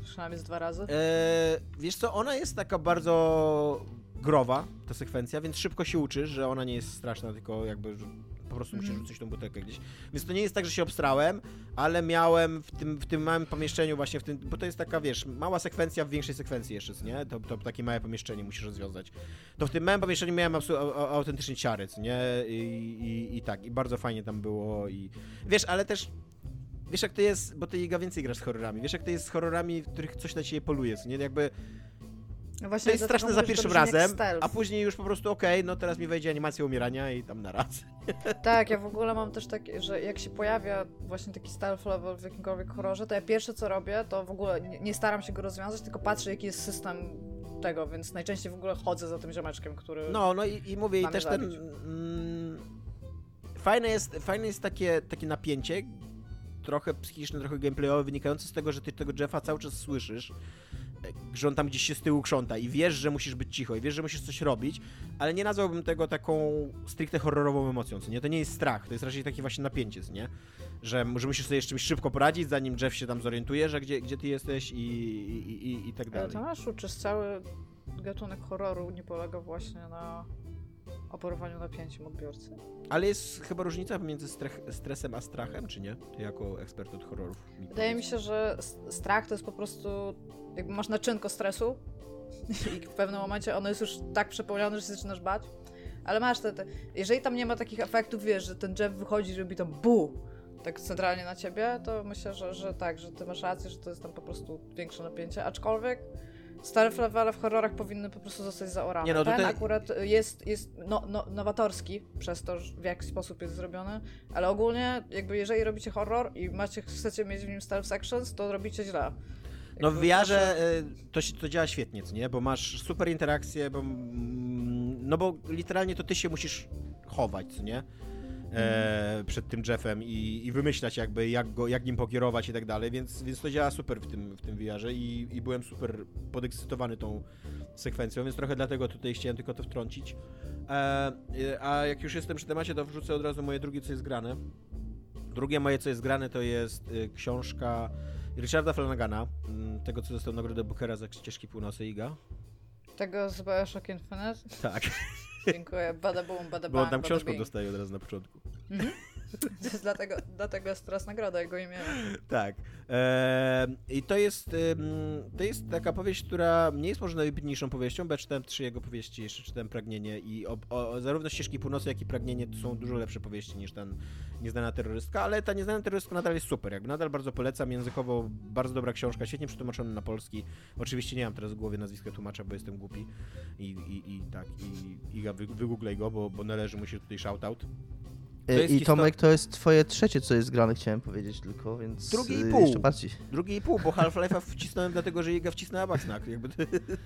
[SPEAKER 4] Przynajmniej z dwa razy?
[SPEAKER 2] Eee, wiesz co, ona jest taka bardzo growa, ta sekwencja, więc szybko się uczysz, że ona nie jest straszna, tylko jakby po prostu musisz mhm. rzucić tą butelkę gdzieś. Więc to nie jest tak, że się obstrałem, ale miałem w tym, w tym małym pomieszczeniu właśnie, w tym, bo to jest taka, wiesz, mała sekwencja w większej sekwencji jeszcze, nie? To, to takie małe pomieszczenie musisz rozwiązać. To w tym małym pomieszczeniu miałem autentycznie ciary, nie? I, i, I tak, i bardzo fajnie tam było i... Wiesz, ale też wiesz jak to jest, bo ty Iga więcej grasz z horrorami, wiesz jak to jest z horrorami, w których coś na ciebie poluje, nie? Jakby no właśnie to jest straszne za pierwszym razem, a później już po prostu okej, okay, no teraz mi wejdzie animacja umierania i tam na raz.
[SPEAKER 4] Tak, ja w ogóle mam też takie, że jak się pojawia właśnie taki stealth level w jakimkolwiek horrorze, to ja pierwsze co robię, to w ogóle nie, nie staram się go rozwiązać, tylko patrzę jaki jest system tego, więc najczęściej w ogóle chodzę za tym ziomeczkiem, który.
[SPEAKER 2] No, no i, i mówię, i też zabić. ten. Mm, fajne jest, fajne jest takie, takie napięcie, trochę psychiczny, trochę gameplayowy, wynikający z tego, że ty tego Jeffa cały czas słyszysz, e, że on tam gdzieś się z tyłu krząta i wiesz, że musisz być cicho i wiesz, że musisz coś robić, ale nie nazwałbym tego taką stricte horrorową emocją, co nie? To nie jest strach, to jest raczej takie właśnie napięcie, nie? Że, że musisz sobie z czymś szybko poradzić, zanim Jeff się tam zorientuje, że gdzie, gdzie ty jesteś i, i, i, i tak dalej.
[SPEAKER 4] Ale to masz uczysz cały gatunek horroru nie polega właśnie na operowaniu napięciem odbiorcy.
[SPEAKER 2] Ale jest chyba różnica pomiędzy stresem a strachem, czy nie? Ty jako ekspert od horrorów.
[SPEAKER 4] Mi Wydaje mi się, że strach to jest po prostu, jakby masz naczynko stresu i w pewnym momencie ono jest już tak przepełnione, że się zaczynasz bać. Ale masz te, te, jeżeli tam nie ma takich efektów, wiesz, że ten Jeff wychodzi i robi tam bu, tak centralnie na ciebie, to myślę, że, że tak, że ty masz rację, że to jest tam po prostu większe napięcie. Aczkolwiek Stare levele w horrorach powinny po prostu zostać zaorane. Nie, no Ten tutaj... akurat jest, jest no, no, nowatorski przez to, w jaki sposób jest zrobiony, ale ogólnie jakby jeżeli robicie horror i macie, chcecie mieć w nim stealth sections, to robicie źle.
[SPEAKER 2] No w VR-ze y, to, to działa świetnie, nie? Bo masz super interakcje, bo, mm, no bo literalnie to ty się musisz chować, co nie? E, przed tym Jeffem i, i, wymyślać jakby jak, go, jak nim pokierować i tak dalej, więc, więc to działa super w tym, w tym VR-ze i, i byłem super podekscytowany tą sekwencją, więc trochę dlatego tutaj chciałem tylko to wtrącić. E, a jak już jestem przy temacie, to wrzucę od razu moje drugie, co jest grane. Drugie moje, co jest grane, to jest y, książka Richarda Flanagana, y, tego, co dostał nagrodę Bookera za Ścieżki Północy Iga.
[SPEAKER 4] Tego z Bioshock Infinite?
[SPEAKER 2] Tak.
[SPEAKER 4] Dziękuję. Bada boom, bada
[SPEAKER 2] Bo on tam książkę dostaje od razu na początku. Mhm.
[SPEAKER 4] Dlatego, dlatego jest teraz nagroda jego imienia.
[SPEAKER 2] Tak. E, I to jest, to jest taka powieść, która nie jest może najwybitniejszą powieścią, bo ja czytałem trzy jego powieści, jeszcze czytałem Pragnienie i o, o, zarówno Ścieżki Północy, jak i Pragnienie to są dużo lepsze powieści niż ten Nieznana Terrorystka, ale ta Nieznana Terrorystka nadal jest super, jakby nadal bardzo polecam, językowo bardzo dobra książka, świetnie przetłumaczona na polski. Oczywiście nie mam teraz w głowie nazwiska tłumacza, bo jestem głupi i, i, i tak, i, i wy, wygooglej go, bo, bo należy mu się tutaj shoutout.
[SPEAKER 3] E, I Tomek, to jest twoje trzecie, co jest grane, chciałem powiedzieć tylko, więc
[SPEAKER 2] Drugie i
[SPEAKER 3] e,
[SPEAKER 2] pół.
[SPEAKER 3] jeszcze bardziej.
[SPEAKER 2] Drugie i pół, bo Half-Life'a wcisnąłem dlatego, że Iga wcisnęła Baksnak. Jakby...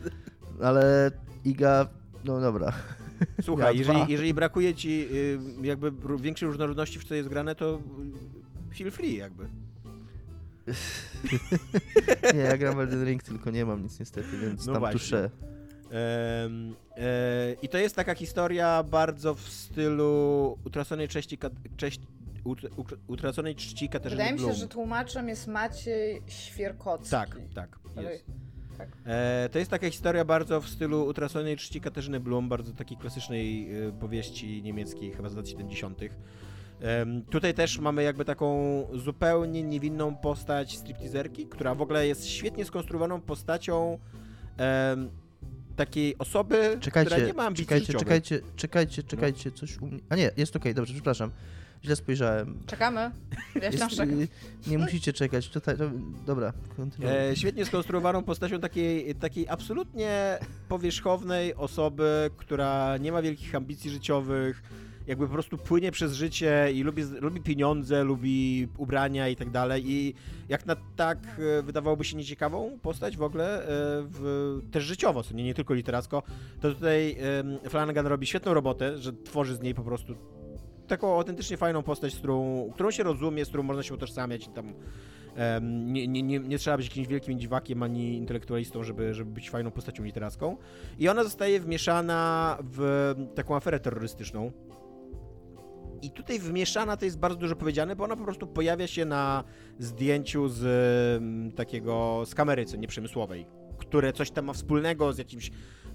[SPEAKER 3] Ale Iga, no dobra.
[SPEAKER 2] Słuchaj, ja jeżeli, jeżeli brakuje ci y, jakby większej różnorodności w co jest grane, to feel free jakby.
[SPEAKER 3] nie, ja gram Elden Ring, tylko nie mam nic niestety, więc no tam właśnie. tuszę.
[SPEAKER 2] E, I to jest taka historia bardzo w stylu utraconej cześci, cześć, utraconej czci Katarzyny
[SPEAKER 4] Wydaje
[SPEAKER 2] mi się,
[SPEAKER 4] że tłumaczem jest Maciej Świerkocki.
[SPEAKER 2] Tak, tak, jest. Tak. E, to jest taka historia bardzo w stylu utraconej czci Katarzyny Blum, bardzo takiej klasycznej e, powieści niemieckiej, chyba z lat 70. Tutaj też mamy jakby taką zupełnie niewinną postać stripteaserki, która w ogóle jest świetnie skonstruowaną postacią takiej osoby, czekajcie, która nie ma ambicji
[SPEAKER 3] Czekajcie, czekajcie, czekajcie, czekajcie, coś u mnie... A nie, jest okej, okay, dobrze, przepraszam. Źle spojrzałem.
[SPEAKER 4] Czekamy. Jest,
[SPEAKER 3] Nie musicie czekać. Tutaj, to, dobra, kontynuuj.
[SPEAKER 2] E, świetnie skonstruowaną postacią takiej, takiej absolutnie powierzchownej osoby, która nie ma wielkich ambicji życiowych, jakby po prostu płynie przez życie i lubi, lubi pieniądze, lubi ubrania i tak dalej. I jak na tak e, wydawałoby się nieciekawą postać w ogóle, e, w, też życiowo, co nie, nie tylko literacko, to tutaj Flanagan robi świetną robotę, że tworzy z niej po prostu taką autentycznie fajną postać, z którą, którą się rozumie, z którą można się utożsamiać i tam nie, nie, nie, nie, trzeba być jakimś wielkim dziwakiem ani intelektualistą, żeby, żeby być fajną postacią literacką. I ona zostaje wmieszana w taką aferę terrorystyczną, i tutaj wmieszana to jest bardzo dużo powiedziane, bo ona po prostu pojawia się na zdjęciu z m, takiego, z kamery, co nieprzemysłowej, które coś tam ma wspólnego z jakimś,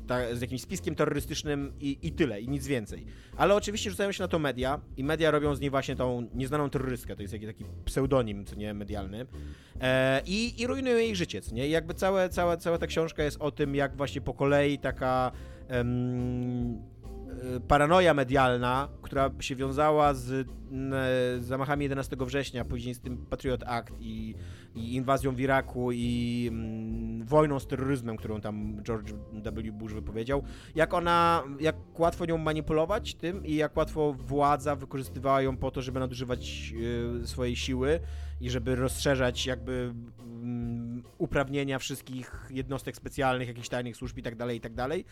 [SPEAKER 2] ta, z jakimś spiskiem terrorystycznym i, i tyle, i nic więcej. Ale oczywiście rzucają się na to media i media robią z niej właśnie tą nieznaną terrorystkę, to jest jakiś taki pseudonim, co nie, medialny. E, i, I rujnują jej życie, co nie? I jakby całe, cała, cała ta książka jest o tym, jak właśnie po kolei taka... Y, paranoja medialna, która się wiązała z zamachami 11 września, później z tym Patriot Act i, i inwazją w Iraku i mm, wojną z terroryzmem, którą tam George W. Bush wypowiedział, jak ona, jak łatwo nią manipulować tym i jak łatwo władza wykorzystywała ją po to, żeby nadużywać y, swojej siły i żeby rozszerzać jakby mm, uprawnienia wszystkich jednostek specjalnych, jakichś tajnych służb i tak dalej, i tak dalej.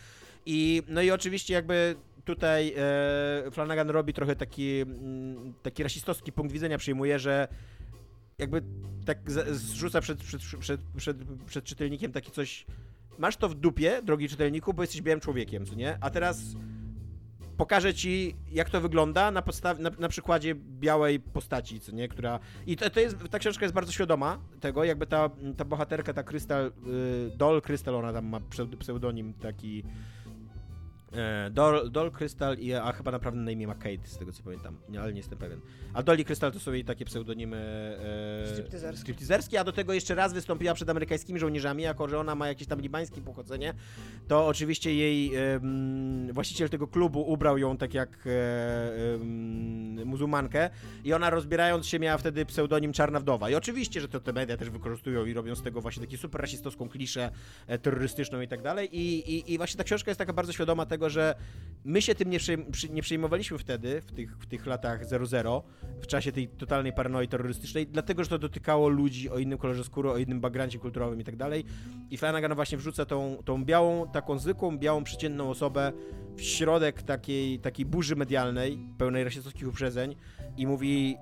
[SPEAKER 2] I, no i oczywiście jakby tutaj e, Flanagan robi trochę taki, mm, taki rasistowski punkt widzenia, przyjmuje, że jakby tak zrzuca przed, przed, przed, przed, przed czytelnikiem takie coś, masz to w dupie, drogi czytelniku, bo jesteś białym człowiekiem, co nie? A teraz pokażę ci, jak to wygląda na, podstaw, na, na, przykładzie białej postaci, co nie, która... I to, to jest, ta książka jest bardzo świadoma tego, jakby ta, ta bohaterka, ta Krystal, y, Dol Krystal, ona tam ma pseudonim taki Dol, Dol Crystal i a chyba naprawdę na imię ma Kate, z tego co pamiętam, nie, ale nie jestem pewien. A Dolly Crystal to są jej takie pseudonimy
[SPEAKER 4] e,
[SPEAKER 2] stripteaserskie, a do tego jeszcze raz wystąpiła przed amerykańskimi żołnierzami, jako że ona ma jakieś tam libańskie pochodzenie, to oczywiście jej e, właściciel tego klubu ubrał ją tak jak e, e, muzułmankę i ona rozbierając się miała wtedy pseudonim Czarna Wdowa. I oczywiście, że to te media też wykorzystują i robią z tego właśnie taki super rasistowską kliszę e, terrorystyczną i tak dalej. I, i, I właśnie ta książka jest taka bardzo świadoma tego, że my się tym nie, nie przejmowaliśmy wtedy, w tych, w tych latach 00, w czasie tej totalnej paranoi terrorystycznej, dlatego, że to dotykało ludzi o innym kolorze skóry, o innym backgroundzie kulturowym i tak dalej. I Flanagan właśnie wrzuca tą, tą białą, taką zwykłą, białą, przeciętną osobę w środek takiej, takiej burzy medialnej, pełnej rasistowskich uprzedzeń i mówi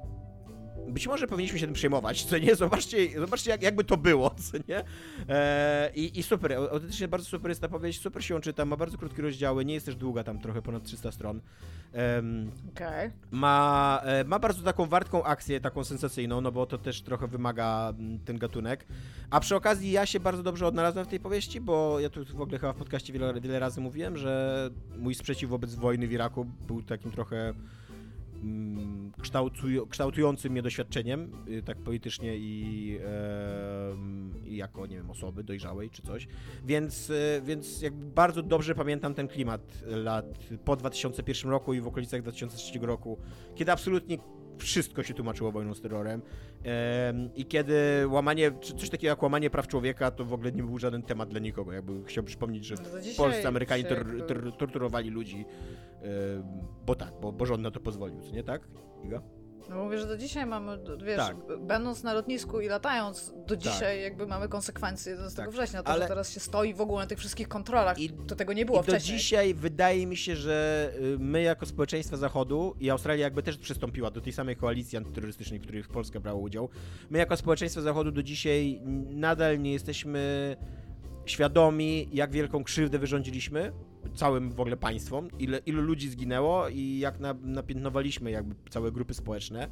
[SPEAKER 2] być może powinniśmy się tym przejmować, co nie? Zobaczcie, zobaczcie jak, jakby to było, co nie? Eee, i, I super, autentycznie bardzo super jest ta powieść, super się ją czyta, ma bardzo krótkie rozdziały, nie jest też długa, tam trochę ponad 300 stron.
[SPEAKER 4] Um, okay.
[SPEAKER 2] ma, e, ma bardzo taką wartką akcję, taką sensacyjną, no bo to też trochę wymaga m, mm, ten gatunek. A przy okazji ja się bardzo dobrze odnalazłem w tej powieści, bo ja tu w ogóle chyba w podcaście wiele, wiele razy mówiłem, że mój sprzeciw wobec wojny w Iraku był takim trochę kształtuj, kształtującym mnie doświadczeniem, y, tak politycznie i, i, jako, nie wiem, osoby dojrzałej czy coś. Więc, e, więc jakby bardzo dobrze pamiętam ten klimat lat po 2001 roku i w okolicach 2003 roku, kiedy absolutnie wszystko się tłumaczyło wojną z terrorem. I kiedy łamanie, coś takiego jak łamanie praw człowieka, to w ogóle nie był żaden temat dla nikogo. Jakby chciałbym przypomnieć, że no w Polsce Amerykanie tor, tor, torturowali ludzi, bo tak, bo, bo rząd na to pozwolił, co nie tak? Iga?
[SPEAKER 4] No mówię, że do dzisiaj mamy, wiesz, tak. będąc na lotnisku i latając, do tak. dzisiaj tak. jakby mamy konsekwencje z tego tak. września. To, Ale... że teraz się stoi w ogóle na tych wszystkich kontrolach, I, to tego nie było
[SPEAKER 2] i
[SPEAKER 4] wcześniej.
[SPEAKER 2] do dzisiaj wydaje mi się, że y, my jako społeczeństwo Zachodu i Australia jakby też przystąpiła do tej samej koalicji antyterrorystycznej, w której Polska brała udział. My jako społeczeństwo Zachodu do dzisiaj nadal nie jesteśmy świadomi, jak wielką krzywdę wyrządziliśmy całym w ogóle państwom, ile, ilu ludzi zginęło i jak na, napiętnowaliśmy jakby całe grupy społeczne.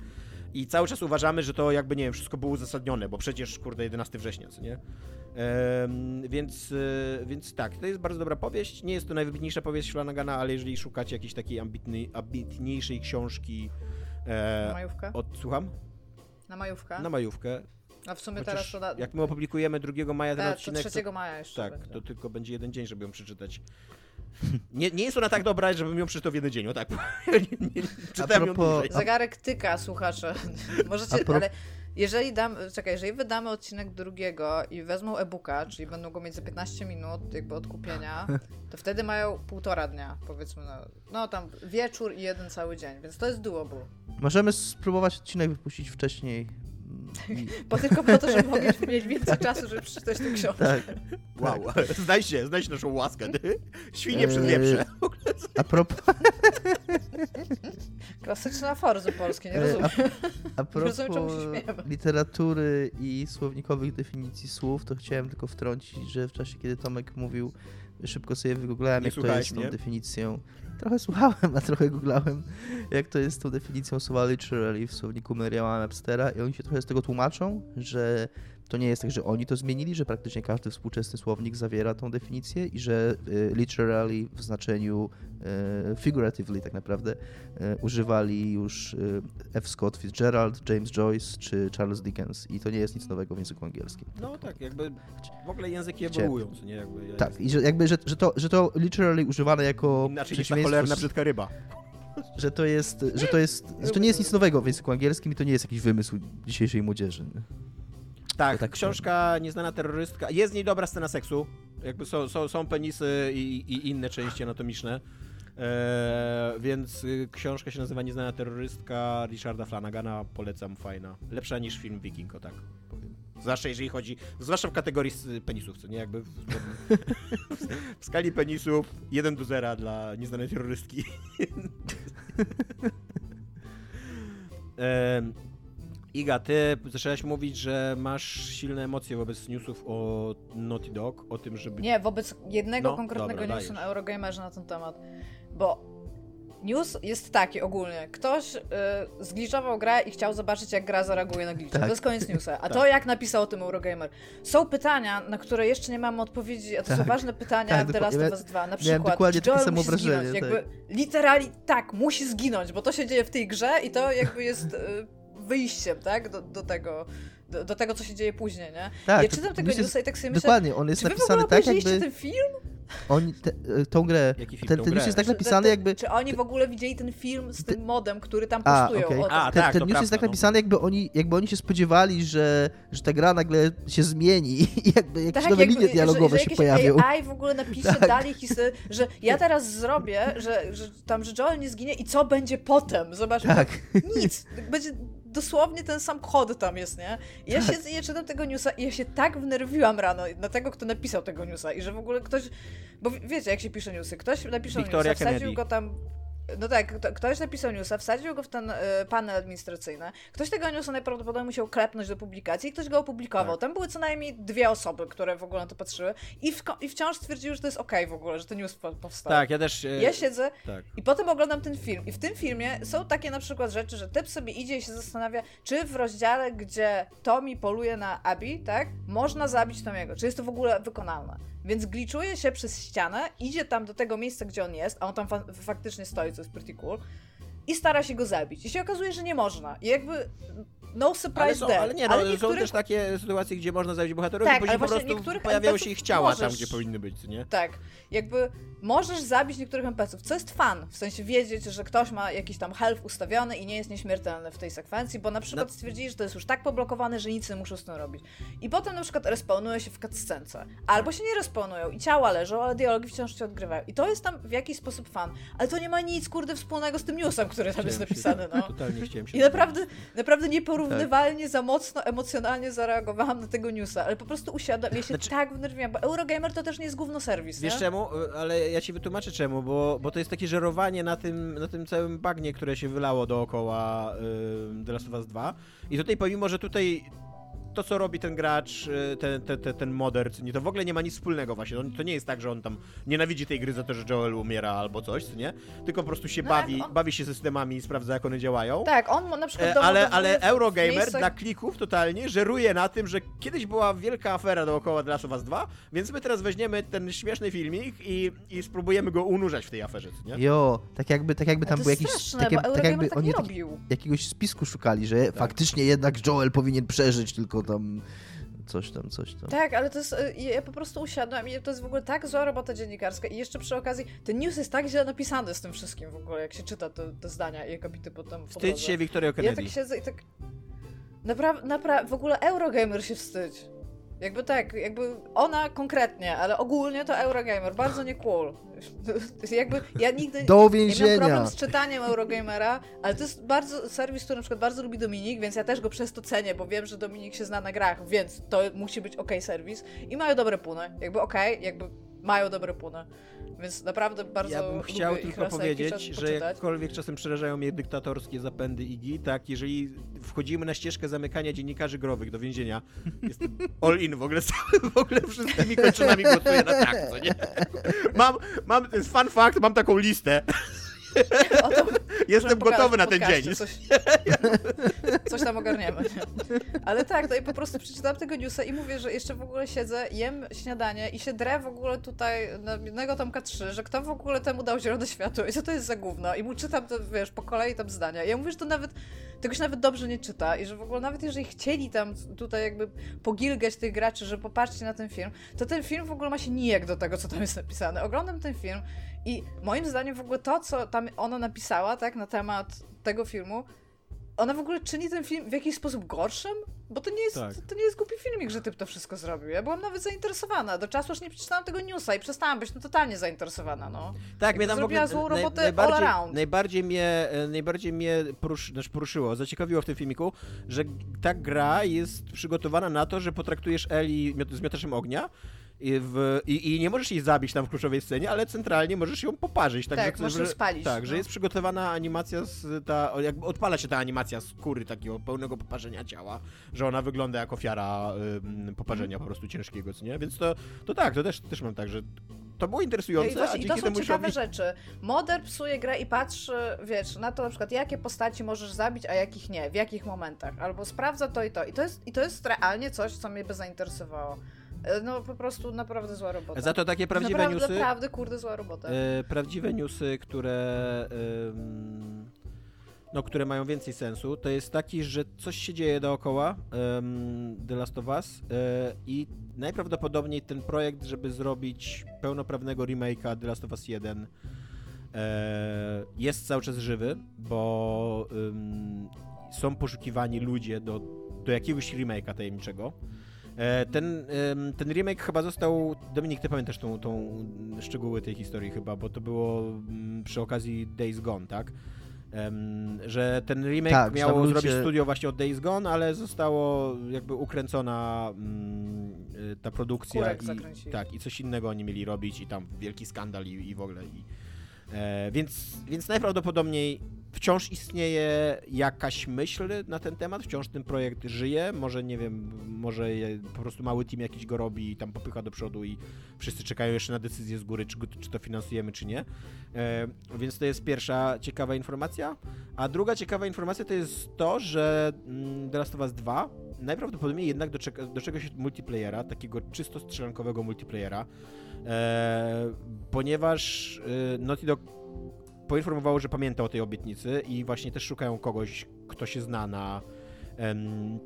[SPEAKER 2] I cały czas uważamy, że to jakby, nie wiem, wszystko było uzasadnione, bo przecież, kurde, 11 września, co nie? Ehm, więc, e, więc tak, to jest bardzo dobra powieść. Nie jest to najwybitniejsza powieść Flanagana, ale jeżeli szukacie jakiejś takiej ambitnej, ambitniejszej książki...
[SPEAKER 4] E, Na majówkę?
[SPEAKER 2] Od, słucham?
[SPEAKER 4] Na majówkę?
[SPEAKER 2] Na majówkę.
[SPEAKER 4] A w sumie Chociaż teraz to... Da...
[SPEAKER 2] Jak my opublikujemy 2 maja ten tak, odcinek...
[SPEAKER 4] to 3 maja jeszcze
[SPEAKER 2] Tak,
[SPEAKER 4] będzie.
[SPEAKER 2] to tylko będzie jeden dzień, żeby ją przeczytać. Nie, nie jest ona tak dobra, żebym ją przeczytał w jeden dzień, o tak. nie, nie, czytałem propos... ją
[SPEAKER 4] Zegarek tyka, słuchacze. Możecie, pro... ale jeżeli dam, czekaj, jeżeli wydamy odcinek drugiego i wezmą e-booka, czyli będą go mieć za 15 minut jakby odkupienia, to wtedy mają półtora dnia, powiedzmy, no, no tam wieczór i jeden cały dzień, więc to jest doable.
[SPEAKER 3] Możemy spróbować odcinek wypuścić wcześniej,
[SPEAKER 4] bo tylko po to, żeby mogli mieć więcej czasu, żeby przeczytać tę książkę. Tak.
[SPEAKER 2] Wow, znajdźcie, znajdźcie naszą łaskę. Świnie przed wieprze.
[SPEAKER 3] A propos...
[SPEAKER 4] Klasyczne aforyzm polskie, nie rozumiem.
[SPEAKER 3] A, a propos literatury i słownikowych definicji słów, to chciałem tylko wtrącić, że w czasie, kiedy Tomek mówił, szybko sobie wygooglałem, jak to jest tą definicją trochę słuchałem, a trochę googlałem, jak to jest z tą definicją słowa literally w słowniku Merriama Webstera i oni się trochę z tego tłumaczą, że to nie jest tak, że oni to zmienili, że praktycznie każdy współczesny słownik zawiera tą definicję i że y, literally w znaczeniu y, figuratively tak naprawdę y, używali już F. Scott Fitzgerald, James Joyce czy Charles Dickens i to nie jest nic nowego w języku angielskim.
[SPEAKER 2] No tak, jakby w ogóle języki ewoluują, nie? Jakby
[SPEAKER 3] ja tak, jest... i że, jakby, że, że, to, że to literally używane jako
[SPEAKER 2] Inaczej niż ta cholerna brzydka ryba
[SPEAKER 3] że to jest, że to jest, że to nie jest nic nowego w języku angielskim i to nie jest jakiś wymysł dzisiejszej młodzieży.
[SPEAKER 2] Tak, tak książka Nieznana terrorystka. Jest w niej dobra scena seksu. Jakby są, są, są penisy i, i inne części anatomiczne. Eee, więc y, książka się nazywa Nieznana terrorystka Richarda Flanagana. Polecam, fajna. Lepsza niż film Viking, o tak powiem. Zwłaszcza jeżeli chodzi, zwłaszcza w kategorii penisów, co nie? Jakby w, w, w skali penisów 1 do 0 dla nieznanej terrorystki. eee, Iga, ty zaczęłaś mówić, że masz silne emocje wobec newsów o Naughty Dog, o tym, żeby...
[SPEAKER 4] Nie, wobec jednego no, konkretnego dobra, newsu dajesz. na Eurogamerze na ten temat, bo news jest taki ogólnie. Ktoś y, zgliczował grę i chciał zobaczyć, jak gra zareaguje na glitch. Tak. To jest koniec newsa. A tak. to, jak napisał o tym Eurogamer. Są pytania, na które jeszcze nie mamy odpowiedzi, a to tak. są ważne pytania tak, w The Last of Us 2. Na przykład, dokładnie Joel takie musi zginąć. Jakby, tak. literalnie tak, musi zginąć, bo to się dzieje w tej grze i to jakby jest... Y, wyjściem, tak? Do, do tego. Do, do, tego, co się dzieje później, nie?
[SPEAKER 3] Tak,
[SPEAKER 4] ja czytam tego newsa i tak sobie myślę,
[SPEAKER 3] Dokładnie, on jest napisany tak, jakby...
[SPEAKER 4] ten film?
[SPEAKER 3] Oni, te, e, tą grę,
[SPEAKER 2] Jaki film,
[SPEAKER 3] ten, ten news jest tak napisany jakby...
[SPEAKER 4] Czy oni w ogóle widzieli ten film z tym modem, który tam postują? A, okay.
[SPEAKER 3] A, ten, tak, ten news jest tak no. napisany, jakby oni, jakby oni się spodziewali, że, że ta gra nagle się zmieni i jakby jakieś tak, nowe jakby, linie dialogowe że, że się pojawią.
[SPEAKER 4] AI w ogóle napisze tak. dalej historię, że ja teraz zrobię, że, że tam, że Joel nie zginie i co będzie potem? Zobacz, tak. nic. Będzie dosłownie ten sam kod tam jest, nie? I ja tak. się ja czytam tego newsa i ja się tak wnerwiłam rano na tego, kto napisał tego newsa i że w ogóle ktoś, bo wiecie jak się pisze newsy, ktoś napisał Victoria newsa, wsadził Kennedy. go tam no tak, ktoś napisał newsa, wsadził go w ten y, panel administracyjny. Ktoś tego newsa najprawdopodobniej musiał klepnąć do publikacji i ktoś go opublikował. Tak. Tam były co najmniej dwie osoby, które w ogóle na to patrzyły i, w, i wciąż stwierdziły, że to jest okej okay w ogóle, że ten news powstał.
[SPEAKER 2] Tak, ja też...
[SPEAKER 4] Y, ja siedzę tak. i potem oglądam ten film i w tym filmie są takie na przykład rzeczy, że typ sobie idzie i się zastanawia, czy w rozdziale, gdzie Tommy poluje na Abby, tak, można zabić Tomiego, czy jest to w ogóle wykonalne. Więc gliczuje się przez ścianę, idzie tam do tego miejsca, gdzie on jest, a on tam fa faktycznie stoi, co jest pretty cool. i stara się go zabić. I się okazuje, że nie można. I jakby no surprise
[SPEAKER 2] ale są,
[SPEAKER 4] there.
[SPEAKER 2] Ale nie, no, ale niektórych... są też takie sytuacje, gdzie można zabić bohaterów tak, i później po prostu pojawiają się ich ciała możesz... tam, gdzie powinny być, nie?
[SPEAKER 4] Tak. Jakby możesz zabić niektórych NPC-ów, co jest fan, w sensie wiedzieć, że ktoś ma jakiś tam health ustawiony i nie jest nieśmiertelny w tej sekwencji, bo na przykład no. stwierdzili, że to jest już tak poblokowane, że nic nie muszą z tym robić. I potem na przykład respawnuje się w cutscence. Albo się nie respawnują i ciała leżą, ale dialogi wciąż się odgrywają. I to jest tam w jakiś sposób fan. Ale to nie ma nic, kurde, wspólnego z tym newsem, który tam chciałem jest napisany, no.
[SPEAKER 2] Totalnie chciałem się.
[SPEAKER 4] I naprawdę, naprawdę nieporównywalnie tak. za mocno emocjonalnie zareagowałam na tego newsa, ale po prostu usiadłam, ja się znaczy... tak wnerwiłam, bo Eurogamer to też nie jest gówno serwis,
[SPEAKER 2] Wiesz
[SPEAKER 4] nie?
[SPEAKER 2] czemu? Ale ja ci wytłumaczę czemu, bo, bo to jest takie żerowanie na tym, na tym całym bagnie, które się wylało dookoła yy, The Last of Us 2. I tutaj pomimo, że tutaj to, co robi ten gracz, y, ten, ten, ten, ten moder, nie, to w ogóle nie ma nic wspólnego właśnie. To nie jest tak, że on tam nienawidzi tej gry za to, że Joel umiera albo coś, nie? Tylko po prostu się no, bawi, on... bawi się systemami i sprawdza, jak one działają.
[SPEAKER 4] Tak, on na przykład...
[SPEAKER 2] E, ale, ale Eurogamer miejscach... dla klików totalnie żeruje na tym, że kiedyś była wielka afera dookoła The Last of Us 2, więc my teraz weźmiemy ten śmieszny filmik i, i spróbujemy go unurzać w tej aferze, nie?
[SPEAKER 3] Jo, tak jakby, tak jakby tam był jakiś...
[SPEAKER 4] Straszne, tak, tak jakby tak oni
[SPEAKER 3] jakiegoś spisku szukali, że tak. faktycznie jednak Joel powinien przeżyć, tylko tam coś tam, coś tam.
[SPEAKER 4] Tak, ale to jest, y, ja po prostu usiadłam i to jest w ogóle tak zła robota dziennikarska i jeszcze przy okazji, ten news jest tak źle napisany z tym wszystkim w ogóle, jak się czyta te, te zdania i akapity potem
[SPEAKER 2] Wstydź się Victoria Kennedy.
[SPEAKER 4] Ja tak siedzę i tak... Naprawdę, napra w ogóle Eurogamer się wstydź. Jakby tak, jakby ona konkretnie, ale ogólnie to Eurogamer, bardzo nie cool. jakby ja nigdy
[SPEAKER 3] Do uwięzienia.
[SPEAKER 4] nie mam problem z czytaniem Eurogamera, ale to jest bardzo serwis, który na przykład bardzo lubi Dominik, więc ja też go przez to cenię, bo wiem, że Dominik się zna na grach, więc to musi być ok serwis i mają dobre puny. Jakby ok, jakby mają dobre puny. Więc naprawdę bardzo
[SPEAKER 2] Ja bym chciał tylko powiedzieć, że jakkolwiek czasem przerażają mnie dyktatorskie zapędy IGI, tak, jeżeli wchodzimy na ścieżkę zamykania dziennikarzy growych do więzienia, jestem all in w ogóle, w ogóle wszystkimi kończynami głosuję na tak, co nie? Mam, mam, to jest fun fact, mam taką listę. Jestem gotowy na ten dzień.
[SPEAKER 4] Coś, coś tam ogarniemy. Ale tak, no i po prostu przeczytałam tego newsa i mówię, że jeszcze w ogóle siedzę, jem śniadanie i się drę w ogóle tutaj na jednego Tomka 3, że kto w ogóle temu dał zielone światło i co to jest za gówno. I mu czytam to, wiesz, po kolei tam zdania. I ja mówię, że to nawet, tego się nawet dobrze nie czyta i że w ogóle nawet jeżeli chcieli tam tutaj jakby pogilgać tych graczy, że popatrzcie na ten film, to ten film w ogóle ma się nijak do tego, co tam jest napisane. Oglądam ten film i moim zdaniem w ogóle to, co tam ona napisała, tak, na temat tego filmu, ona w ogóle czyni ten film w jakiś sposób gorszym? Bo to nie jest, tak. to nie jest głupi filmik, że typ to wszystko zrobił. Ja byłam nawet zainteresowana. Do czasu aż nie przeczytałam tego newsa i przestałam być no, totalnie zainteresowana, no.
[SPEAKER 2] Tak, mnie tam
[SPEAKER 4] zrobiła
[SPEAKER 2] w ogóle
[SPEAKER 4] złą robotę naj, najbardziej, all around.
[SPEAKER 2] Najbardziej mnie, e, najbardziej mnie poruszy, znaczy poruszyło, zaciekawiło w tym filmiku, że ta gra jest przygotowana na to, że potraktujesz Eli z miotaczem ognia i, w, i, i, nie możesz jej zabić tam w kluczowej scenie, ale centralnie możesz ją poparzyć.
[SPEAKER 4] Tak, tak że, możesz że, spalić.
[SPEAKER 2] Tak, no. że jest przygotowana animacja, z ta, jakby odpala się ta animacja skóry takiego pełnego poparzenia ciała, że ona wygląda jak ofiara y, poparzenia mm. po prostu ciężkiego, co nie? Więc to, to tak, to też, też mam tak, że to było interesujące, no i, właśnie,
[SPEAKER 4] i to są ciekawe rzeczy. Moder psuje grę i patrzy, wiesz, na to na przykład, jakie postaci możesz zabić, a jakich nie, w jakich momentach, albo sprawdza to i to. I to jest, i to jest realnie coś, co mnie by zainteresowało. E, no po prostu naprawdę zła robota.
[SPEAKER 2] Za to takie prawdziwe
[SPEAKER 4] naprawdę,
[SPEAKER 2] newsy.
[SPEAKER 4] Naprawdę, kurde, zła robota.
[SPEAKER 2] E, prawdziwe newsy, które. no, które mają więcej sensu, to jest taki, że coś się dzieje dookoła um, The Last of Us e, i najprawdopodobniej ten projekt, żeby zrobić pełnoprawnego remake'a The Last of Us 1 e, jest cały czas żywy, bo um, są poszukiwani ludzie do, do jakiegoś remake'a tajemniczego. E, ten, ten remake chyba został. Dominik, ty pamiętasz tą, tą szczegóły tej historii chyba, bo to było mm, przy okazji Days Gone, tak? Że ten remake tak, miało ludzie... zrobić studio właśnie od Days Gone, ale zostało jakby ukręcona um, ta produkcja i, tak, i coś innego oni mieli robić i tam wielki skandal i, i w ogóle. I, e, więc, więc najprawdopodobniej wciąż istnieje jakaś myśl na ten temat, wciąż ten projekt żyje, może nie wiem, może po prostu mały team jakiś go robi i tam popycha do przodu i wszyscy czekają jeszcze na decyzję z góry, czy, czy to finansujemy, czy nie. E, więc to jest pierwsza ciekawa informacja. A druga ciekawa informacja to jest to, że mm, The Last of Us 2 najprawdopodobniej jednak doczeka, się multiplayera, takiego czysto strzelankowego multiplayera, e, ponieważ e, Naughty Dog poinformowało, że pamięta o tej obietnicy i właśnie też szukają kogoś, kto się zna na em,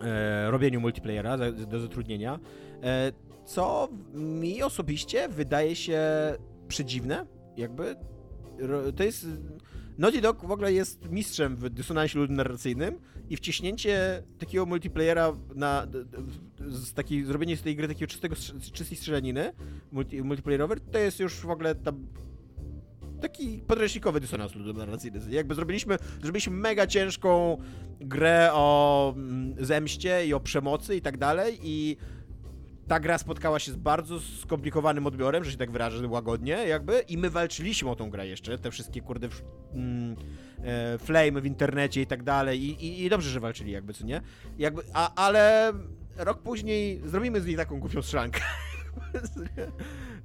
[SPEAKER 2] e, robieniu multiplayera do zatrudnienia, e, co mi osobiście wydaje się przedziwne, jakby to jest Naughty Dog w ogóle jest mistrzem w dysonansie ludonarracyjnym i wciśnięcie takiego multiplayera na z takiej, zrobienie z tej gry takiego czystego, czystej strzelaniny multi, multiplayerowy, to jest już w ogóle ta, taki podręcznikowy dysonans ludonarracyjny. Jakby zrobiliśmy, zrobiliśmy mega ciężką grę o mm, zemście i o przemocy i tak dalej i ta gra spotkała się z bardzo skomplikowanym odbiorem, że się tak wyrażę łagodnie, jakby, i my walczyliśmy o tą grę jeszcze, te wszystkie, kurde, mm, e, flame w internecie i tak dalej, i, i, i, dobrze, że walczyli, jakby, co nie? Jakby, a, ale rok później zrobimy z niej taką głupią strzelankę.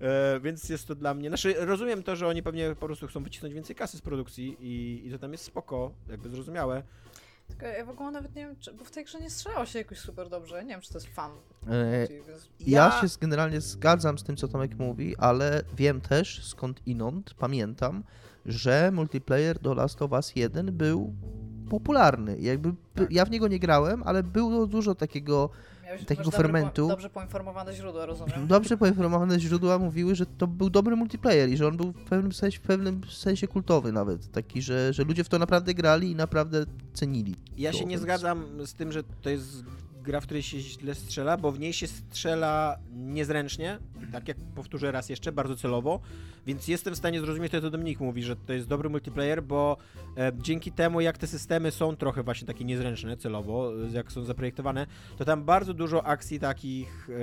[SPEAKER 2] e, więc jest to dla mnie, znaczy, rozumiem to, że oni pewnie po prostu chcą wycisnąć więcej kasy z produkcji i, i to tam jest spoko, jakby zrozumiałe,
[SPEAKER 4] tylko ja w ogóle nawet nie wiem, czy, bo w tej grze nie strzelał się jakoś super dobrze. Nie wiem, czy to jest fan. E,
[SPEAKER 3] ja... ja się generalnie zgadzam z tym, co Tomek mówi, ale wiem też, skąd inąd, pamiętam, że multiplayer do Last of Us 1 był popularny. Jakby tak. ja w niego nie grałem, ale było dużo takiego Miałeś, takiego fermentu.
[SPEAKER 4] dobrze poinformowane źródła, rozumiem.
[SPEAKER 3] Dobrze poinformowane źródła mówiły, że to był dobry multiplayer i że on był w pewnym sensie, w pewnym sensie kultowy nawet. Taki, że, że ludzie w to naprawdę grali i naprawdę cenili.
[SPEAKER 2] Ja się nie zgadzam z tym, że to jest gra, w której się źle strzela, bo w niej się strzela niezręcznie, tak jak powtórzę raz jeszcze, bardzo celowo, więc jestem w stanie zrozumieć to, co Dominik mówi, że to jest dobry multiplayer, bo e, dzięki temu, jak te systemy są trochę właśnie takie niezręczne celowo, jak są zaprojektowane, to tam bardzo dużo akcji takich e,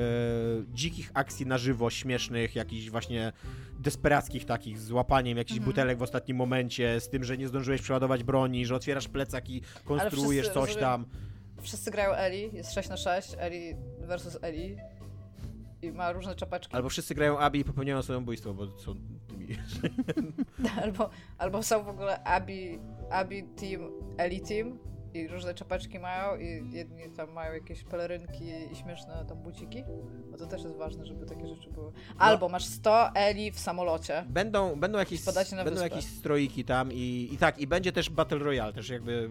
[SPEAKER 2] dzikich akcji na żywo, śmiesznych, jakichś właśnie desperackich takich, z łapaniem jakichś mhm. butelek w ostatnim momencie, z tym, że nie zdążyłeś przeładować broni, że otwierasz plecak i konstruujesz coś tam
[SPEAKER 4] wszyscy grają Eli, jest 6 na 6, Eli versus Eli i ma różne czapeczki.
[SPEAKER 2] Albo wszyscy grają Abi i popełniają samobójstwo, bo są tymi...
[SPEAKER 4] albo, albo są w ogóle Abi, Abi team, Eli team i różne czapeczki mają i jedni tam mają jakieś pelerynki i śmieszne tam buciki, bo to też jest ważne, żeby takie rzeczy były. No. Albo no. masz 100 Eli w samolocie.
[SPEAKER 2] Będą, będą jakieś, będą jakieś stroiki tam i, i tak, i będzie też Battle Royale, też jakby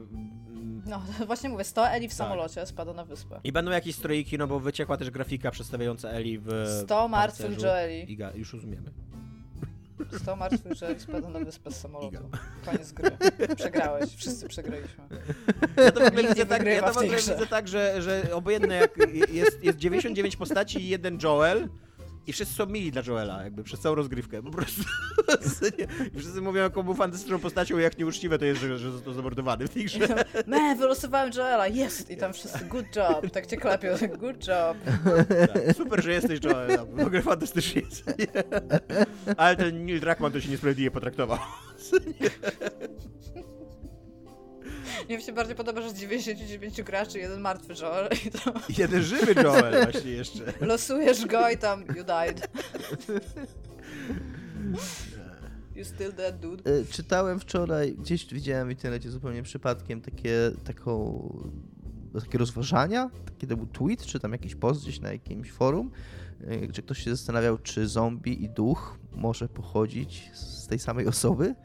[SPEAKER 4] no, właśnie mówię, 100 Eli w tak. samolocie spada na wyspę.
[SPEAKER 2] I będą jakieś stroiki, no bo wyciekła też grafika przedstawiająca Eli w
[SPEAKER 4] 100 martwych Joeli.
[SPEAKER 2] Iga, już rozumiemy.
[SPEAKER 4] 100 martwych Joeli spada na wyspę z samolotu. Iga. Koniec gry. Przegrałeś, wszyscy przegraliśmy.
[SPEAKER 2] Ja to w ogóle widzę tak, ja to w ogóle widzę tak że, że obojętne jak jest, jest 99 postaci i jeden Joel, i wszyscy są mili dla Joela, jakby przez całą rozgrywkę, po prostu. I wszyscy mówią, jaką był fantastyczną postacią, jak nieuczciwe to jest, że, że został zamordowany w tej grze.
[SPEAKER 4] Man, wylosowałem Joela, jest! I tam wszyscy, good job, tak cię klepią, good job.
[SPEAKER 2] Tak, super, że jesteś Joel, w ogóle fantastycznie jest. Ale ten Neil Druckmann to się niesprawiedliwie potraktował.
[SPEAKER 4] Mi się bardziej podoba, że z 99 graczy jeden martwy Joel i to...
[SPEAKER 2] Jeden żywy Joel właśnie jeszcze.
[SPEAKER 4] Losujesz go i tam you died. You still dead, dude.
[SPEAKER 3] E, czytałem wczoraj, gdzieś widziałem w internecie zupełnie przypadkiem takie, taką, takie rozważania, taki to był tweet, czy tam jakiś post gdzieś na jakimś forum, e, gdzie ktoś się zastanawiał, czy zombie i duch może pochodzić z tej samej osoby.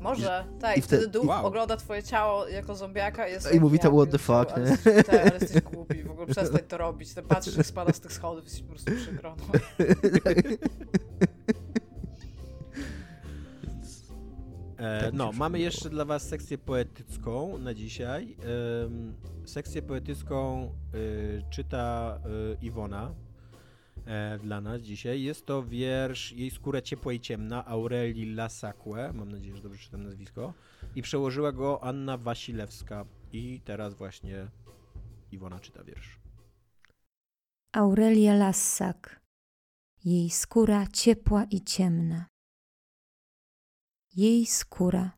[SPEAKER 4] Może, I, tak. I wtedy, duch wow. ogląda twoje ciało jako zombiaka jest
[SPEAKER 3] I mówi to what the fuck,
[SPEAKER 4] nie? Ale, tak, ale jesteś głupi, w ogóle przestań to robić. Ty patrzysz, jak spada z tych schodów, jesteś po prostu przykro. No.
[SPEAKER 2] E, no, mamy jeszcze dla Was sekcję poetycką na dzisiaj. E, sekcję poetycką e, czyta e, Iwona, dla nas dzisiaj. Jest to wiersz Jej skóra ciepła i ciemna Aurelii Lasakłe, mam nadzieję, że dobrze czytam nazwisko, i przełożyła go Anna Wasilewska. I teraz właśnie Iwona czyta wiersz.
[SPEAKER 1] Aurelia Lassak. Jej skóra ciepła i ciemna. Jej skóra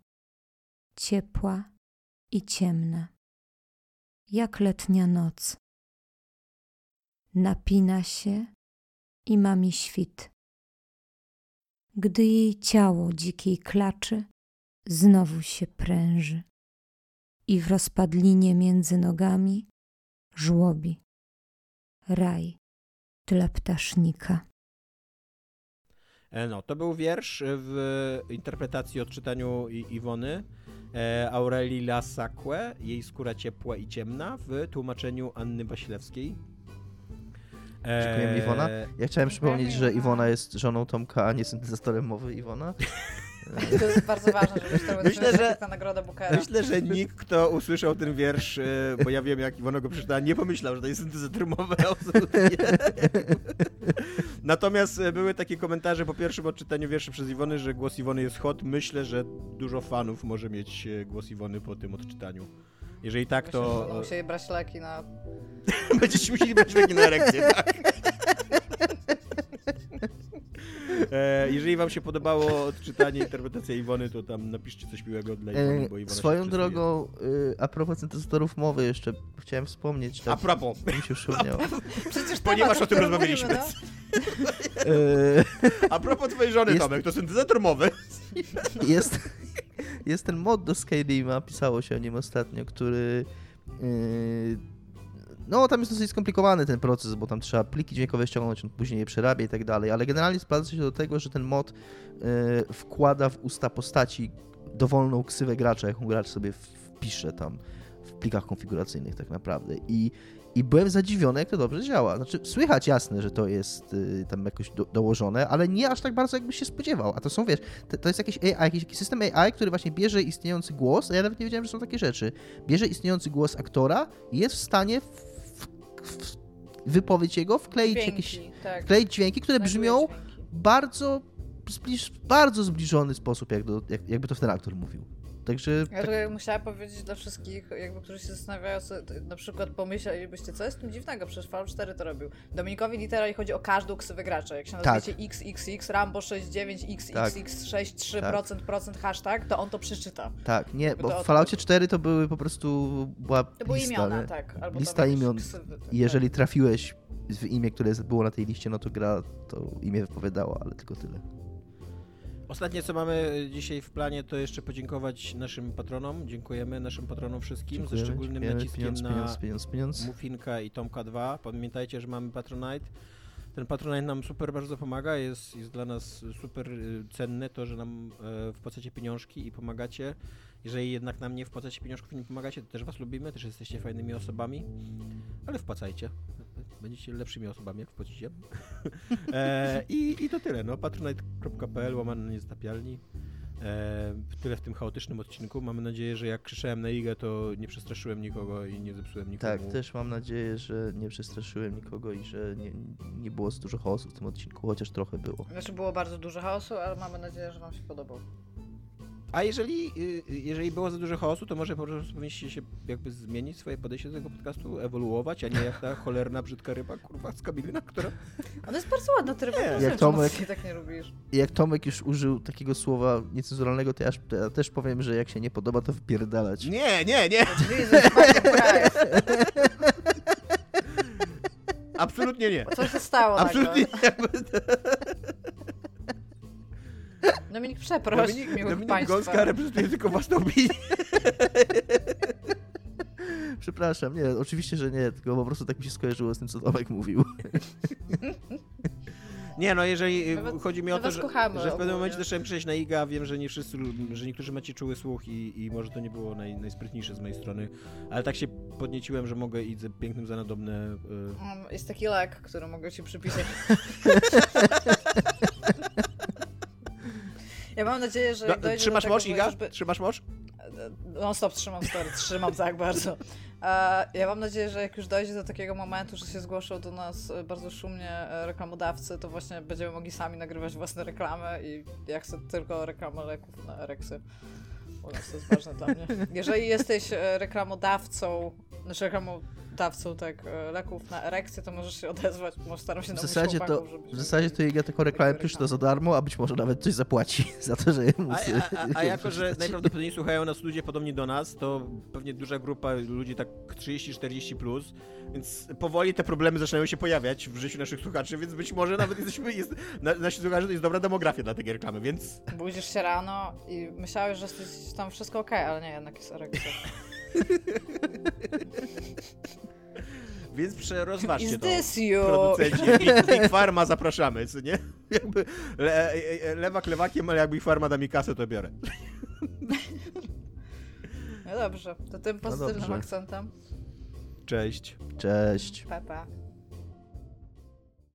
[SPEAKER 1] ciepła i ciemna, jak letnia noc. Napina się i ma mi świt. Gdy jej ciało dzikiej klaczy, znowu się pręży i w rozpadlinie między nogami żłobi. Raj dla ptasznika.
[SPEAKER 2] No, to był wiersz w interpretacji odczytaniu Iwony e, Aurelii Lasakłe, jej skóra ciepła i ciemna w tłumaczeniu Anny Wasilewskiej.
[SPEAKER 3] Dziękujemy Iwona. Ja chciałem przypomnieć, że Iwona jest żoną Tomka, a nie syntezatorem mowy Iwona.
[SPEAKER 4] To jest bardzo ważne, żebyś to myślę, że, na nagrodę Bookera.
[SPEAKER 2] Myślę, że nikt, kto usłyszał ten wiersz, e, bo ja wiem, jak Iwona go przeczytała, nie pomyślał, że to jest syntezator mowy, absolutnie. Natomiast e, były takie komentarze po pierwszym odczytaniu wierszy przez Iwony, że głos Iwony jest hot. Myślę, że dużo fanów może mieć e, głos Iwony po tym odczytaniu. Jeżeli tak, to...
[SPEAKER 4] Będą musieli brać leki na...
[SPEAKER 2] Będziecie musieli brać leki na erekcję, tak. E, jeżeli wam się podobało odczytanie interpretacja Iwony, to tam napiszcie coś miłego dla Iwony, bo Iwona
[SPEAKER 3] Swoją drogą, y, a propos syntezatorów mowy jeszcze chciałem wspomnieć.
[SPEAKER 2] Tak, a propos.
[SPEAKER 3] Mi się przypomniało.
[SPEAKER 4] Przecież
[SPEAKER 2] Ponieważ o tym rozmawialiśmy. No? E, a propos twojej żony, jest, Tomek, to syntezator mowy.
[SPEAKER 3] Jest, jest ten mod do Skylima, pisało się o nim ostatnio, który... Yy, no, tam jest dosyć skomplikowany ten proces, bo tam trzeba pliki dźwiękowe ściągnąć, on później je przerabia i tak dalej, ale generalnie sprowadza się do tego, że ten mod y, wkłada w usta postaci dowolną ksywę gracza, jaką gracz sobie wpisze tam w plikach konfiguracyjnych tak naprawdę. I i byłem zadziwiony, jak to dobrze działa. Znaczy, słychać jasne, że to jest y, tam jakoś do, dołożone, ale nie aż tak bardzo, jakbyś się spodziewał. A to są, wiesz, to, to jest jakiś AI, jakiś, jakiś system AI, który właśnie bierze istniejący głos, a ja nawet nie wiedziałem, że są takie rzeczy. Bierze istniejący głos aktora i jest w stanie w wypowiedź jego wkleić dźwięki, jakieś, tak. wkleić dźwięki, które brzmią dźwięki. bardzo, zbliż, bardzo zbliżony sposób, jak do, jak, jakby to ten aktor mówił. Także...
[SPEAKER 4] Ja tak... musiała powiedzieć dla wszystkich, jakby, którzy się zastanawiają, co, na przykład pomyślelibyście, co jest tym dziwnego, przecież Fallout 4 to robił. Dominikowi literalnie chodzi o każdą ksywę gracza. Jak się nazywacie tak. XXX, Rambo 69, XXX63%, tak. procent, procent hashtag, to on to przeczyta.
[SPEAKER 3] Tak, nie, bo w Falloutie 4 to były po prostu, była
[SPEAKER 4] To były lista, imiona, nie? tak.
[SPEAKER 3] Albo lista imion. Ksywy, tak, jeżeli tak. trafiłeś w imię, które było na tej liście, no to gra to imię wypowiadała, ale tylko tyle.
[SPEAKER 2] Ostatnie, co mamy dzisiaj w planie, to jeszcze podziękować naszym patronom. Dziękujemy naszym patronom wszystkim, Dziękujemy. ze szczególnym naciskiem pieniądz, na pieniądz, pieniądz, pieniądz. Mufinka i Tomka 2. Pamiętajcie, że mamy Patronite. Ten Patronite nam super bardzo pomaga, jest, jest dla nas super y, cenne to, że nam e, wpłacacie pieniążki i pomagacie. Jeżeli jednak nam nie wpłacacie pieniążków i nie pomagacie, to też was lubimy, też jesteście fajnymi osobami, ale wpłacajcie. Będziecie lepszymi osobami, jak wpłacicie. e, i, I to tyle, no. patronite.pl, łamane niezatapialni. E, tyle w tym chaotycznym odcinku. Mamy nadzieję, że jak krzyczałem na Igę, to nie przestraszyłem nikogo i nie zepsułem nikogo.
[SPEAKER 3] Tak, też mam nadzieję, że nie przestraszyłem nikogo i że nie, nie było dużo chaosu w tym odcinku, chociaż trochę było.
[SPEAKER 4] Znaczy było bardzo dużo chaosu, ale mamy nadzieję, że wam się podobał.
[SPEAKER 2] A jeżeli, y, y, jeżeli było za dużo chaosu, to może po prostu powinniście się jakby zmienić swoje podejście do tego podcastu, ewoluować, a nie jak ta cholerna, brzydka ryba, kurwa, z Kamilina, która...
[SPEAKER 4] Ona jest bardzo ładna, ty ryba, jak Tomek, tak nie lubisz.
[SPEAKER 3] Jak Tomek już użył takiego słowa niecenzuralnego, to ja, to ja, też powiem, że jak się nie podoba, to wypierdalać.
[SPEAKER 2] Nie, nie, nie! Absolutnie nie.
[SPEAKER 4] Co się stało
[SPEAKER 2] Absolutnie nie.
[SPEAKER 4] Dominik, przeproś Dominik, Dominik państwa.
[SPEAKER 2] Gąska reprezentuje tylko własną opinię.
[SPEAKER 3] Przepraszam, nie, oczywiście, że nie, tylko po prostu tak mi się skojarzyło z tym, co Tomek mówił.
[SPEAKER 2] Nie, no jeżeli Nawet, chodzi mi o to, że, że w pewnym momencie zacząłem przejść na IGA, wiem, że nie wszyscy, że niektórzy macie czuły słuch i, i może to nie było naj, najsprytniejsze z mojej strony, ale tak się podnieciłem, że mogę iść ze pięknym za nadobne...
[SPEAKER 4] Y... Jest taki lek, który mogę ci przypisać. Ja mam nadzieję, że.
[SPEAKER 2] Do, trzymasz moc, Iga? Trzymasz moc?
[SPEAKER 4] No stop, trzymam story, trzymam tak bardzo. Ja mam nadzieję, że jak już dojdzie do takiego momentu, że się zgłoszą do nas bardzo szumnie e, reklamodawcy, to właśnie będziemy mogli sami nagrywać własne reklamy i ja chcę tylko reklamę leków na ereksy. Bo to jest ważne dla mnie. Jeżeli jesteś e, reklamodawcą, znaczy reklamą dawcą tak, e, leków na erekcję, to możesz się odezwać, może staram się
[SPEAKER 3] w zasadzie to W zasadzie to Iga taką reklamę pisze to za darmo, a być może nawet coś zapłaci za to, że
[SPEAKER 2] musi... A, a, a, a jako, że najprawdopodobniej słuchają nas ludzie podobnie do nas, to pewnie duża grupa ludzi tak 30-40+, plus, więc powoli te problemy zaczynają się pojawiać w życiu naszych słuchaczy, więc być może nawet jesteśmy, jest, na, nasi słuchacze to jest dobra demografia dla tej reklamy, więc...
[SPEAKER 4] Budzisz się rano i myślałeś, że jest tam wszystko ok, ale nie, jednak jest erekcja.
[SPEAKER 2] Więc przerozważcie
[SPEAKER 4] Is
[SPEAKER 2] to.
[SPEAKER 4] this you?
[SPEAKER 2] Producenci. Big, Big Farma zapraszamy, co nie? Jakby le, e, lewak lewakiem, ale jak Big Farma da mi kasę, to biorę.
[SPEAKER 4] No dobrze, to tym pozytywnym
[SPEAKER 3] dobrze.
[SPEAKER 4] akcentem.
[SPEAKER 2] Cześć.
[SPEAKER 3] Cześć.
[SPEAKER 4] Pepe.